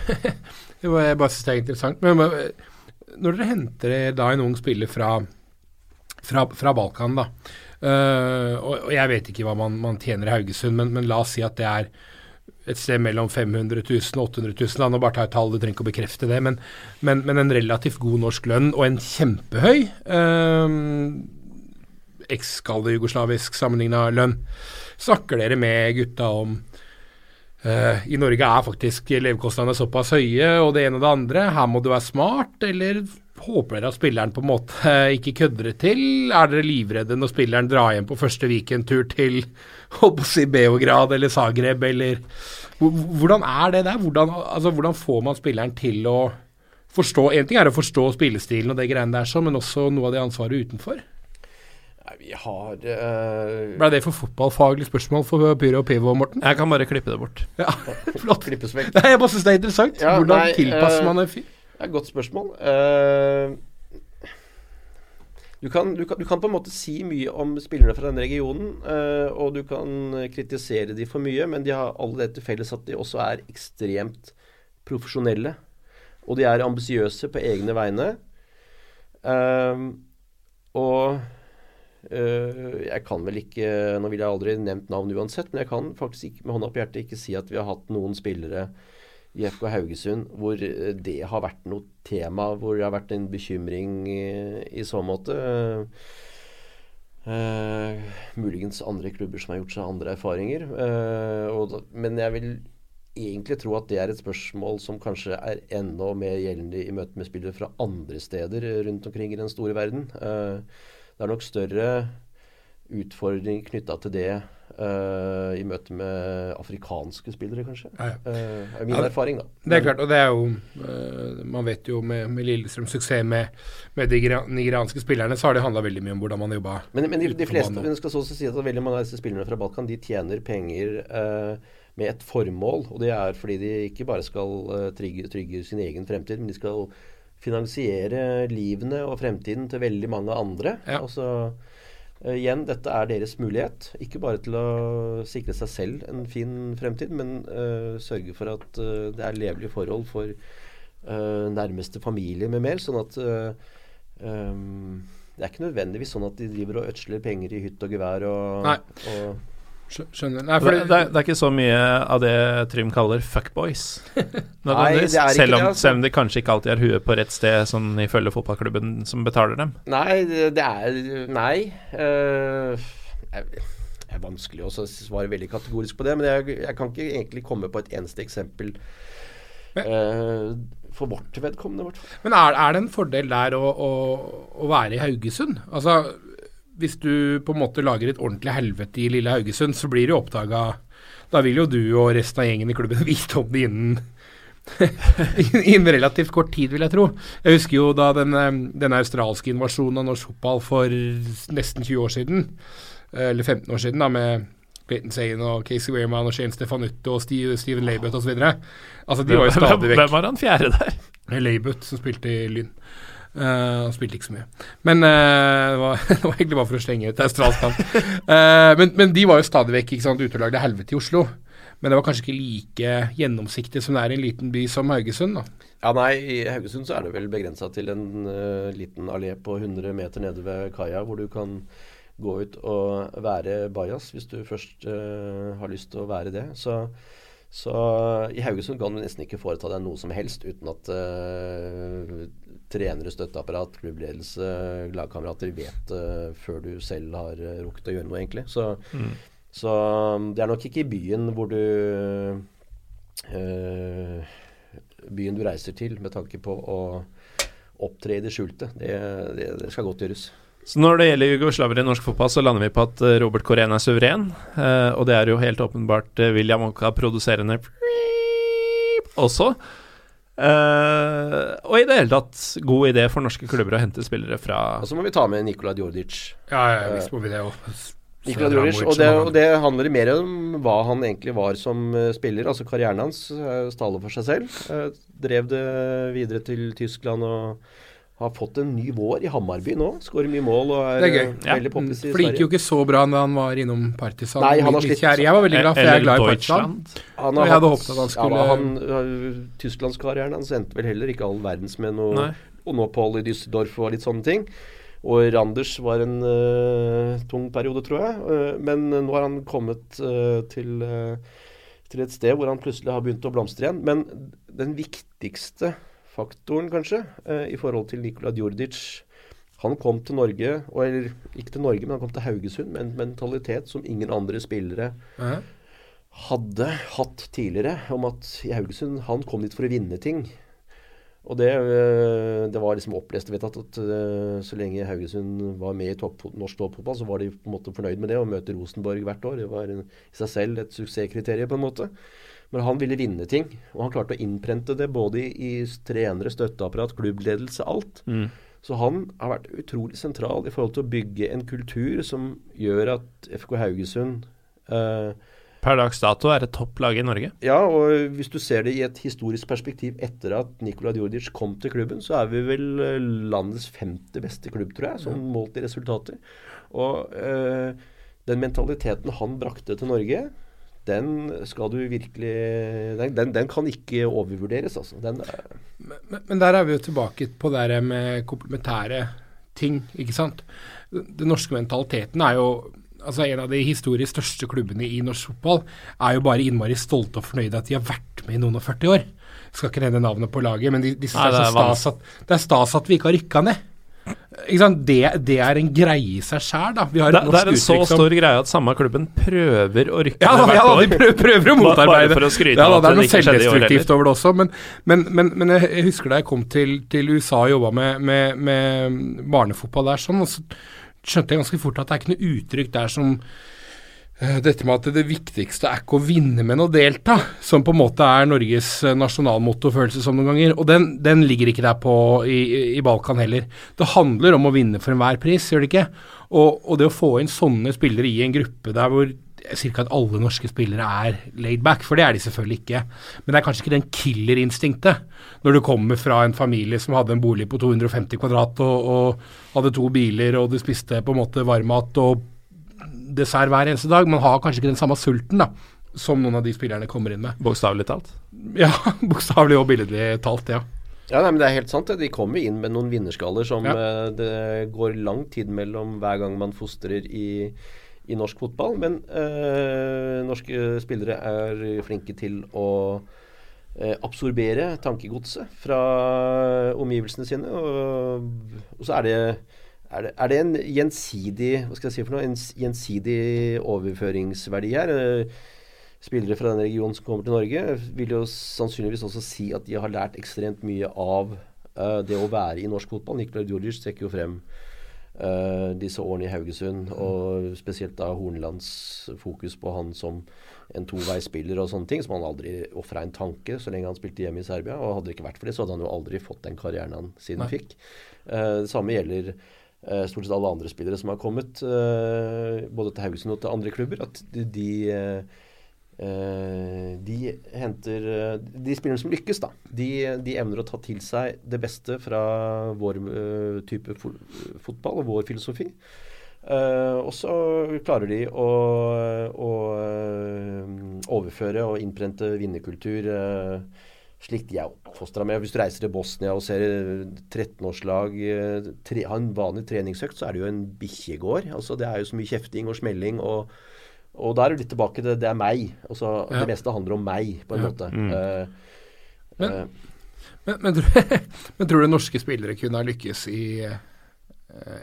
det var, Jeg bare det er interessant. Men eh, når dere henter da en ung spiller fra, fra, fra Balkan, da uh, og, og jeg vet ikke hva man, man tjener i Haugesund, men, men la oss si at det er et sted mellom 500 000 og 800 000. Da. nå bare tar jeg tall, du trenger ikke å bekrefte det. Men, men, men en relativt god norsk lønn og en kjempehøy eh, eks-kalde jugoslavisk sammenligna lønn. Snakker dere med gutta om uh, I Norge er faktisk levekostnadene såpass høye, og det ene og det andre. Her må du være smart, eller håper dere at spilleren på en måte ikke kødder det til? Er dere livredde når spilleren drar hjem på første weekendtur til holdt på å si Beograd eller Zagreb, eller Hvordan er det der? Hvordan, altså, hvordan får man spilleren til å forstå En ting er å forstå spillestilen og det greiene der, sånn, men også noe av det ansvaret utenfor. Nei, vi har uh... Ble det for fotballfaglig spørsmål for Pyro og Pivo, Morten? Jeg kan bare klippe det bort. Ja, flott. Nei, jeg bare synes det er interessant. Ja, Hvordan nei, tilpasser uh, man en fyr? Det er et godt spørsmål. Uh, du, kan, du, kan, du kan på en måte si mye om spillerne fra denne regionen, uh, og du kan kritisere de for mye, men de har alle det til felles at de også er ekstremt profesjonelle. Og de er ambisiøse på egne vegne. Og jeg kan vel ikke Nå vil jeg aldri nevnt navn uansett, men jeg kan faktisk ikke med hånda på hjertet ikke si at vi har hatt noen spillere i FK Haugesund hvor det har vært noe tema, hvor det har vært en bekymring i, så måte. Uh, muligens andre klubber som har gjort seg andre erfaringer. Uh, og, men jeg vil egentlig tro at det er et spørsmål som kanskje er enda mer gjeldende i møte med spillere fra andre steder rundt omkring i den store verden. Uh, det er nok større utfordring knytta til det uh, i møte med afrikanske spillere, kanskje. Ja, ja. Uh, er min ja, erfaring, da. Det er klart, og det er jo Man vet jo med, med Lillestrøms suksess med, med de nigerianske spillerne, så har det handla veldig mye om hvordan man jobba. Men, men de, de fleste, men skal så si at veldig mange av disse spillerne fra Balkan, de tjener penger med et formål. Og det er fordi de ikke bare skal uh, trygge, trygge, sin egen fremtid, men de skal finansiere livene og fremtiden til veldig mange andre. Ja. Altså, uh, igjen, dette er deres mulighet. Ikke bare til å sikre seg selv en fin fremtid, men uh, sørge for at det er levelige forhold for nærmeste familie med mer. Sånn at um, det er ikke nødvendigvis sånn at de driver og ødsler penger i hytt og gevær og, og Skjønner. Nei, det, det, er, det, er ikke så mye av det Trym kaller fuckboys. Nei, det er selv, om, det, altså. selv om de kanskje ikke alltid har huet på rett sted, sånn ifølge fotballklubben som betaler dem. Nei, det, er Nei. Uh, jeg, det er vanskelig å svare veldig kategorisk på det, men jeg, jeg, kan ikke egentlig komme på et eneste eksempel. Uh, for vårt vedkommende, i hvert fall. Men er, er, det en fordel der å, å, å være i Haugesund? Altså hvis du på en måte lager et ordentlig helvete i lille Haugesund, så blir det jo oppdaga Da vil jo du og resten av gjengen i klubben vite om det innen innen relativt kort tid, vil jeg tro. Jeg husker jo da den, eh, den australske invasjonen av norsk fotball for nesten 20 år siden, eh, eller 15 år siden, da med Clayton Sane og Casey Wehrman og Shane Stefanutto og Steve, Steven Laybut osv. Altså, de var jo stadig vekk Hvem var han fjerde der? Laybut, som spilte i Lyn. Uh, han spilte ikke så mye. Men uh, det, var, det, var, egentlig bare for å slenge ut australsk navn. Uh, men, men, de var jo stadig vekk ikke sant, ute og lagde helvete i Oslo. Men det var kanskje ikke like gjennomsiktig som det er i en liten by som Haugesund? da. Ja, nei, I Haugesund så er det vel begrensa til en uh, liten allé på 100 meter nede ved kaia, hvor du kan gå ut og være bajas hvis du først har lyst til å være det. Så så i Haugesund kan du nesten ikke foreta deg noe som helst uten at uh, trenere, støtteapparat, klubbledelse, lagkamerater vet uh, før du selv har uh, rukket å gjøre noe, egentlig. Så, mm. så, um, det er nok ikke i byen hvor du Byen du reiser til med tanke på å opptre i det skjulte. Det, det, det skal godt gjøres. Så Når det gjelder jugoslaver i norsk fotball, så lander vi på at eh, Robert Corén er suveren. Uh, og det er jo helt åpenbart uh, William Onka produserende også. Uh, og i det hele tatt god idé for norske klubber å hente spillere fra Og så må vi ta med Nikola Djordic. Ja, ja, visst må vi det òg. Nikola Djordic, og det, og det, handler mer om hva han egentlig var som spiller. Altså Karrieren hans staler for seg selv. drev det videre til Tyskland og har fått en ny vår i Hammarby nå. Skårer mye mål og er, det er gøy. Eh, veldig poppis i Sverige. For det gikk jo ikke så bra da han var innom Partisan. Nei, han har slitt. Jeg var veldig glad, for jeg er glad i Partisan. Han har jeg hadde håpet at han skulle ja, han, Tysklandskarrieren hans endte vel heller ikke all verdens med noe opphold i Düsseldorf og litt sånne ting. Og Randers var en uh, tung periode, tror jeg. Uh, men nå har han kommet uh, til, til et sted hvor han plutselig har begynt å blomstre igjen. Men den viktigste faktoren, kanskje, eh, i forhold til Nikola Djordic. Han kom til Norge, eller ikke til Norge, men han kom til Haugesund med en mentalitet som ingen andre spillere -huh. hadde hatt tidligere. Om at i Haugesund Han kom dit for å vinne ting. Og det, eh, det var liksom opplest og vedtatt at uh, så lenge Haugesund var med i topp, norsk toppfotball, så var de på en måte fornøyd med det å møte Rosenborg hvert år. Det var en, i seg selv et suksesskriterium, på en måte. Men han ville vinne ting, og han klarte å innprente det både i, i trenere, støtteapparat, klubbledelse, alt. Mm. Så han har vært utrolig sentral i forhold til å bygge en kultur som gjør at FK Haugesund eh, Per dags dato er det topplag i Norge? Ja, og hvis du ser det i et historisk perspektiv etter at Nikola Djordic kom til klubben, så er vi vel eh, landets femte beste klubb, tror jeg, som målt i resultater. Og eh, den mentaliteten han brakte til Norge, den skal du virkelig Den, den, den kan ikke overvurderes, altså. Den, men, men, der er vi jo tilbake på det med komplementære ting, ikke sant. Den norske mentaliteten er jo altså En av de historisk største klubbene i norsk fotball er jo bare innmari stolte og fornøyde at de har vært med i noen og 40 år. Jeg skal ikke nevne navnet på laget, men de, de Nei, det, er stas at, det er stas at vi ikke har rykka ned. Det, det, er en greie i seg sjæl, da. det, det, er en så stor greie at samme klubben prøver å rykke ja, ned hvert. Ja, de prøver, prøver å motarbeide. for å skryte ja, da, det er noe selvdestruktivt over det også. Men, men, men, men, jeg husker da jeg kom til, til USA og jobba med, med, med, barnefotball der, sånn, og så skjønte jeg ganske fort at det er ikke noe uttrykk der som dette med at det viktigste er ikke å vinne, men å delta, som på en måte er Norges nasjonalmottofølelse nasjonalmotto, føles som noen ganger. Og den, den, ligger ikke der på i, i, Balkan heller. Det handler om å vinne for enhver pris, gjør det ikke? Og, og, det å få inn sånne spillere i en gruppe der hvor ca. alle norske spillere er laid back, for det er de selvfølgelig ikke. Men det er kanskje ikke den killerinstinktet når du kommer fra en familie som hadde en bolig på 250 kvadrat og, og hadde to biler og du spiste på en måte varmmat og dessert hver eneste dag. Man har kanskje ikke den samme sulten da, som noen av de spillerne kommer inn med. Bokstavelig talt? Ja, bokstavelig og billedlig talt, ja. Ja, nei, men Det er helt sant. De kommer inn med noen vinnerskaller som ja. uh, det går lang tid mellom hver gang man fostrer i, i norsk fotball. Men uh, norske spillere er flinke til å uh, absorbere tankegodset fra omgivelsene sine. Og, og så er det er det, er det, en gjensidig hva skal jeg si for noe, en gjensidig overføringsverdi her? Eh, spillere fra den regionen som kommer til Norge, vil jo sannsynligvis også si at de har lært ekstremt mye av uh, det å være i norsk fotball. Nikolaj Djordic trekker jo frem uh, disse årene i Haugesund, og spesielt da Hornlands fokus på han som en toveisspiller og sånne ting, som han aldri ofra en tanke så lenge han spilte hjemme i Serbia. Og hadde det ikke vært for det, så hadde han jo aldri fått den karrieren han siden Nei. fikk. Uh, det samme gjelder stort sett alle andre spillere som har kommet, uh, både til Haugesund og til andre klubber, at de, de, de henter De spillerne som lykkes, da, de, de, evner å ta til seg det beste fra vår type fotball og vår filosofi. og så klarer de å, å overføre og innprente vinnerkultur. Slik de er oppfostra med. Hvis du reiser til Bosnia og ser 13-årslag eh, ha en vanlig treningsøkt, så er det jo en bikkjegård. Altså, det er jo så mye kjefting og smelling. og og da er du litt tilbake til det, det er meg. Altså, ja. Det meste handler om meg, på en ja. måte. Mm. Uh, men, uh, men, men, tror, men, tror, du norske spillere kunne ha lykkes i uh,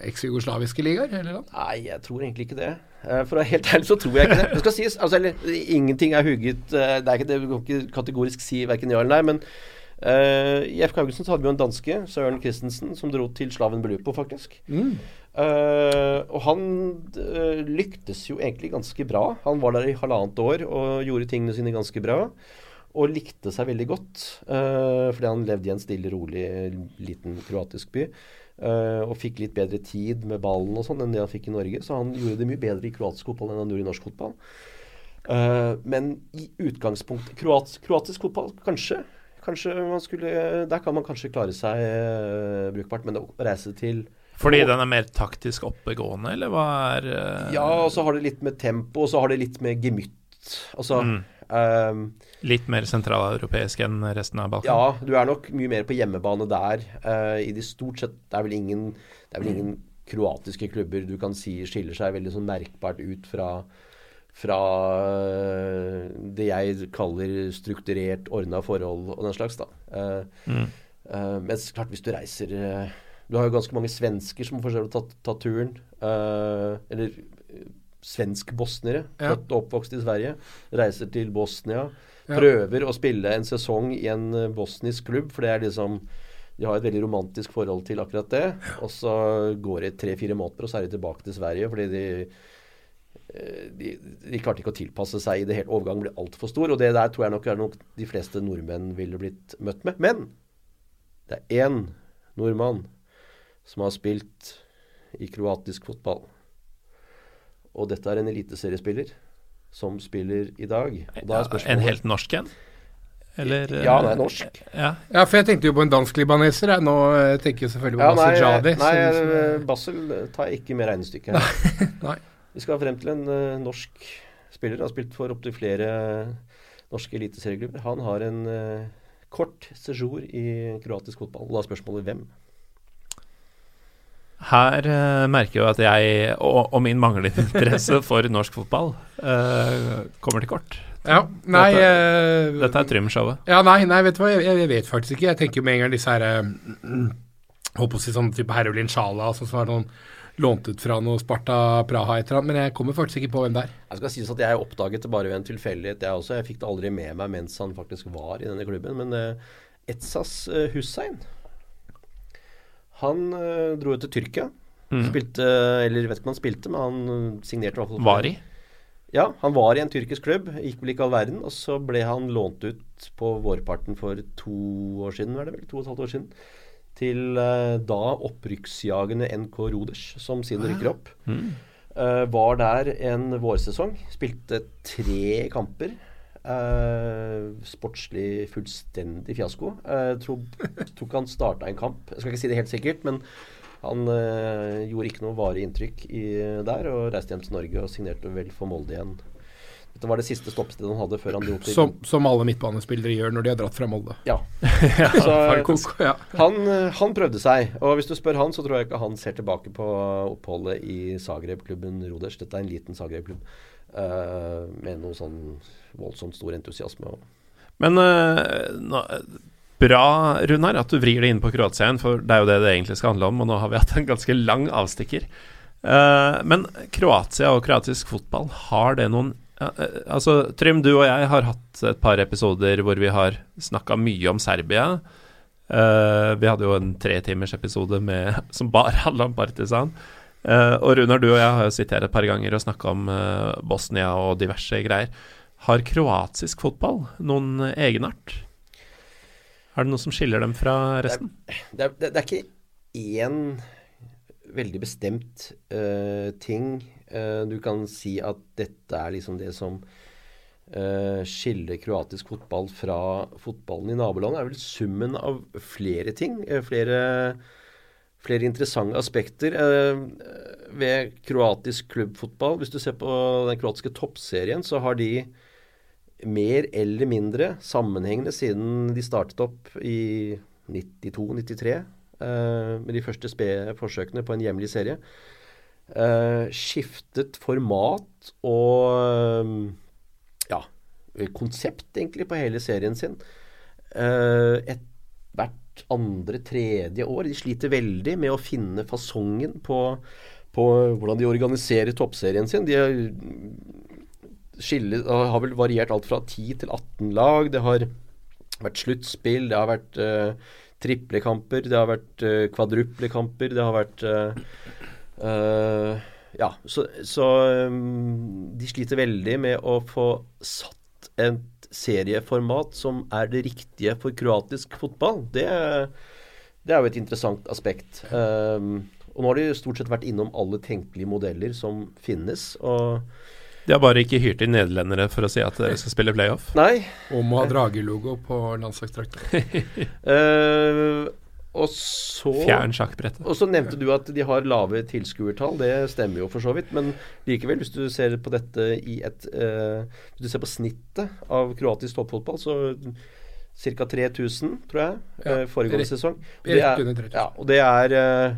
eks-jugoslaviske ligaer? Nei, jeg tror egentlig ikke det. Uh, for å være helt ærlig så tror jeg ikke det. Det skal sies, altså, eller, Ingenting er hugget. Uh, det er ikke det, Vi kan ikke kategorisk si verken ja eller nei. Men uh, i FK Haugesund hadde vi jo en danske, Søren Christensen, som dro til Slaven Blupo, faktisk. Mm. og han lyktes jo egentlig ganske bra. Han var der i halvannet år og gjorde tingene sine ganske bra. Og likte seg veldig godt, fordi han levde i en stille, rolig, liten kroatisk by. Uh, og fikk litt bedre tid med ballen og sånn enn det han fikk i Norge. Så han gjorde det mye bedre i kroatisk fotball enn han gjorde i norsk fotball. Uh, men i utgangspunktet kroat, Kroatisk fotball, kanskje. Kanskje man skulle, Der kan man kanskje klare seg uh, brukbart, men å reise til fordi den er mer taktisk oppegående, eller hva er Ja, og så har det litt med tempo, og så har det litt med gemytt. Altså mm. Um, Litt mer sentraleuropeisk enn resten av Balkan? Ja, du er nok mye mer på hjemmebane der. Uh, i de stort sett Det er vel ingen, det er vel ingen kroatiske klubber du kan si skiller seg veldig sånn merkbart ut fra fra uh, det jeg kaller strukturert, ordna forhold og den slags. da. Uh, mm. mens klart, hvis du reiser Du har jo ganske mange svensker som for har tatt, tatt turen. eller svensk-bosniere, ja. født og oppvokst i Sverige, reiser til Bosnia. Ja. Prøver å spille en sesong i en eh, bosnisk klubb, for det er liksom de har et veldig romantisk forhold til akkurat det. Og så går det tre-fire måneder, og så er de tilbake til Sverige fordi de, eh, de, de klarte ikke å tilpasse seg i det hele. Overgangen ble altfor stor. Og det der tror jeg nok er noe de fleste nordmenn ville blitt møtt med. Men det er én nordmann som har spilt i kroatisk fotball. Og dette er en eliteseriespiller som spiller i dag. Ja, en helt norsk en? Eller, ja, han er norsk. Ja. ja. for jeg tenkte jo på en dansk-libaneser. Nå eh, tenker jeg selvfølgelig på ja, Basel Jadi. Nei, nei som, Basel tar jeg ikke med regnestykket her. nei. Vi skal frem til en uh, norsk spiller. Har spilt for opptil flere norske eliteserieklubber. Han har en uh, kort sejour i kroatisk fotball. Og da er spørsmålet hvem? Her uh, merker jeg jo at jeg og, og min manglende interesse for norsk fotball uh, kommer til kort. Ja, nei Dette, uh, dette er Trym-showet. Ja, nei, nei, vet du hva, jeg, jeg, vet faktisk ikke. Jeg tenker med en gang disse her Holdt på å si sånn type Herulin Sjala, som var noen lånt ut fra noe Sparta Praha et eller annet, men jeg kommer faktisk ikke på hvem det er. Jeg skal sies at jeg oppdaget det bare ved en tilfeldighet, jeg også. Jeg fikk det aldri med meg mens han faktisk var i denne klubben. Men uh, Etsas uh, Hussein Han uh, dro jo til Tyrkia. Mm. Spilte, eller vet ikke om han spilte, men han signerte i hvert fall. Var i? Ja, han var i en tyrkisk klubb. Gikk vel ikke all verden. Og så ble han lånt ut på vårparten for to år siden, var det vel? To og et halvt år siden til uh, da opprykksjagende NK Roders, som siden rykker opp. Mm. Uh, var der en vårsesong. Spilte tre kamper. Uh, sportslig fullstendig fiasko. Jeg tror, tror ikke han starta en kamp. Jeg skal ikke si det helt sikkert, men han gjorde ikke noe varig inntrykk i, der, og reiste hjem til Norge og signerte vel for Molde igjen dette var det siste stoppstedet han hadde før han dro til Som, som alle midtbanespillere gjør når de har dratt fra Molde. Ja. Så, han, han, prøvde seg. Og hvis du spør han, så tror jeg ikke han ser tilbake på oppholdet i Zagreb-klubben Roders. Dette er en liten Zagreb-klubb uh, med noe sånn voldsomt stor entusiasme. Men uh, nå, bra, Runar, at du vrir det inn på Kroatia igjen, for det er jo det det egentlig skal handle om. Og nå har vi hatt en ganske lang avstikker. Uh, men Kroatia og kroatisk fotball, har det noen ja, altså, Trym, du og jeg har hatt et par episoder hvor vi har snakka mye om Serbia. Uh, vi hadde jo en tretimersepisode som bare handla om Partisan. Uh, og Runar, du og jeg har jo sitert et par ganger og snakka om uh, Bosnia og diverse greier. Har kroatisk fotball noen egenart? Er det noe som skiller dem fra resten? Det er, det er, det er ikke én veldig bestemt ting Uh, du kan si at dette er liksom det som skiller kroatisk fotball fra fotballen i nabolandet. Det er vel summen av flere ting. Uh, flere, interessante aspekter ved kroatisk klubbfotball. Hvis du ser på den kroatiske toppserien, så har de mer eller mindre sammenhengende siden de startet opp i 92-93 med de første spede forsøkene på en hjemlig serie Eh, skiftet format og um, ja, konsept, egentlig, på hele serien sin. Eh, et, hvert andre, tredje år. De sliter veldig med å finne fasongen på, på hvordan de organiserer toppserien sin. De har, skille, har vel variert alt fra 10 til 18 lag. Det har vært sluttspill, det har vært uh, triplekamper, det har vært uh, kvadruplekamper, det har vært Uh, ja, så, så um, de sliter veldig med å få satt et serieformat som er det riktige for kroatisk fotball. Det, det er jo et interessant aspekt. Um, og nå har de stort sett vært innom alle tenkelige modeller som finnes. og de har bare ikke hyrt inn nederlendere for å si at dere skal spille playoff? Nei. Og må ha dragelogo på landslagsdrakta. uh, Og så, Fjern sjakkbrettet. Og så nevnte du at de har lave tilskuertall. Det stemmer jo for så vidt. Men likevel, hvis du ser på dette i et uh, Hvis du ser på snittet av kroatisk toppfotball, så ca. 3000, tror jeg, ja, uh, foregående sesong. Og det er, ja, og det er uh,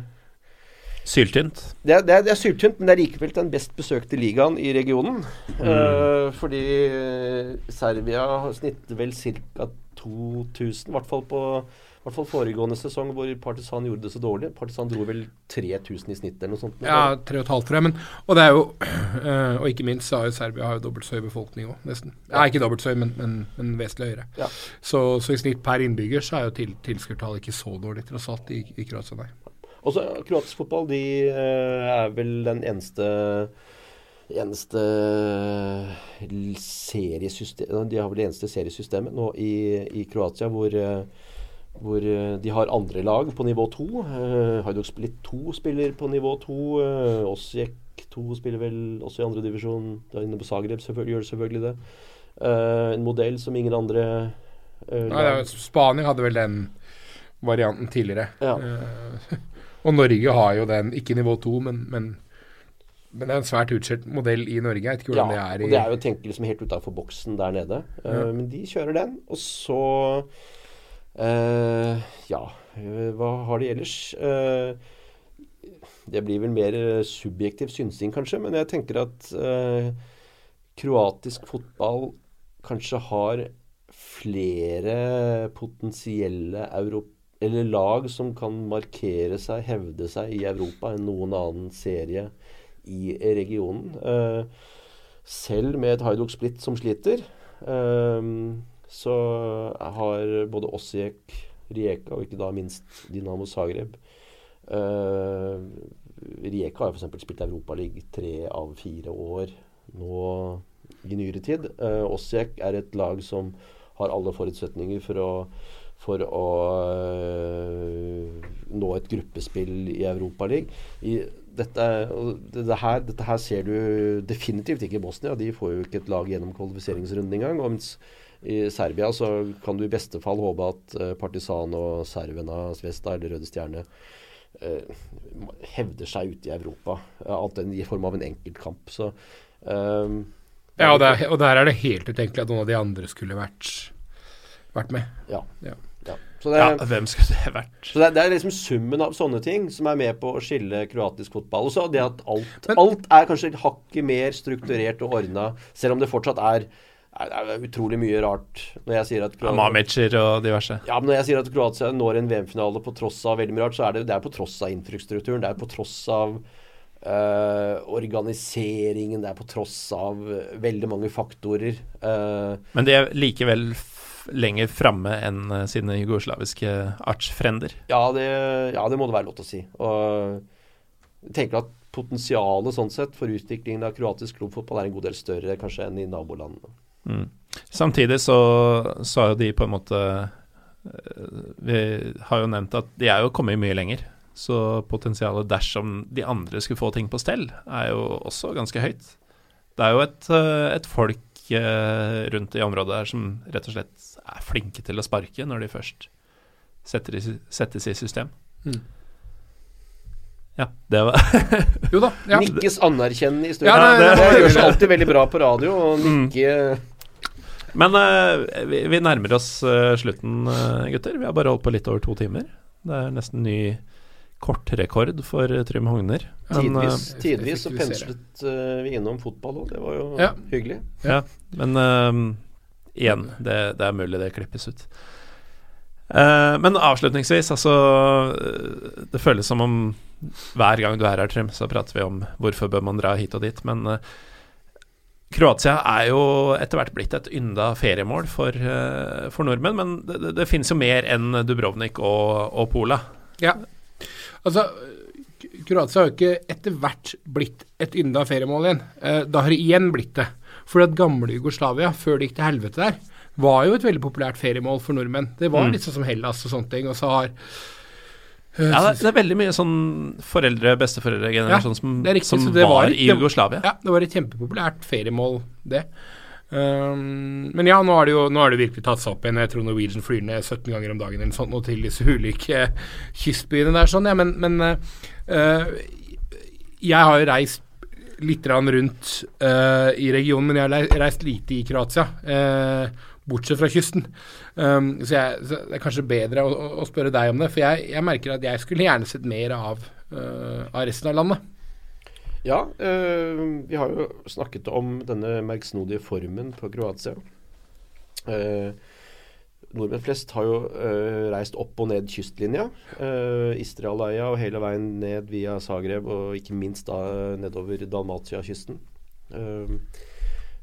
Syltynt? Det er, det, er, det er, syltynt, men det er likevel den best besøkte ligaen i regionen. Mm. Uh, fordi Serbia snitter vel ca. 2000, i hvert fall på i hvert fall foregående sesong hvor Partisan gjorde det så dårlig. Partisan dro vel 3000 i snitt eller noe sånt. Ja, 3,5 tror jeg. Men, og det er jo øh, Og ikke minst så har jo Serbia har jo dobbelt så høy befolkning òg, nesten. Ja, ikke dobbelt så høy, men, men, men vesentlig høyere. Ja. Så, så, i snitt per innbygger så er jo til, tilskuertallet ikke så dårlig tross alt i, i Kroatia, nei. Også kroatisk fotball, de øh, er vel den eneste eneste seriesystem De har vel det eneste seriesystemet nå i, i Kroatia hvor hvor eh, de har andre lag på nivå to. Uh, Hajduk Split 2 spiller på nivå to. Uh, Osijek 2 spiller vel også i andredivisjon. Inne på Zagreb selvfølgelig, gjør selvfølgelig det. Uh, en modell som ingen andre uh, Nei, ja, Spania hadde vel den varianten tidligere. Ja. Uh, og Norge har jo den, ikke nivå to, men, men, men, det er en svært utskjelt modell i Norge. Jeg vet ikke hvordan ja, det er i og Det er jo å tenke liksom helt utafor boksen der nede. Ja. Men de kjører den. Og så Uh, ja, hva har de ellers? Uh, det blir vel mer subjektiv synsing, kanskje, men jeg tenker at kroatisk fotball kanskje har flere potensielle eller lag som kan markere seg, hevde seg i Europa enn noen annen serie i regionen. selv med et Hajduk Split som sliter. Så har både Osijek, Rijeka og ikke da minst Dinamo Zagreb uh, Rijeka har f.eks. spilt Europaliga tre av fire år nå i nyere tid. Uh, Osijek er et lag som har alle forutsetninger for å, for å uh, nå et gruppespill i Europaligaen. Dette, det her, dette her ser du definitivt ikke i Bosnia. De får jo ikke et lag gjennom kvalifiseringsrunden engang. Og mens i Serbia så kan du i beste fall håpe at uh, Partisan og Servena, Svesta eller Røde Stjerne eh, hevder seg ute i Europa. Uh, alt i form av en enkeltkamp. Så eh, Ja, og der, og der, er det helt utenkelig at noen av de andre skulle vært, vært med. Ja. ja. ja. Det, ja, hvem skulle det vært? Så det, det, er liksom summen av sånne ting som er med på å skille kroatisk fotball. Også det at alt, Men, alt er kanskje hakket mer strukturert og ordna, selv om det fortsatt er det er utrolig mye rart når jeg sier at Kroatia, og diverse. Ja, men når jeg sier at Kroatia når en VM-finale på tross av veldig mye rart, så er det, det er på tross av infrastrukturen. Det er på tross av uh, organiseringen. Det er på tross av veldig mange faktorer. Uh, men de er likevel lenger framme enn uh, sine jugoslaviske artsfrender? Ja, ja, det må det være lov til å si. Og jeg tenker at potensialet sånn sett for utviklingen av kroatisk klubbfotball er en god del større kanskje enn i nabolandene. Mm. Samtidig så, så har jo de på en måte eh, Vi har jo nevnt at de er jo kommet mye lenger. Så potensialet dersom de andre skulle få ting på stell, er jo også ganske høyt. Det er jo et, eh, et folk eh, rundt i området her som rett og slett er flinke til å sparke når de først setter i, settes i system. Mm. Ja, det var Jo da. Ja. Nikkes anerkjennende i studio. Ja, det, det, det, gjøres alltid veldig bra på radio å nikke mm. Men uh, vi, vi, nærmer oss uh, slutten, uh, gutter. Vi har bare holdt på litt over to timer. Det er nesten ny kortrekord for Trym Hogner. tidvis, tidvis så penslet vi innom fotball òg. Det var jo ja. hyggelig. Ja, men igjen, det, det, er mulig det klippes ut. men avslutningsvis, altså Det føles som om hver gang du er her, Trym, så prater vi om hvorfor bør man dra hit og dit. Men Kroatia er jo etter hvert blitt et ynda feriemål for, uh, for nordmenn, men det, det, finnes jo mer enn Dubrovnik og, og Pola. Ja, altså Kroatia har jo ikke etter hvert blitt et ynda feriemål igjen. Da har det igjen blitt det. For at gamle Jugoslavia, før det gikk til helvete der, var jo et veldig populært feriemål for nordmenn. Det var mm. litt sånn som Hellas og sånne ting. Og så har ja, det er veldig mye sånn foreldre- besteforeldregenerasjon ja, som, riktig, som var, var, i Jugoslavia. Ja, det var et kjempepopulært feriemål, det. Um, men ja, nå har, det jo nå har det virkelig tatt seg opp igjen. Jeg tror Norwegian flyr ned 17 ganger om dagen eller sånt, og til disse ulike kystbyene der. sånn, ja, Men, men uh, jeg har jo reist litt rundt uh, i regionen, men jeg har reist lite i Kroatia. Uh, bortsett fra kysten. Um, så, jeg, så, det er kanskje bedre å, å, spørre deg om det, for jeg, jeg, merker at jeg skulle gjerne sett mer av, uh, av resten av landet. Ja, uh, vi har jo snakket om denne merksnodige formen på Kroatia. Uh, nordmenn flest har jo uh, reist opp og ned kystlinja. Uh, Istraleia og hele veien ned via Zagreb, og ikke minst da nedover Dalmatia-kysten. Uh,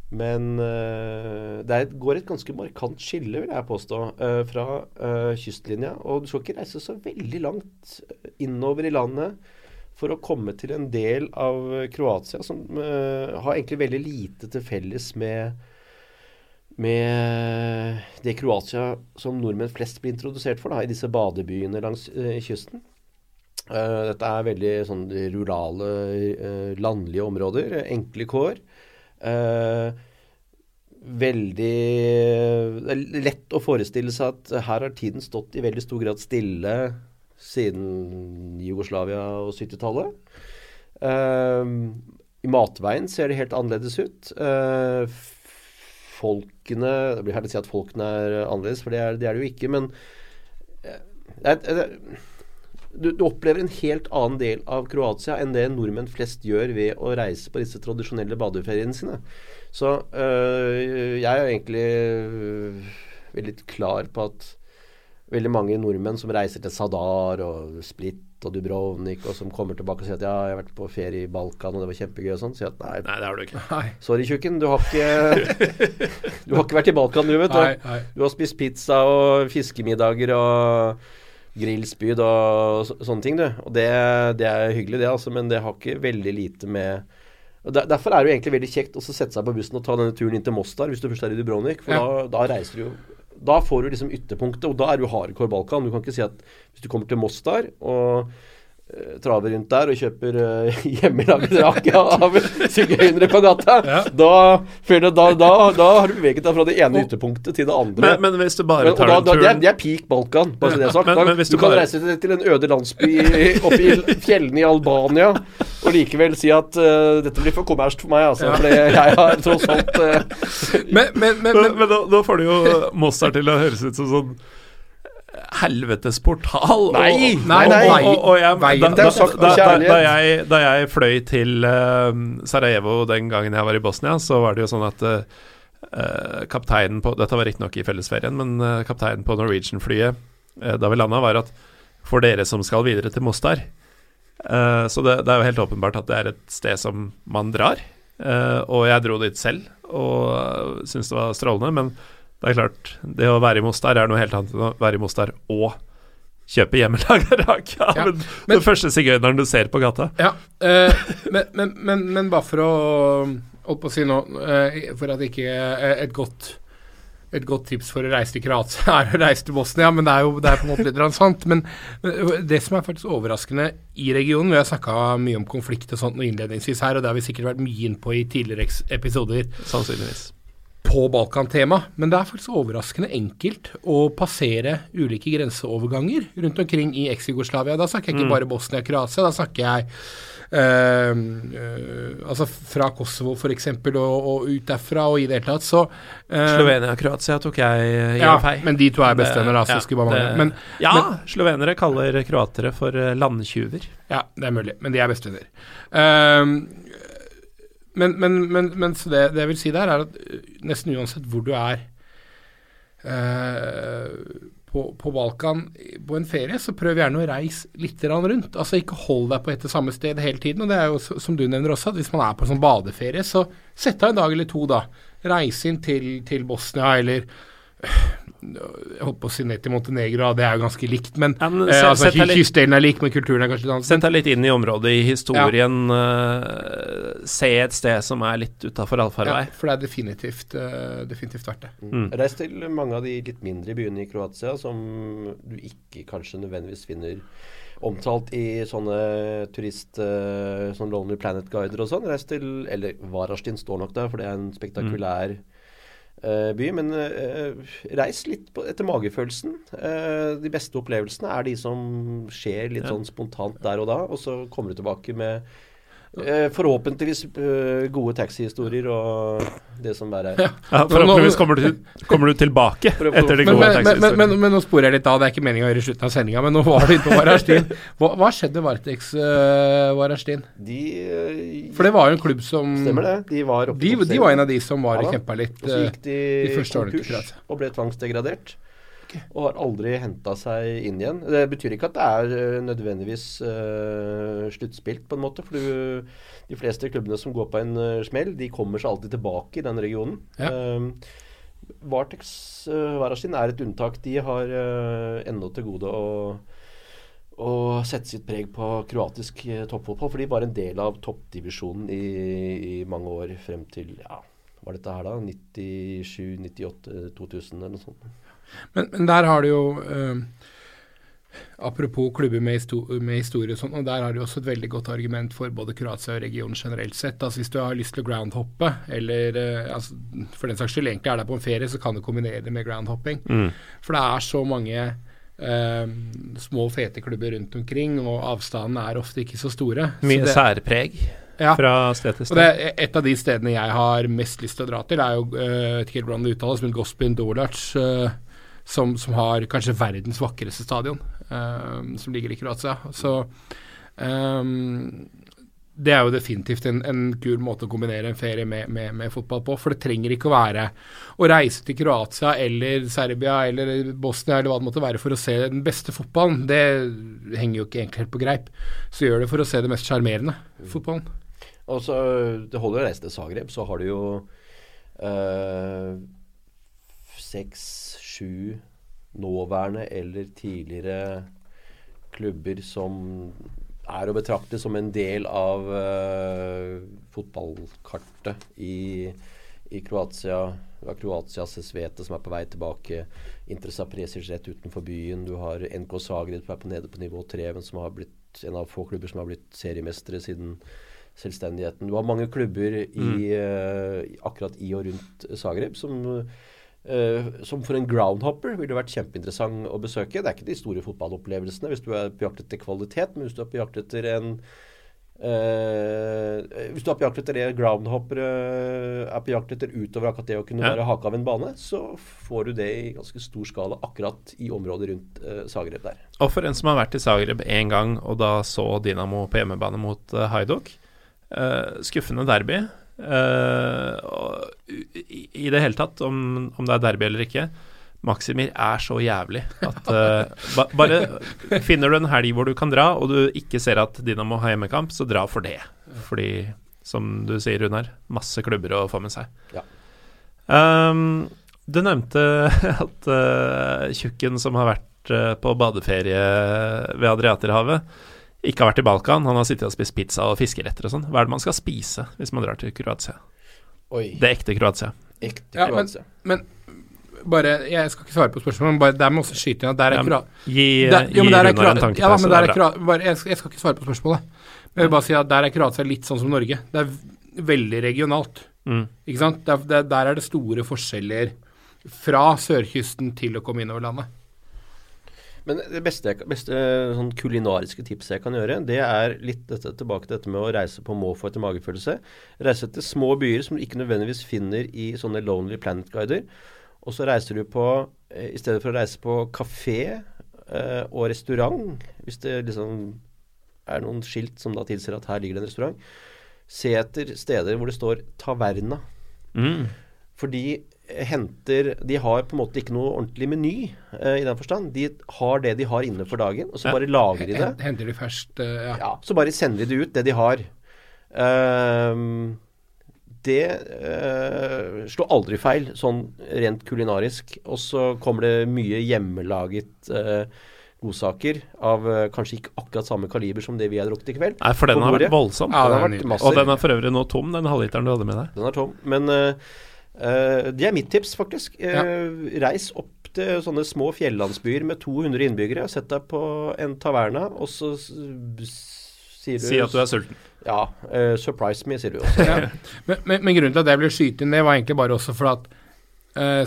men uh, det et, går et ganske markant skille, vil jeg påstå, uh, fra uh, kystlinja. Og du skal ikke reise så veldig langt innover i landet for å komme til en del av Kroatia som har egentlig veldig lite til felles med, med det Kroatia som nordmenn flest blir introdusert for da, i disse badebyene langs kysten. dette er veldig sånn rurale, landlige områder. Enkle kår. Uh, veldig Det er lett å forestille seg at her har tiden stått i veldig stor grad stille siden Jugoslavia og 70-tallet. Uh, I matveien ser det helt annerledes ut. Uh, folkene Det blir herlig å si at folkene er annerledes, for det er, det er, det jo ikke. Men det, er- det, du, du opplever en helt annen del av Kroatia enn det nordmenn flest gjør ved å reise på disse tradisjonelle badeferiene sine. Så øh, jeg er egentlig øh, veldig klar på at veldig mange nordmenn som reiser til Sadar og Split og Dubrovnik, og som kommer tilbake og sier at ja, jeg har vært på ferie i Balkan og det var kjempegøy og sånn, sier at nei, Nei, det har du ikke. Nei. sorry tjukken, du har ikke Du har ikke vært i Balkan du, vet du. Du har spist pizza og fiskemiddager og grillspyd og så, sånne ting, du. Og det, det er hyggelig, det, altså, men det har ikke veldig lite med og der, Derfor er det jo egentlig veldig kjekt å sette seg på bussen og ta denne turen inn til Mostar hvis du først er i Dubrovnik, for Ja. da, da reiser du jo Da får du liksom ytterpunktet, og da er du hardcore Balkan. Du kan ikke si at hvis du kommer til Mostar og traver rundt der og kjøper uh, hjemmelaget rake av sigøynere på gata, Ja. da, da, da, da har du beveget deg fra det ene ytterpunktet til det andre. Men, men hvis du bare tar da, det, er, det er peak Balkan, bare så det er sagt. Men- Da, men hvis du, du kan bare- reise til, til en øde landsby oppe i fjellene i Albania og likevel si at uh, dette blir for kommersielt for meg, altså. Ja. For jeg har tross alt uh, Men, men, men, Men, men men da, da får du jo Mozart til å høres ut som sånn helvetes portal. Nei, og, nei, nei. Og, og, og jeg, da, da, da, jeg, da jeg fløy til uh, Sarajevo den gangen jeg var i Bosnia, så var det jo sånn at eh, kapteinen på Dette var riktignok i fellesferien, men uh, kapteinen på Norwegian-flyet da vi landa, var at for dere som skal videre til Mostar Så det, det er jo helt åpenbart at det er et sted som man drar. Og jeg dro dit selv og uh, syntes det var strålende, men det er klart, det å være i Mostar er noe helt annet enn å være i Mostar og kjøpe hjemmelaga rake av Ja, men, men- den første sigøyneren du ser på gata. Ja, eh, men, men, men, men bare for å Holdt på å si nå eh, For at ikke eh, et godt et godt tips for å reise til Kroatia er å reise til Bosnia, men det er jo det er på en måte litt sant. Men det som er faktisk overraskende i regionen Vi har snakka mye om konflikt og sånt innledningsvis her, og det har vi sikkert vært mye inn på i tidligere episoder Sannsynligvis. På Balkan-tema, men det er faktisk overraskende enkelt å passere ulike grenseoverganger rundt omkring i eks-Jugoslavia. Da snakker jeg ikke bare Bosnia og Kroatia, da snakker jeg øh, øh, altså fra Kosovo f.eks. Og, og ut derfra og i det hele tatt. Så øh, Slovenia-Kroatia tok jeg i ja, feil. men de to er bestevenner, da, så Ja, det- Men, ja, men- slovenere kaller kroatere for landtjuver. Ja, det er mulig, men de er bestevenner. Ehm, men, men, men, men det, det jeg vil si der, er at øh, nesten uansett hvor du er eh, på, på Balkan på en ferie, så prøv gjerne å reise litt rundt. Altså Ikke hold deg på et og samme sted hele tiden. Og det er jo som du nevner også, at hvis man er på en sånn badeferie, så sett av en dag eller to, da. Reise inn til, til Bosnia eller jeg holdt på å si ned til Montenegro, det er jo ganske likt, men, Ja, men eh, altså, litt- Kystdelen er lik, men kulturen er kanskje litt annerledes. Sett deg litt inn i området, i historien. eh, se et sted som er litt utafor allfarvei. Ja, for det er definitivt, uh, definitivt verdt det. Mm. Reis til mange av de litt mindre byene i Kroatia som du ikke kanskje nødvendigvis finner omtalt i sånne turist... uh, sånn Lonely Planet-guider og sånn. Reis til Eller Varastin står nok der, for det er en spektakulær eh, by. Men eh, reis litt på, etter magefølelsen. Eh, de beste opplevelsene er de som skjer litt sånn spontant der og da, og så kommer du tilbake med eh, forhåpentligvis eh, gode taxihistorier og det som bare er. Ja, forhåpentligvis kommer du, kommer du tilbake etter de gode taxihistoriene. men, men, men, men nå sporer jeg litt av, det er ikke meninga å gjøre i slutten av sendinga, men nå var du inne på Varastin. Hva, hva skjedde med Vartex uh, Varastin? De eh, For det var jo en klubb som Stemmer det. De var De, de var en av de som var Ja kjempa litt. Og så eh, gikk de, de første årene til konkurs og ble tvangsdegradert. Og har aldri henta seg inn igjen. Det betyr ikke at det er eh, nødvendigvis uh, sluttspilt, på en måte. For du, de fleste klubbene som går på en uh, smell, de kommer seg alltid tilbake i den regionen. Ja. Um, Vartex uh, Varastin er et unntak. De har uh, ennå til gode å å sette sitt preg på kroatisk toppfotball. For de var en del av toppdivisjonen i, i mange år frem til ja, Var dette her da? 97, 98, 2000 eller noe sånt. Men, men der har du jo eh, Apropos klubber med, histor med historie og sånn, og der har du også et veldig godt argument for både Kroatia og regionen generelt sett. Altså Hvis du har lyst til å groundhoppe, eller eh, altså, for den saks skyld egentlig er der på en ferie, så kan du kombinere det med groundhopping. Mm. For det er så mange eh, små, fete klubber rundt omkring, og avstandene er ofte ikke så store. Så Mye det- særpreg Ja. fra sted til det sted. er Et av de stedene jeg har mest lyst til å dra til, er jo uh, jeg vet ikke hvordan det uttales, men Gospin Dolac, eh, som, som har kanskje verdens vakreste stadion. uh, som ligger i Kroatia. Så um, det er jo definitivt en, en, kul måte å kombinere en ferie med, med, med, fotball på. For det trenger ikke å være å reise til Kroatia eller Serbia eller Bosnia eller hva det måtte være for å se den beste fotballen. Det henger jo ikke egentlig helt på greip. Så gjør det for å se det mest sjarmerende fotballen. Og så, Det holder å reise til Zagreb, så har du jo øh, seks, sju nåværende eller tidligere klubber som er å betrakte som en del av uh, fotballkartet i, i Kroatia. Du har Kroatia Svete som er på vei tilbake. Interesa Presic rett utenfor byen. Du har NK Zagreb som er på nede på nivå tre, men som har blitt en av få klubber som har blitt seriemestere siden selvstendigheten. Du har mange klubber i, mm. uh, akkurat i og rundt Zagreb som Uh, som for en groundhopper ville det vært kjempeinteressant å besøke. Det er ikke de store fotballopplevelsene hvis du er på jakt etter kvalitet, men hvis du er på jakt etter en uh, Hvis du er på jakt etter det groundhoppere er på jakt etter utover akkurat det å kunne ja. være hake av en bane, så får du det i ganske stor skala akkurat i området rundt uh, Zagreb der. Og for en som har vært i Zagreb én gang og da så Dinamo på hjemmebane mot uh, Haiduk, skuffende derby. Uh, i, det hele tatt, om, om, det er derby eller ikke. Maksimir er så jævlig at uh, ba, Bare finner du en helg hvor du kan dra, og du ikke ser at Dinamo har hjemmekamp, så dra for det. Fordi, som du sier, Runar, masse klubber å få med seg. Ja. Um, du nevnte at uh, tjukken som har vært på badeferie ved Adriaterhavet, ikke har vært i Balkan. Han har sittet og spist pizza og fiskeretter og sånn. Hva er det man skal spise hvis man drar til Kroatia? Oi. Det ekte Kroatia. Ekte Kroatia. Ja, men, men, bare Jeg skal ikke svare på spørsmålet, men bare der må også skyte inn at der er Kroatia Gi, der, gi Runar en tanke. Ja, men der er Kroatia bare, jeg, skal, jeg, skal ikke svare på spørsmålet. Jeg vil bare si at der er Kroatia litt sånn som Norge. Det er veldig regionalt. Mm. Ikke sant? Der, der er det store forskjeller fra sørkysten til å komme innover landet. Men det beste, beste sånn kulinariske tipset jeg kan gjøre, det er litt dette, tilbake til dette med å reise på måfå etter magefølelse. Reise til små byer som du ikke nødvendigvis finner i sånne Lonely Planet-guider. Og så reiser du på eh, I stedet for å reise på kafé eh, og restaurant, hvis det liksom er noen skilt som da tilsier at her ligger det en restaurant, se etter steder hvor det står 'taverna'. Mm. Fordi henter De har på en måte ikke noe ordentlig meny uh, i den forstand. De har det de har inne for dagen, og så ja. bare lager de det. Henter de først, uh, ja. ja. Så bare sender de det ut, det de har. Uh, det uh, slår aldri feil, sånn rent kulinarisk. Og så kommer det mye hjemmelaget godsaker av kanskje ikke akkurat samme kaliber som det vi har drukket i kveld. Nei, for den har vært voldsom. Ja, den har vært og den er for øvrig nå tom, den halvliteren du hadde med deg. Den er tom, men Uh, det er mitt tips, faktisk. Uh, ja. Reis opp til sånne små fjellandsbyer med 200 innbyggere. Sett deg på en taverna, og så sier du Si at du er sulten. Ja. Uh, surprise me, sier du også. ja. men, men, men, grunnen til at jeg ble skyte inn, det var egentlig bare også for at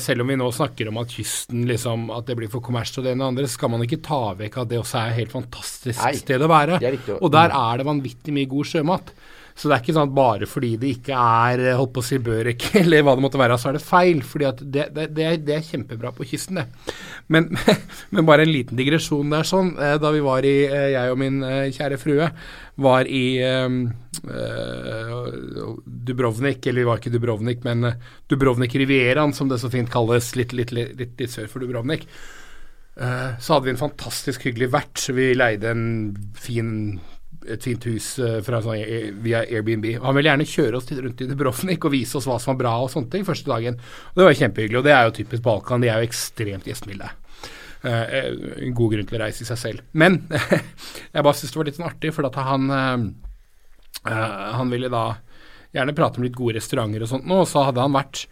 selv om vi nå snakker om at kysten liksom, at det blir for kommersielt og det ene og andre, så skal man ikke ta vekk at det også er et helt fantastisk Nei, sted å være. Og der er det vanvittig mye god sjømat. Så det er ikke sånn at bare fordi det ikke er eh, holdt på å si børek eller hva det måtte være, så er det feil. fordi det, det, det, er, det, er, kjempebra på kysten, det. Men, men, bare en liten digresjon der sånn. Eh, da vi var i, eh, jeg og min kjære frue, var i uh, Dubrovnik, eller vi var ikke Dubrovnik, men Dubrovnik Rivieraen, som det så fint kalles, litt, litt, litt, litt sør for Dubrovnik. Så hadde vi en fantastisk hyggelig vert. Vi leide en fin et fint hus uh, sånn, via Airbnb. Han ville gjerne kjøre oss rundt i Dubrovnik og vise oss hva som var bra og sånne ting første dagen. Og Det var kjempehyggelig, og det er jo typisk Balkan. De er jo ekstremt gjestmilde. Uh, en god grunn til å reise i seg selv. Men jeg bare syns det var litt sånn artig, for at han, han ville da gjerne prate om litt gode restauranter og sånt nå, og så hadde han vært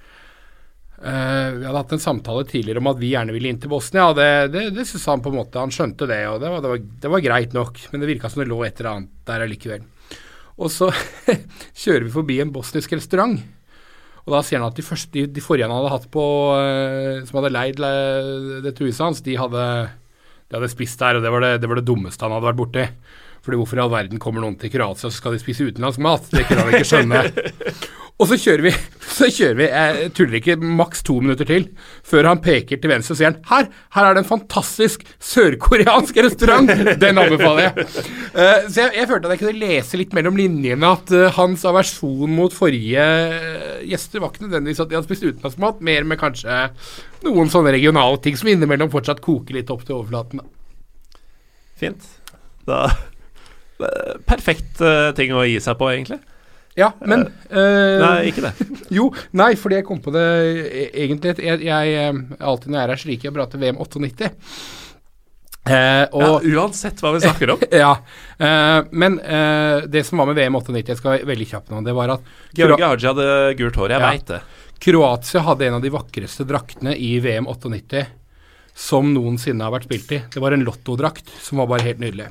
Uh, vi hadde hatt en samtale tidligere om at vi gjerne ville inn til Bosnia. og Det, det, det synes han på en måte, han skjønte det, og det var, det var, det var greit nok. Men det virka som det lå et eller annet der allikevel. Og så kjører vi forbi en bosnisk restaurant. Og da sier han at de, første, de, de forrige han hadde hatt på, uh, som hadde leid dette huset hans, de hadde, de hadde spist der, og det var det, det var det dummeste han hadde vært borti. Fordi hvorfor i all verden kommer noen til Kroatia, så skal de spise utenlandsk mat? Det kunne han ikke skjønne. og så kjører vi så kjører vi, jeg tuller ikke, maks to minutter til før han peker til venstre og sier han, her, her er det en fantastisk sørkoreansk restaurant. Den anbefaler jeg. Uh, så jeg, jeg følte at jeg kunne lese litt mellom linjene at uh, hans aversjon mot forrige eh, gjester var ikke nødvendigvis at de hadde spist utenlandsmat, mer med kanskje noen sånne regionale ting som innimellom fortsatt koker litt opp til overflaten. da. Fint. Da er Perfekt uh, ting å gi seg på, egentlig. Ja, men uh, Nei, ikke det. Jo, nei, fordi jeg kom på det e- egentlig. Jeg, jeg eh, alltid når jeg er her, så liker jeg å prate VM 98. Uh, og Ja, uansett hva vi snakker om. Ja, uh, men eh, det som var med VM 98, jeg skal være veldig kjapp nå, det var at Georgi Haji hadde gult hår, jeg Ja. veit det. Kroatia hadde en av de vakreste draktene i VM 98 som noensinne har vært spilt i. Det var en lottodrakt som var bare helt nydelig.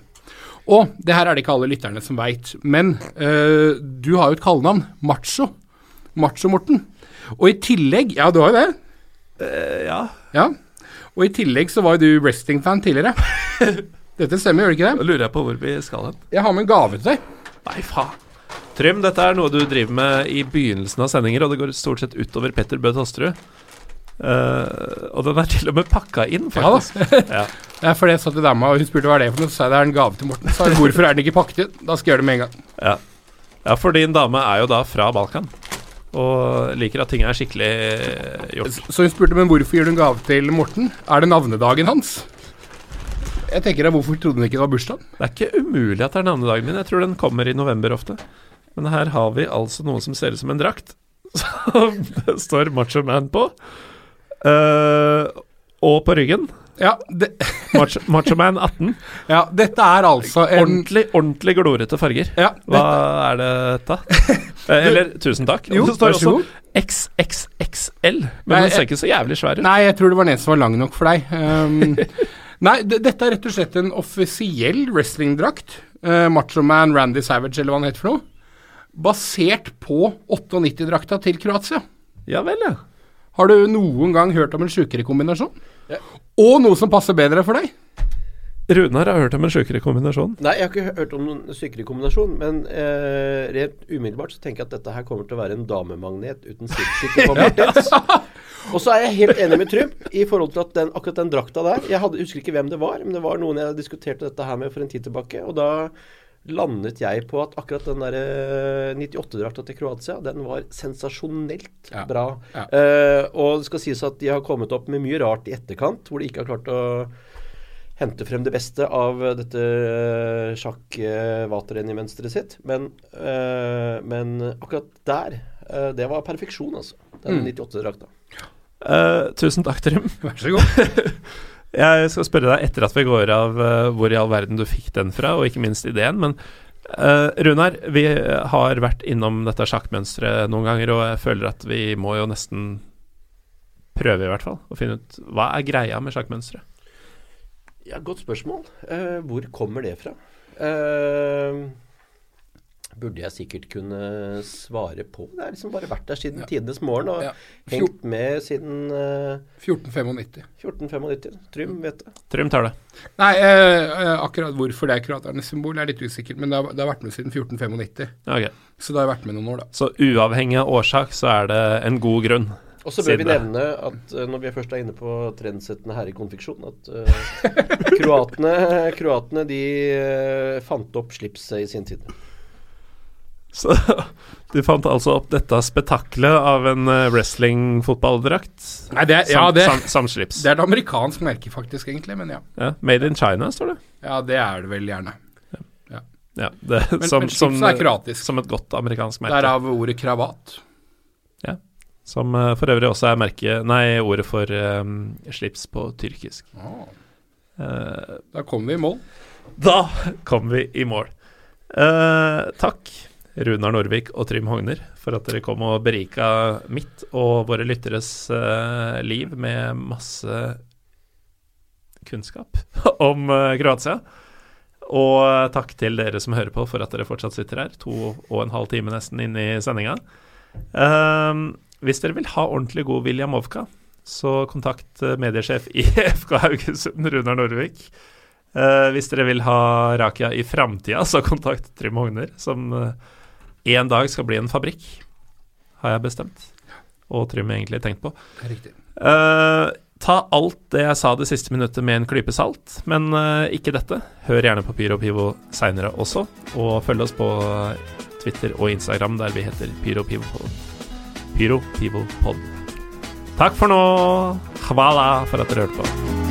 Og det her er det ikke alle lytterne som veit, men uh, du har jo et kallenavn. Macho. Macho-Morten. Og i tillegg Ja, du har jo det. Uh, ja, Ja. Og i tillegg så var jo du wrestling-fan tidligere. Dette stemmer, gjør det ikke da lurer jeg på hvor vi skal hen. Jeg har med en gave til deg. Nei, faen. Trym, dette er noe du driver med i begynnelsen av sendinger, og det går stort sett utover Petter Bø Tosterud. Eh, og den er til og med pakka inn, Ja da. faktisk. Ja, Det er fordi jeg sa dama, og hun spurte hva er det for noe, så sa jeg det er en gave til Morten. Så hvorfor er den ikke pakket inn? Da skal jeg gjøre det med en gang. ja. ja, for din dame er jo da fra Balkan, og liker at ting er skikkelig eh, gjort. Så hun spurte men hvorfor gir du en gave til Morten? Er det navnedagen hans? Jeg tenker da, Hvorfor trodde hun ikke det var bursdag? Det er ikke umulig at det er navnedagen min. Jeg tror den kommer i november ofte. Men her har vi altså noe som ser ut som en drakt, som det står Macho Man på. Eh, og på ryggen Ja, Macho, Man 18. ja dette er altså en Ordentlig, ordentlig glorete farger. ja, Hva er det dette? Eh, Eller tusen takk. Jo, det står også. XXXL, men Nei, den ser ikke så jævlig svær ut. Nei, jeg tror det var den som var lang nok for deg. Um, nei, dette er rett og slett en offisiell wrestlingdrakt. Uh, Macho Man Randy Savage, eller hva han heter for noe. Basert på 98-drakta til Kroatia. Ja vel, ja. Har du noen gang hørt om en sjukere kombinasjon? Ja. Og noe som passer bedre for deg? Runar har hørt om en sjukere kombinasjon. Nei, jeg har ikke hørt om noen sykere kombinasjon, men eh, rent umiddelbart så tenker jeg at dette her kommer til å være en damemagnet uten sidestykke på Martins. Og så er jeg helt enig med Trym i forhold til at den, akkurat den drakta der Jeg hadde, husker ikke hvem det var, men det var noen jeg diskuterte dette her med for en tid tilbake. Og da landet jeg på at akkurat den der eh, 98-drakta til Kroatia, den var sensasjonelt Ja. bra. Ja. Eh, og det skal sies at de har kommet opp med mye rart i etterkant, hvor de ikke har klart å hente frem det beste av eh, dette uh, sjakk-vaterrenimønsteret sitt. Men, eh, men akkurat der, eh, det var perfeksjon, altså. Den Mm. 98-drakta. Uh, tusen takk, Trym. Vær så god. Jeg skal spørre deg etter at vi går av eh, hvor i all verden du fikk den fra, og ikke minst ideen. Men uh, Runar, vi har vært innom dette sjakkmønsteret noen ganger, og jeg føler at vi må jo nesten prøve, i hvert fall, å finne ut hva er greia med sjakkmønsteret. Ja, godt spørsmål. Uh, hvor kommer det fra? Eh, burde jeg sikkert kunne svare på. Det har liksom bare vært der siden tidenes morgen og Ja. hengt med siden uh, 1495. 1495. Trym vet det. Trym tar det. Nei, eh, eh, akkurat hvorfor det er kroaternes symbol er litt usikkert, men det har, det har vært med siden 1495. Okay. Så det har vært med noen år, da. Så uavhengig av årsak, så er det en god grunn. Og så bør vi Siden vi nevne at eh, når vi først er inne på trendsettende herrekonfeksjon, at uh, kroatene, kroatene de uh, fant opp slipset i sin tid. Så du fant altså opp dette spetakkelet av en eh, wrestling-fotballdrakt? Nei, det er, ja, det, Sam, sam, sam det er et amerikansk merke, faktisk, egentlig, men ja. Ja, made in China, står det. Ja, det er det vel gjerne. Ja, det, Men, som, men som, er kroatisk. som et godt amerikansk merke. Derav ordet kravat. Ja. Som eh, for øvrig også er merke, nei, ordet for um, slips på tyrkisk. Eh, Da kommer vi i mål. da kom vi i mål. Uh, takk, Runar Norvik og Trym Hogner, for at dere kom og berika mitt og våre lytteres eh, liv med masse kunnskap om eh, Kroatia. Og eh, takk til dere som hører på for at dere fortsatt sitter her, to og en halv time nesten inne i sendinga. Ehm, hvis dere vil ha ordentlig god William Ovka, så kontakt mediesjef i FK Haugesund, Runar Norvik. Hvis dere vil ha Rakia i framtida, så kontakt Trym Hogner, som en dag skal bli en fabrikk, har jeg bestemt. og Trym egentlig tenkt på. Riktig. Uh, ta alt det jeg sa det siste minuttet med en klype salt, men uh, ikke dette. Hør gjerne på Pyro Pivo seinere også, og følg oss på Twitter og Instagram der vi heter Pyro Pivo Pod. Pyro Pivo Pod. Takk for nå. Hvala for at dere hørte på.